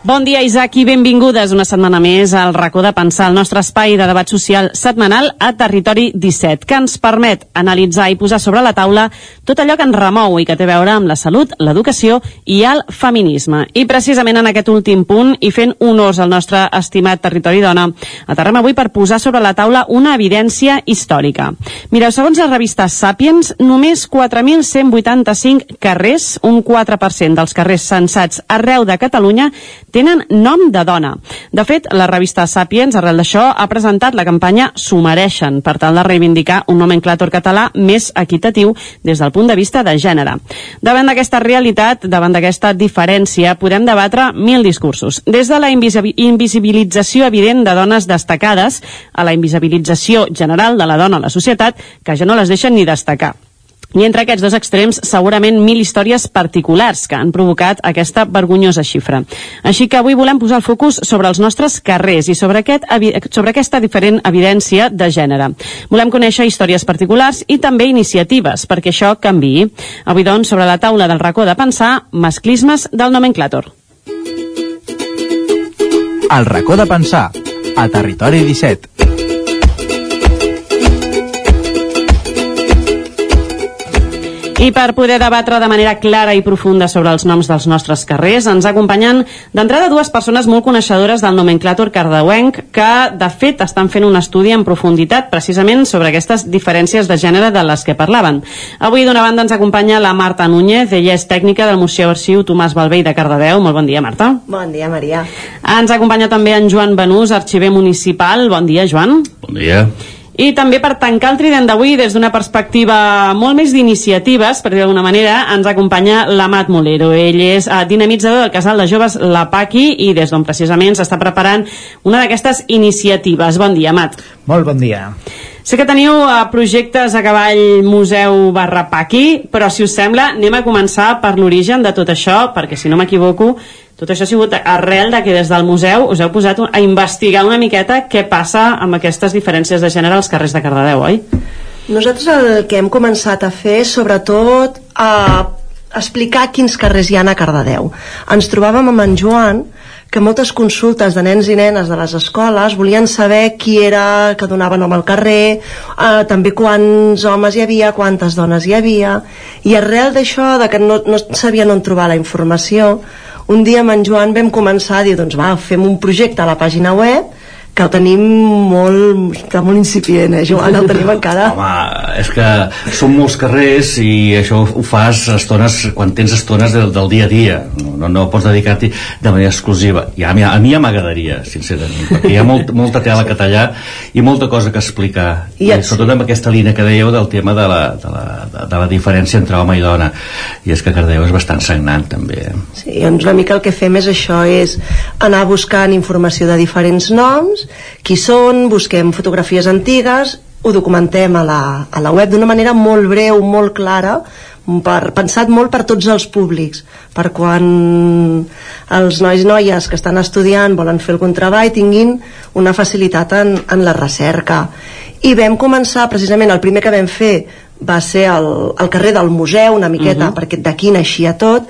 Bon dia, Isaac, i benvingudes una setmana més al racó de pensar el nostre espai de debat social setmanal a Territori 17, que ens permet analitzar i posar sobre la taula tot allò que ens remou i que té a veure amb la salut, l'educació i el feminisme. I precisament en aquest últim punt, i fent honors al nostre estimat Territori Dona, aterrem avui per posar sobre la taula una evidència històrica. Mireu, segons la revista Sapiens, només 4.185 carrers, un 4% dels carrers censats arreu de Catalunya, tenen nom de dona. De fet, la revista Sapiens, arrel d'això, ha presentat la campanya S'ho mereixen, per tal de reivindicar un nomenclàtor català més equitatiu des del punt de vista de gènere. Davant d'aquesta realitat, davant d'aquesta diferència, podem debatre mil discursos. Des de la invisi- invisibilització evident de dones destacades a la invisibilització general de la dona a la societat, que ja no les deixen ni destacar. I entre aquests dos extrems, segurament mil històries particulars que han provocat aquesta vergonyosa xifra. Així que avui volem posar el focus sobre els nostres carrers i sobre, aquest, sobre aquesta diferent evidència de gènere. Volem conèixer històries particulars i també iniciatives perquè això canviï. Avui, doncs, sobre la taula del racó de pensar, masclismes del nomenclàtor. El racó de pensar, a Territori 17. I per poder debatre de manera clara i profunda sobre els noms dels nostres carrers, ens acompanyen d'entrada dues persones molt coneixedores del nomenclàtor cardauenc que, de fet, estan fent un estudi en profunditat precisament sobre aquestes diferències de gènere de les que parlaven. Avui, d'una banda, ens acompanya la Marta Núñez, ella és tècnica del Museu Arxiu Tomàs Balvei de Cardedeu. Molt bon dia, Marta. Bon dia, Maria. Ens acompanya també en Joan Benús, arxiver municipal. Bon dia, Joan. Bon dia. I també per tancar el trident d'avui des d'una perspectiva molt més d'iniciatives, per dir d'alguna manera, ens acompanya l'Amat Molero. Ell és eh, dinamitzador del casal de joves La Paqui i des d'on precisament s'està preparant una d'aquestes iniciatives. Bon dia, Amat. Molt bon dia. Sé que teniu eh, projectes a cavall museu barra Paqui, però si us sembla anem a començar per l'origen de tot això, perquè si no m'equivoco, tot això ha sigut arrel de que des del museu us heu posat a investigar una miqueta què passa amb aquestes diferències de gènere als carrers de Cardedeu, oi? Nosaltres el que hem començat a fer sobretot a explicar quins carrers hi ha a Cardedeu. Ens trobàvem amb en Joan que moltes consultes de nens i nenes de les escoles volien saber qui era que donava nom al carrer, eh, també quants homes hi havia, quantes dones hi havia, i arrel d'això, de que no, no sabien on trobar la informació, un dia amb en Joan vam començar a dir, doncs va, fem un projecte a la pàgina web que el tenim molt, està molt incipient, eh, Joan? El tenim encara. Home, és que són molts carrers i això ho fas estones, quan tens estones del, del dia a dia. No, no, no pots dedicar-t'hi de manera exclusiva. I a mi, a mi ja m'agradaria, sincerament, perquè hi ha molt, molta tela que tallar i molta cosa que explicar. I, I sobretot amb aquesta línia que dèieu del tema de la, de la, de, de la diferència entre home i dona. I és que Cardeu és bastant sagnant, també. Eh? Sí, doncs una mica el que fem és això, és anar buscant informació de diferents noms, qui són, busquem fotografies antigues, ho documentem a la, a la web d'una manera molt breu, molt clara, per, pensat molt per tots els públics, per quan els nois i noies que estan estudiant volen fer algun treball tinguin una facilitat en, en la recerca. i vam començar precisament el primer que vam fer va ser el, el carrer del museu una miqueta, uh -huh. perquè d'aquí naixia tot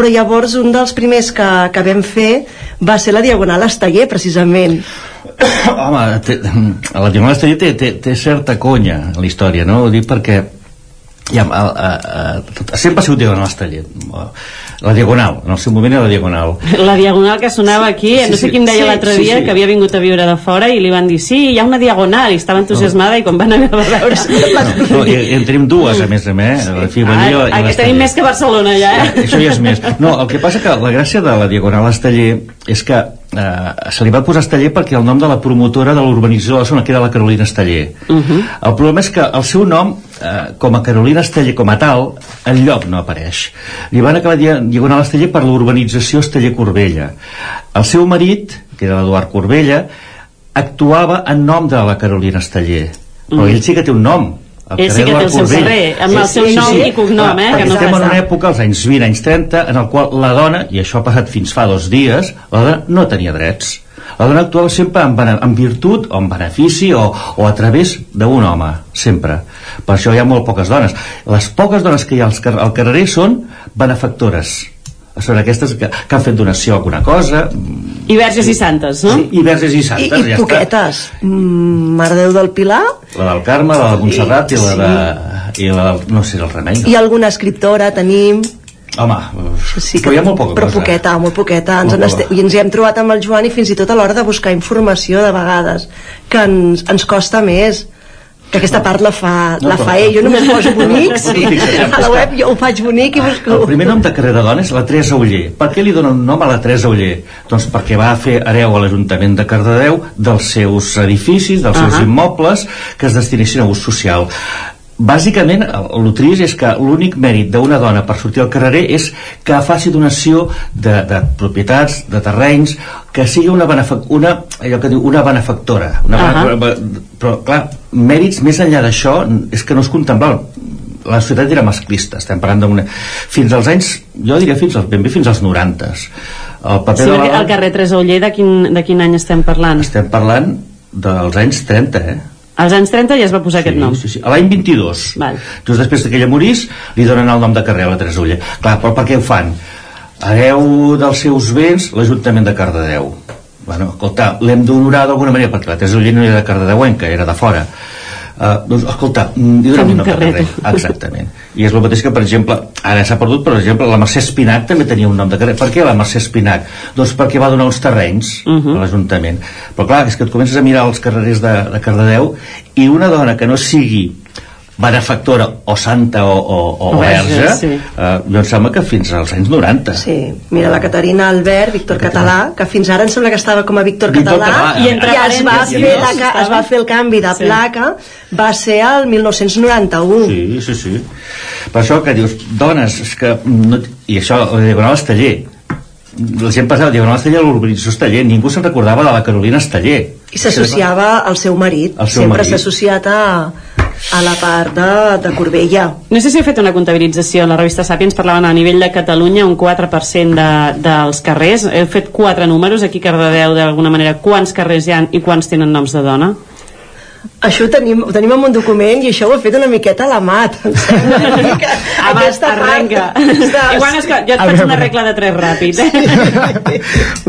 però llavors un dels primers que, que vam fer va ser la Diagonal Esteller precisament <coughs> Home, té, <coughs> la Diagonal Esteller té, té, té certa conya la història, no? Ho dic perquè ja, a, a, a, sempre ha sigut Diagonal Esteller la Diagonal, en el seu moment era la Diagonal <laughs> La Diagonal que sonava aquí, sí, no sé sí, qui em deia sí, l'altre dia sí, sí. que havia vingut a viure de fora i li van dir, sí, hi ha una Diagonal i estava entusiasmada no. i quan van anar a veure <laughs> no, no, i, en tenim dues a més a més eh? la Fiballó ah, i tenim més que Barcelona ja eh? això ja és més no, el que passa que la gràcia de la Diagonal Esteller és que eh, se li va posar Esteller perquè el nom de la promotora de l'urbanització de la zona que era la Carolina Esteller uh -huh. el problema és que el seu nom eh, com a Carolina Esteller com a tal el lloc no apareix li van acabar Diagonal Esteller per l'urbanització Esteller-Corbella el seu marit que era l'Eduard Corbella actuava en nom de la Carolina Esteller però -huh. ell sí que té un nom el ell sí que té el seu carrer, amb sí, el seu sí, nom sí, sí. i cognom, eh? Que no estem en una època, als anys 20, anys 30, en el qual la dona, i això ha passat fins fa dos dies, la dona no tenia drets. La dona actuava sempre en, en virtut o en benefici o, o a través d'un home, sempre. Per això hi ha molt poques dones. Les poques dones que hi ha al carrer són benefactores són aquestes que, que han fet donació a alguna cosa i verges i santes, no? Sí, i verges i santes, I, i ja poquetes mm, Mare Déu del Pilar la del Carme, la de Montserrat i, i la de, i la del, no sé, del Remei no? i alguna escriptora tenim Home, sí que, però hi ha molt poca però cosa. poqueta, molt poqueta. Ens molt este... I ens hi hem trobat amb el Joan i fins i tot a l'hora de buscar informació de vegades, que ens, ens costa més que aquesta part la fa, no, la fa ell, jo només poso bonic <laughs> sí. a la web jo ho faig bonic i busco el primer nom de carrer de dona és la Teresa Uller per què li dona un nom a la Teresa Uller? doncs perquè va fer hereu a l'Ajuntament de Cardedeu dels seus edificis dels seus uh -huh. immobles que es destinessin a ús social bàsicament el trist és que l'únic mèrit d'una dona per sortir al carrer és que faci donació de, de propietats, de terrenys que sigui una, una, allò que diu, una benefactora una uh -huh. però clar, mèrits més enllà d'això és que no es contemplen la societat era masclista estem parlant d'una... fins als anys jo diria fins als, ben bé fins als 90 el paper sí, de la... el carrer Tresauller de quin, de quin any estem parlant? estem parlant dels anys 30 eh? Als anys 30 ja es va posar sí, aquest nom. Sí, sí. A l'any 22. Val. Just després que ella morís, li donen el nom de carrer a la Tresulla. Clar, però per què ho fan? Hereu dels seus béns l'Ajuntament de Cardedeu. Bueno, escolta, l'hem d'honorar d'alguna manera, perquè la Tresulla no era de Cardedeuenca, era de fora Uh, doncs, escolta, mm, un nom de carrer. Exactament. I és el mateix que, per exemple, ara s'ha perdut, per exemple, la Mercè Espinac també tenia un nom de carrer. Per què la Mercè Espinac? Doncs perquè va donar uns terrenys uh -huh. a l'Ajuntament. Però clar, és que et comences a mirar els carrers de, de Cardedeu i una dona que no sigui benefactora o santa o, o, o verge, sí. eh, jo em sembla que fins als anys 90. Sí, mira la Caterina Albert, Víctor Català, que fins ara em sembla que estava com a Víctor, Víctor Català, Català, i, entre i es, va fer la, es va fer el canvi de sí. placa, va ser el 1991. Sí, sí, sí. Per això que dius, dones, és que no, i això, la Diagonal Esteller, la gent passava Diagonal Esteller a l'urbanització Esteller, ningú se'n recordava de la Carolina Esteller. I s'associava al seu marit, seu sempre s'ha associat a, a la part de, de Corbella. No sé si heu fet una comptabilització, la revista Sapiens parlaven a nivell de Catalunya un 4% de, dels carrers, heu fet quatre números, aquí Cardedeu d'alguna manera, quants carrers hi ha i quants tenen noms de dona? Això ho tenim, ho tenim en un document i això ho he fet una miqueta a la mat. <laughs> Amat, arrenca. Igual és que jo et faig una regla de tres ràpid. Eh?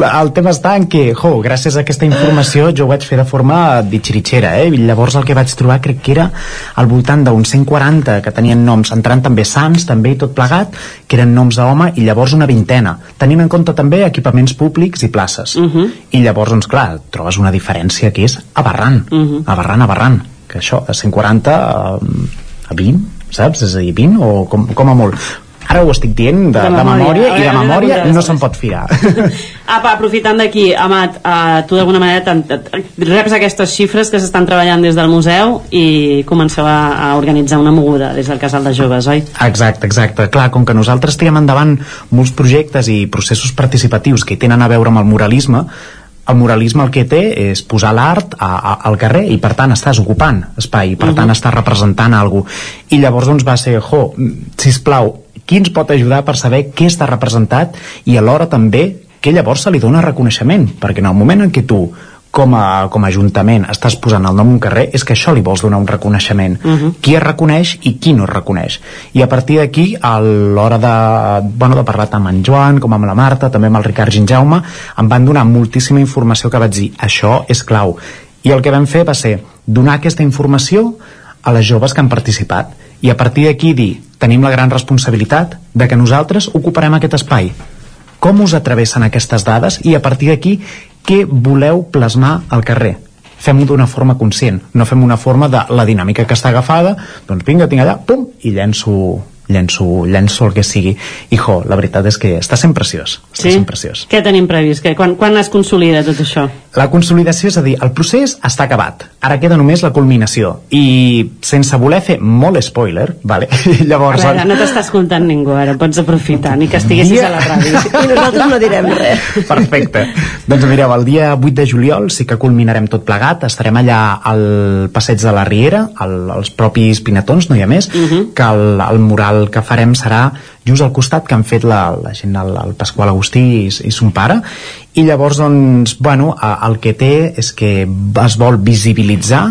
El tema està en que, jo, gràcies a aquesta informació jo ho vaig fer de forma bitxiritxera, eh? I llavors el que vaig trobar crec que era al voltant d'uns 140 que tenien noms, entrant també sants, també i tot plegat, que eren noms d'home, i llavors una vintena. Tenim en compte també equipaments públics i places. Uh -huh. I llavors, doncs clar, trobes una diferència que és aberrant, uh -huh. aberrant aberrant, aberrant que això, de 140 a, a 20 saps? És a dir, 20 o com, com a molt. Ara ho estic dient de, de, de memòria, i de memòria no se'n pot fiar. <laughs> Apa, aprofitant d'aquí, Amat uh, tu d'alguna manera reps aquestes xifres que s'estan treballant des del museu i comenceu a, a organitzar una moguda des del casal de joves, oi? Exacte, exacte, clar, com que nosaltres tirem endavant molts projectes i processos participatius que tenen a veure amb el muralisme el muralisme el que té és posar l'art al carrer i per tant estàs ocupant espai i per uh -huh. tant estàs representant alguna i llavors doncs va ser, jo, sisplau qui ens pot ajudar per saber què està representat i alhora també que llavors se li dona reconeixement perquè en el moment en què tu com a, com a ajuntament estàs posant el nom a un carrer és que això li vols donar un reconeixement. Uh -huh. qui es reconeix i qui no es reconeix. I a partir d'aquí a l'hora de, bueno, de parlar tant amb en Joan com amb la Marta també amb el Ricard Gingaume em van donar moltíssima informació que vaig dir això és clau. I el que vam fer va ser donar aquesta informació a les joves que han participat i a partir d'aquí dir tenim la gran responsabilitat de que nosaltres ocuparem aquest espai com us atravessen aquestes dades i a partir d'aquí què voleu plasmar al carrer? Fem-ho d'una forma conscient, no fem una forma de la dinàmica que està agafada, doncs vinga, tinc allà, pum, i llenço, llenço, llenço el que sigui. I jo, la veritat és que està sent preciós. Està Sí? sent preciós. Què tenim previst? Que, quan, quan es consolida tot això? La consolidació, és a dir, el procés està acabat. Ara queda només la culminació. I sense voler fer molt spoiler, vale? <laughs> A llavors... veure, no t'està escoltant ningú ara, pots aprofitar, ni que estiguessis Dia- a la ràdio. <laughs> I nosaltres no direm res. Perfecte. doncs mireu, el dia 8 de juliol sí que culminarem tot plegat. Estarem allà al passeig de la Riera, al, als propis Pinatons, no hi ha més, uh -huh. que el, el mural que farem serà just al costat que han fet la, la gent, el, el Pasqual Agustí i, i son pare, i llavors, doncs, bueno, el que té és que es vol visibilitzar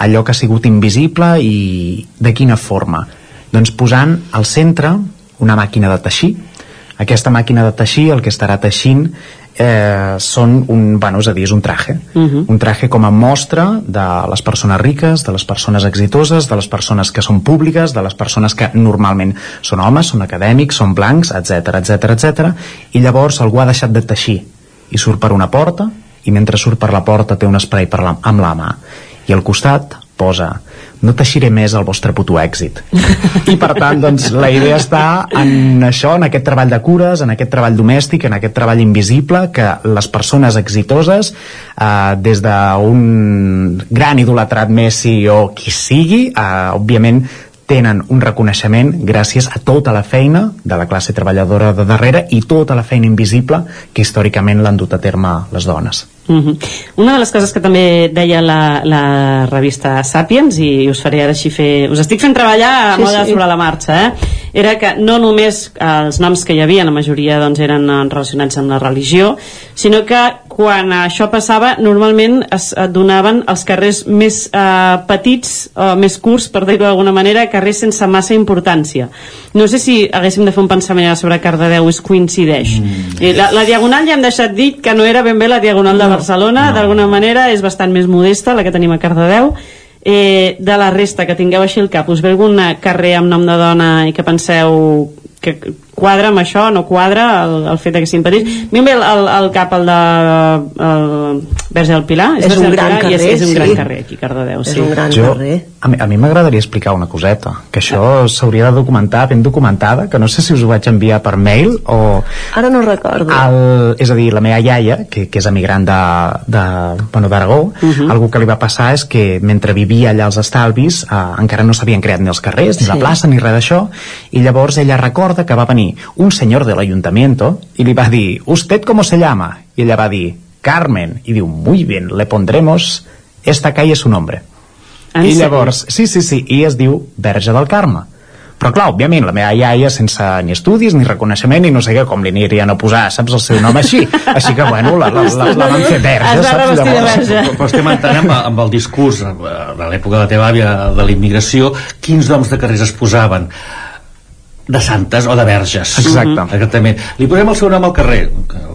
allò que ha sigut invisible i de quina forma? Doncs posant al centre una màquina de teixir, aquesta màquina de teixir el que estarà teixint eh, són un, bueno, és a dir, és un traje Mhm. un traje com a mostra de les persones riques, de les persones exitoses de les persones que són públiques de les persones que normalment són homes, són acadèmics, són blancs, etc etc etc. i llavors algú ha deixat de teixir i surt per una porta i mentre surt per la porta té un spray per la, amb la mà i al costat posa no teixiré més el vostre puto èxit i per tant doncs, la idea està en això, en aquest treball de cures en aquest treball domèstic, en aquest treball invisible que les persones exitoses eh, des d'un gran idolatrat Messi o qui sigui eh, òbviament tenen un reconeixement gràcies a tota la feina de la classe treballadora de darrere i tota la feina invisible que històricament l'han dut a terme les dones. Mhm. Una de les coses que també deia la, la revista Sapiens i us faré ara així fer... Us estic fent treballar a Sí, moda sí. sobre la marxa, eh? Era que no només els noms que hi havia, la majoria doncs, eren eh, relacionats amb la religió, sinó que quan això passava normalment es et donaven els carrers més eh, petits o més curts, per dir-ho d'alguna manera, carrers sense massa importància. No sé si haguéssim de fer un pensament sobre Cardedeu es coincideix. Mm. La, la Diagonal ja hem deixat dit que no era ben bé la Diagonal de Barcelona, no. d'alguna manera és bastant més modesta la que tenim a Cardedeu. Eh, de la resta que tingueu així al cap, us ve algun carrer amb nom de dona i que penseu que quadra amb això, no quadra el, el fet de que siguin petits. A mi em ve al, al, al cap el de el Verge del Pilar, És Verge un gran Pilar, i és, carrer, és un sí. gran carrer aquí a Cardedeu. És sí. un gran Jo- carrer. A mi, a mi m'agradaria explicar una coseta, que això s'hauria de documentar ben documentada, que no sé si us ho vaig enviar per mail o... Ara no recordo. El, és a dir, la meva iaia, que, que és emigrant de, de, bueno, d'Aragó, uh Mhm. -huh. algú que li va passar és que mentre vivia allà als estalvis eh, encara no s'havien creat ni els carrers, ni la Sí. plaça, ni res d'això, i llavors ella recorda que va venir un senyor de l'Ayuntamiento i li va dir, ¿usted cómo se llama? I ella va dir, Carmen, i diu, muy bien, le pondremos esta calle su nombre. En I sèrio? llavors, sí, sí, sí, i es diu Verge del Carme. Però clar, òbviament, la meva iaia sense ni estudis ni reconeixement i no sé què, com li anirien a posar, saps, el seu nom així. <laughs> Així que, bueno, la, la, la, la van fer verge, saps? verge. Però, però estem entrant amb, amb el discurs eh, de l'època de la teva àvia de la immigració quins noms de carrers es posaven de santes o de verges. Exacte. exactament. Li posem el seu nom al carrer.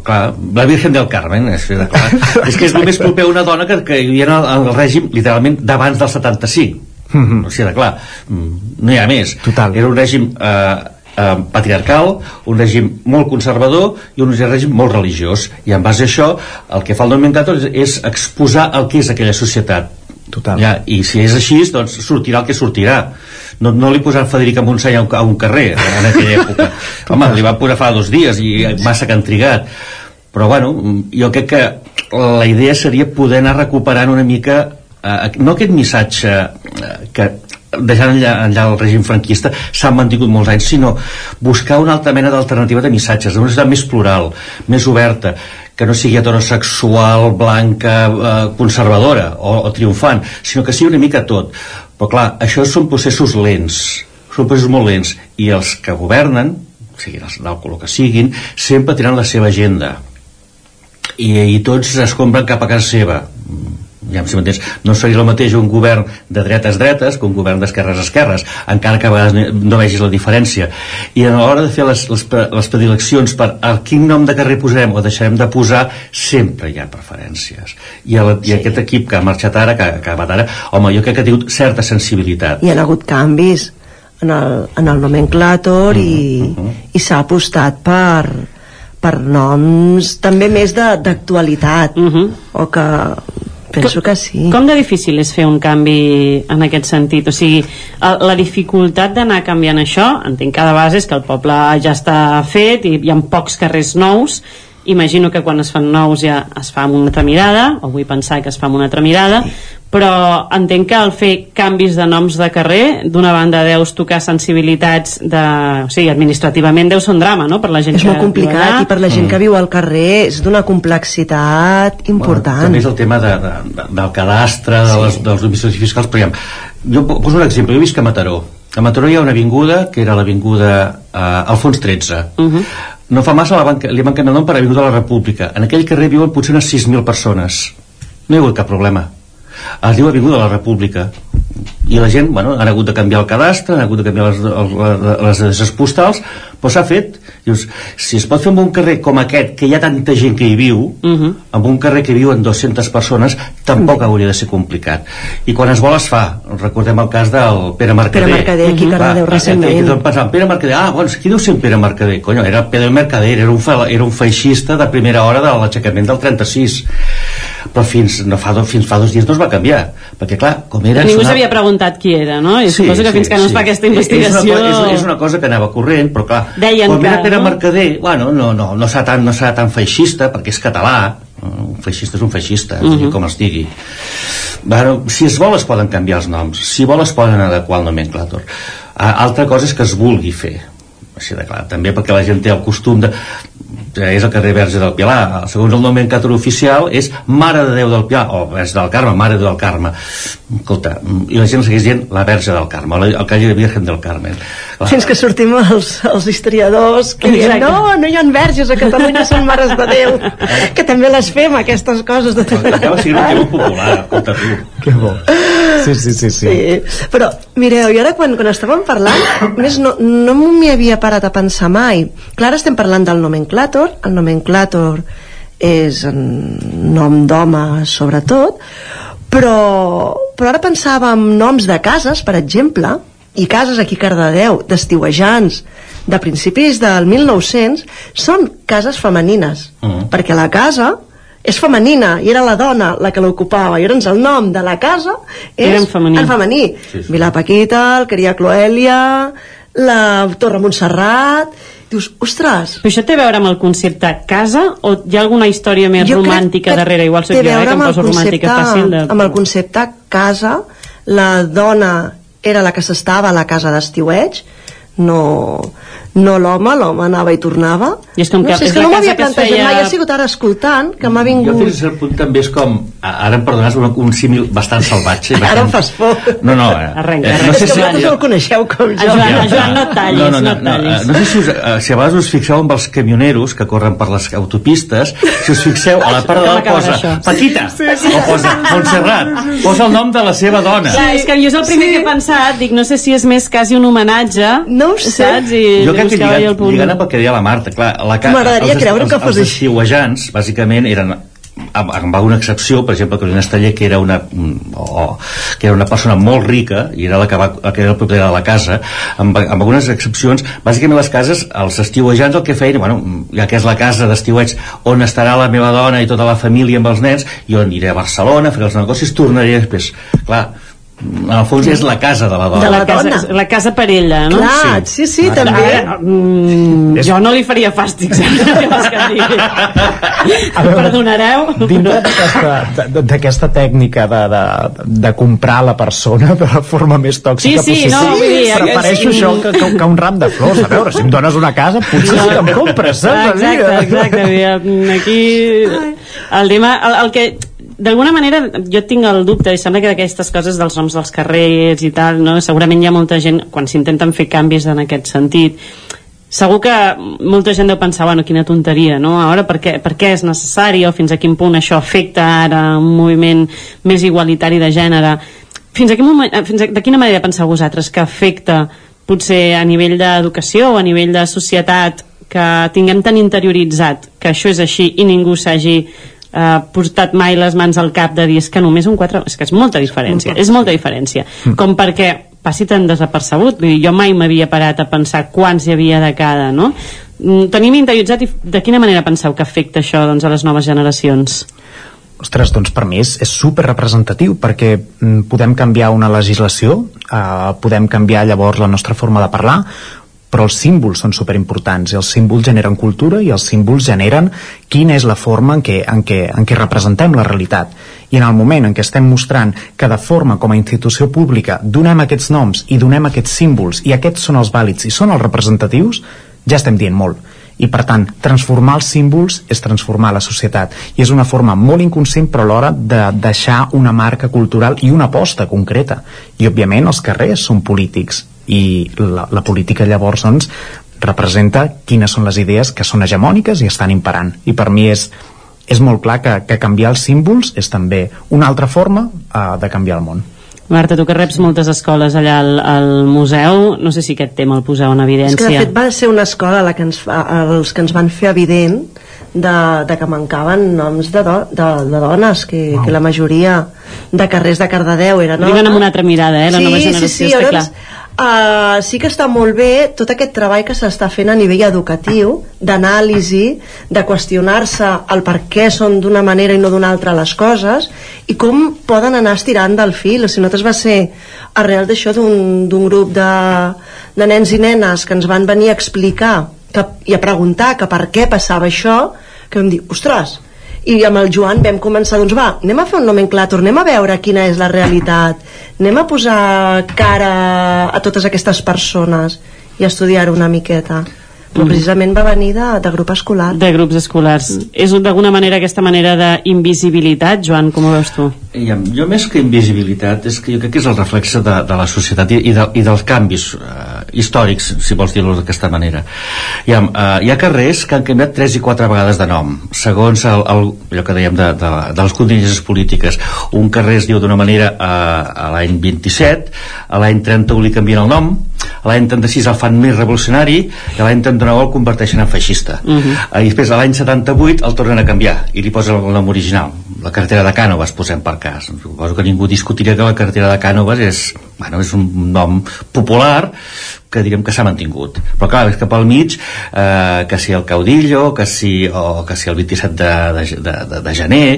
Clar, la Virgen del Carmen és, clar, <laughs> és que és només proper a una dona que, que hi en el, el règim literalment d'abans del 75 Mhm. o sigui, clar, mm, no hi ha més. Total. era un règim eh, eh, patriarcal, un règim molt conservador i un règim molt religiós. I en base a això el que fa el nomenclator és, és exposar el que és aquella societat. Total. ja, i si és així doncs sortirà el que sortirà no, no li posaran Federica Montseny a un, a un carrer en aquella <laughs> època. Home, li van posar fa dos dies i massa que han trigat però bueno, jo crec que la idea seria poder anar recuperant una mica eh, no aquest missatge eh, que deixant enllà, enllà el règim franquista s'han mantingut molts anys, sinó buscar una altra mena d'alternativa de missatges, una societat més plural, més oberta que no sigui heterosexual, blanca, eh, conservadora o, o triomfant, sinó que sigui una mica tot. Però clar, això són processos lents, són processos molt lents, i els que governen, siguin els del color que siguin, sempre tenen la seva agenda. I, i tots es compren cap a casa seva ja si m'entens, no seria el mateix un govern de dretes dretes que un govern d'esquerres esquerres, encara que a vegades no vegis la diferència. I a l'hora de fer les, les, les predileccions per a quin nom de carrer posarem o deixarem de posar, sempre hi ha preferències. I, el, sí. i aquest equip que ha marxat ara, que, que ha acabat ara, home, jo crec que ha tingut certa sensibilitat. Hi ha hagut canvis en el, en el nomenclàtor mm -hmm. i, mm -hmm. i s'ha apostat per, per noms també més d'actualitat mm -hmm. o que penso que sí com de difícil és fer un canvi en aquest sentit? O sigui, la dificultat d'anar canviant això, entenc que de base és que el poble ja està fet i hi ha pocs carrers nous imagino que quan es fan nous ja es fa amb una altra mirada o vull pensar que es fa amb una altra mirada però entenc que al fer canvis de noms de carrer d'una banda deus tocar sensibilitats de, o sigui, administrativament deu ser un drama no? per la gent és que molt complicat i per la gent mm. que viu al carrer és d'una complexitat important. bueno, també és el tema de, de, de, del cadastre de les, dels domicilis fiscals per exemple, jo poso un exemple, jo visc a Mataró. A Mataró hi ha una avinguda que era l'avinguda eh, Alfons 13 uh -huh no fa massa la banca, li manquen el nom per Avinguda de la República. En aquell carrer viuen potser unes 6.000 persones. No hi ha hagut cap problema. Es diu Avinguda de la República i la gent, bueno, han hagut de canviar el cadastre han hagut de canviar les, les, les adreces postals però s'ha fet Dius, si es pot fer en un carrer com aquest que hi ha tanta gent que hi viu uh -huh. en un carrer que viuen 200 persones tampoc hauria de ser complicat i quan es vol es fa recordem el cas del Pere Mercader Pere Mercader, aquí uh -huh. Cardedeu recentment pensant, Pere Mercader, ah, bueno, qui deu ser Pere Mercader? Conyo, era Pere Mercader, era un, fa, era un feixista de primera hora de l'aixecament del 36 però fins, no fa, fins fa dos dies no es va canviar perquè clar, com era ningú s'havia preguntat qui era, no? I sí, suposo que sí, fins que no sí. es fa aquesta investigació... És una, és, és una cosa que anava corrent, però clar, Deien quan que, era Pere no? Mercader, bueno, no, no, no serà tan, no serà tan feixista, perquè és català, un feixista és un feixista, uh -huh. com es digui. Bueno, si es vol es poden canviar els noms, si vol es poden adequar el nomenclàtor. Altra cosa és que es vulgui fer, així de clar, també perquè la gent té el costum de és el carrer Verge del Pilar. Segons el nomenclàtor oficial és Mare de Déu del Pilar o Verge del Carme, Mare de Déu del Carme. Escolta, i la gent segueix dient la Verge del Carme, el calle de Virgen del Carmen Clar. fins que sortim els, els historiadors que diuen no, no hi ha verges a Catalunya són mares de Déu. Que també les fem aquestes coses de... acaba sent un tema popular escolta tu. Que bo. Sí, sí, sí, sí. sí. però mireu, i ara quan, quan estàvem parlant més no, no m'hi havia parat a pensar mai clar, estem parlant del nomenclàtor el nomenclàtor és un nom d'home sobretot però, però ara pensava en noms de cases per exemple i cases aquí a Cardedeu d'estiuejants de principis del 1900 són cases femenines uh -huh. perquè la casa és femenina i era la dona la que l'ocupava i llavors el nom de la casa és en femení, en femení. Sí, sí. Vila Paquita, el Caria Cloèlia la Torre Montserrat dius, ostres... Però això té a veure amb el concepte casa o hi ha alguna història més Jo romàntica darrere? Igual soc jo, eh, que em poso romàntica fàcil. De... amb el concepte casa la dona era la que s'estava a la casa d'estiueig no, no l'home, l'home anava i tornava I és com no que sé, és és que la no m'havia que plantejat feia- mai, ha sigut ara escoltant que m'ha jo fins vingut a cert punt també és com ara em perdonaràs un, un símil bastant salvatge bastant... ara em fas por no, no, eh, Arrenca, eh, arrenca. no és sé que si, vosaltres no el coneixeu com jo Joan, a Joan, no tallis, no, no, no no, no, tallis. no sé si, us, eh, si a vegades us fixeu amb els camioneros que corren per les autopistes si us fixeu a la part de dalt posa això? Paquita o posa Montserrat posa el nom de la seva dona Clar, és que jo és el primer Sí. que he pensat, dic, no sé si és més quasi un homenatge, No ho sé. saps? I jo crec que lligant, el punt. lligant amb el que deia la Marta clar, la ca- M'agradaria els- creure els, que fos els així. estiuejants bàsicament eren amb, amb alguna excepció, per exemple, Carolina Esteller que era una mm, o, que era una persona molt rica i era la que, va, la que era el propietari de la casa amb, amb algunes excepcions bàsicament les cases, els estiuejants el que feien bueno, ja que és la casa d'estiueig on estarà la meva dona i tota la família amb els nens, jo aniré a Barcelona faré els negocis, tornaré després clar, en el fons és la casa de la dona De la la casa, dona. la casa per ella, no? clar, sí, sí, Ah, també Ara, mm, jo no li faria fàstics <laughs> eh? què vols que et digui? perdonareu dintre d'aquesta- tècnica de, de, de comprar la persona de la forma més tòxica Sí, sí, possible no, vull dir, prefereixo és- això que, que, que un ram de flors a veure, si em dones una casa potser sí que em compres saps? exacte, exacte aquí el tema el, el que d'alguna manera jo tinc el dubte i sembla que d'aquestes coses dels noms dels carrers i tal no? segurament hi ha molta gent quan s'intenten fer canvis en aquest sentit segur que molta gent deu pensar, bueno, quina tonteria, no? Ara, per què, per què és necessari o fins a quin punt això afecta ara un moviment més igualitari de gènere? Fins a quin moment, eh, fins a, de quina manera penseu vosaltres que afecta potser a nivell d'educació o a nivell de societat que tinguem tan interioritzat que això és així i ningú s'hagi eh, portat mai les mans al cap de dir és que només un 4... És que és molta diferència, és molta diferència. Mm. Com perquè passi tan desapercebut. Vull dir, jo mai m'havia parat a pensar quants hi havia de cada, no? Mm, Tenim interioritzat i de quina manera penseu que afecta això doncs, a les noves generacions? Ostres, doncs per mi és, és super representatiu perquè mm, podem canviar una legislació, eh, podem canviar llavors la nostra forma de parlar, però els símbols són superimportants. I els símbols generen cultura i els símbols generen quina és la forma en què, en què, en què representem la realitat. I en el moment en què estem mostrant que de forma com a institució pública donem aquests noms i donem aquests símbols i aquests són els vàlids i són els representatius ja estem dient molt. I per tant transformar els símbols és transformar la societat. I és una forma molt inconscient però alhora de deixar una marca cultural i una aposta concreta. I òbviament els carrers són polítics i la, la política llavors doncs representa quines són les idees que són hegemòniques i estan imperant. I per mi és, és molt clar que, que canviar els símbols és també una altra forma uh, de canviar el món. Marta, tu que reps moltes escoles allà al, al museu, no sé si aquest tema el poseu en És que evidència. de fet va ser una escola la que ens fa, els que ens van fer evident de, de que mancaven noms de, do, de, de dones, que, que la majoria de carrers de Cardedeu eren Arriben amb una altra mirada, eh, la sí, nova sí, generació, sí, està llavors, uh, sí que està molt bé tot aquest treball que s'està fent a nivell educatiu, d'anàlisi, de qüestionar-se el per què són d'una manera i no d'una altra les coses i com poden anar estirant del fil. Si nosaltres va ser arrel d'això d'un grup de, de nens i nenes que ens van venir a explicar que, i a preguntar que per què passava això, que vam dir, ostres, i amb el Joan vam començar, doncs va, anem a fer un nomenclàtor, anem a veure quina és la realitat, anem a posar cara a totes aquestes persones i a estudiar-ho una miqueta. Però Mhm. precisament va venir de, de grup escolar. De grups escolars. És d'alguna manera aquesta manera d'invisibilitat, Joan, com ho veus tu? Ja, jo més que invisibilitat és que jo crec que és el reflexe de, de la societat i, i, de, i dels canvis eh, històrics, si vols dir-ho d'aquesta manera. Hi ha, eh, hi ha carrers que han canviat tres i quatre vegades de nom, segons el, el, allò que dèiem de, de, de les contingències polítiques. Un carrer es diu d'una manera eh, a l'any 27, a l'any 31 li canvien el nom, a l'any 36 el fan més revolucionari i a l'any 39 el converteixen en feixista. Mhm. Uh -huh. I després a l'any 78 el tornen a canviar i li posen el nom original. La carretera de Cànoves, posem per cas. Suposo que ningú discutiria que la carretera de Cànoves és, bueno, és un nom popular que direm que s'ha mantingut però clar, és que pel mig eh, que si el Caudillo que si, o que si el 27 de, de, de, de, de gener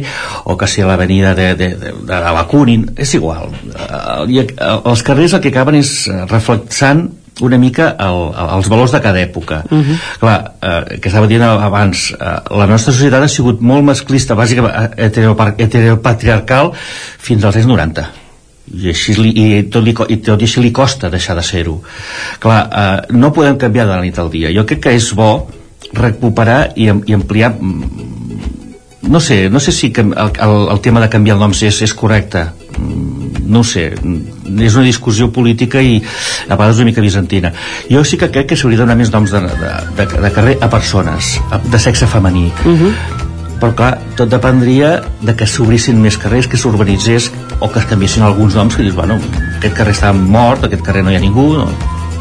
o que si l'avenida de, de, de, de la Bakunin és igual eh, eh, els carrers el que acaben és reflexant una mica el, el, els valors de cada època. Uh -huh. clar, eh, que estava dient abans eh, la nostra societat ha sigut molt masclista bàsicament heteropatriarcal fins als anys 90 i, així li, i, tot li, i tot i així li costa deixar de ser-ho. Clar, eh, no podem canviar de la nit al dia. Jo crec que és bo recuperar i, i ampliar mm, no sé, no sé si el, el, el tema de canviar el nom és, és correcte no sé és una discussió política i a vegades una mica bizantina. Jo sí que crec que s'hauria de donar més noms de, de, de, de carrer a persones de sexe femení. Uh -huh. però clar, tot dependria de que s'obrissin més carrers, que s'urbanitzés o que es canviessin alguns noms que dius, bueno, aquest carrer està mort, aquest carrer no hi ha ningú no,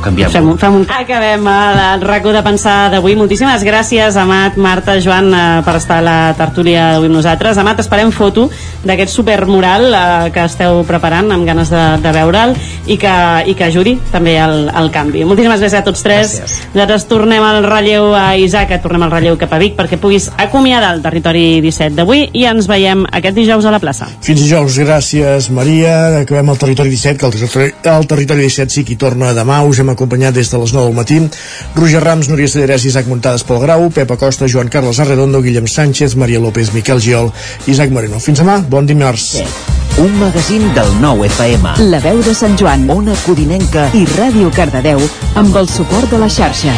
canviem Fem, un- fem un... Acabem el racó de pensar d'avui. Moltíssimes gràcies, Amat, Marta, Joan, eh, per estar a la tertúlia d'avui amb nosaltres. Amat, esperem foto d'aquest supermural eh, que esteu preparant, amb ganes de, de veure'l, i que, i que ajudi també al, al canvi. Moltíssimes gràcies a tots tres. Gràcies. Nosaltres tornem al relleu a Isaac, tornem al relleu cap a Vic, perquè puguis acomiadar el territori 17 d'avui i ens veiem aquest dijous a la plaça. Fins dijous, gràcies Maria. Acabem el territori 17, que el territori, el territori 17 sí que hi torna demà. Us hem acompanyat des de les 9 del matí. Roger Rams, Núria Cederès, Isaac Muntades pel Grau, Pep Acosta, Joan Carles Arredondo, Guillem Sánchez, Maria López, Miquel Giol, Isaac Moreno. Fins demà, bon dimarts. Un magazín del nou FM. La veu de Sant Joan, Ona Codinenca i Ràdio Cardedeu amb el suport de la xarxa.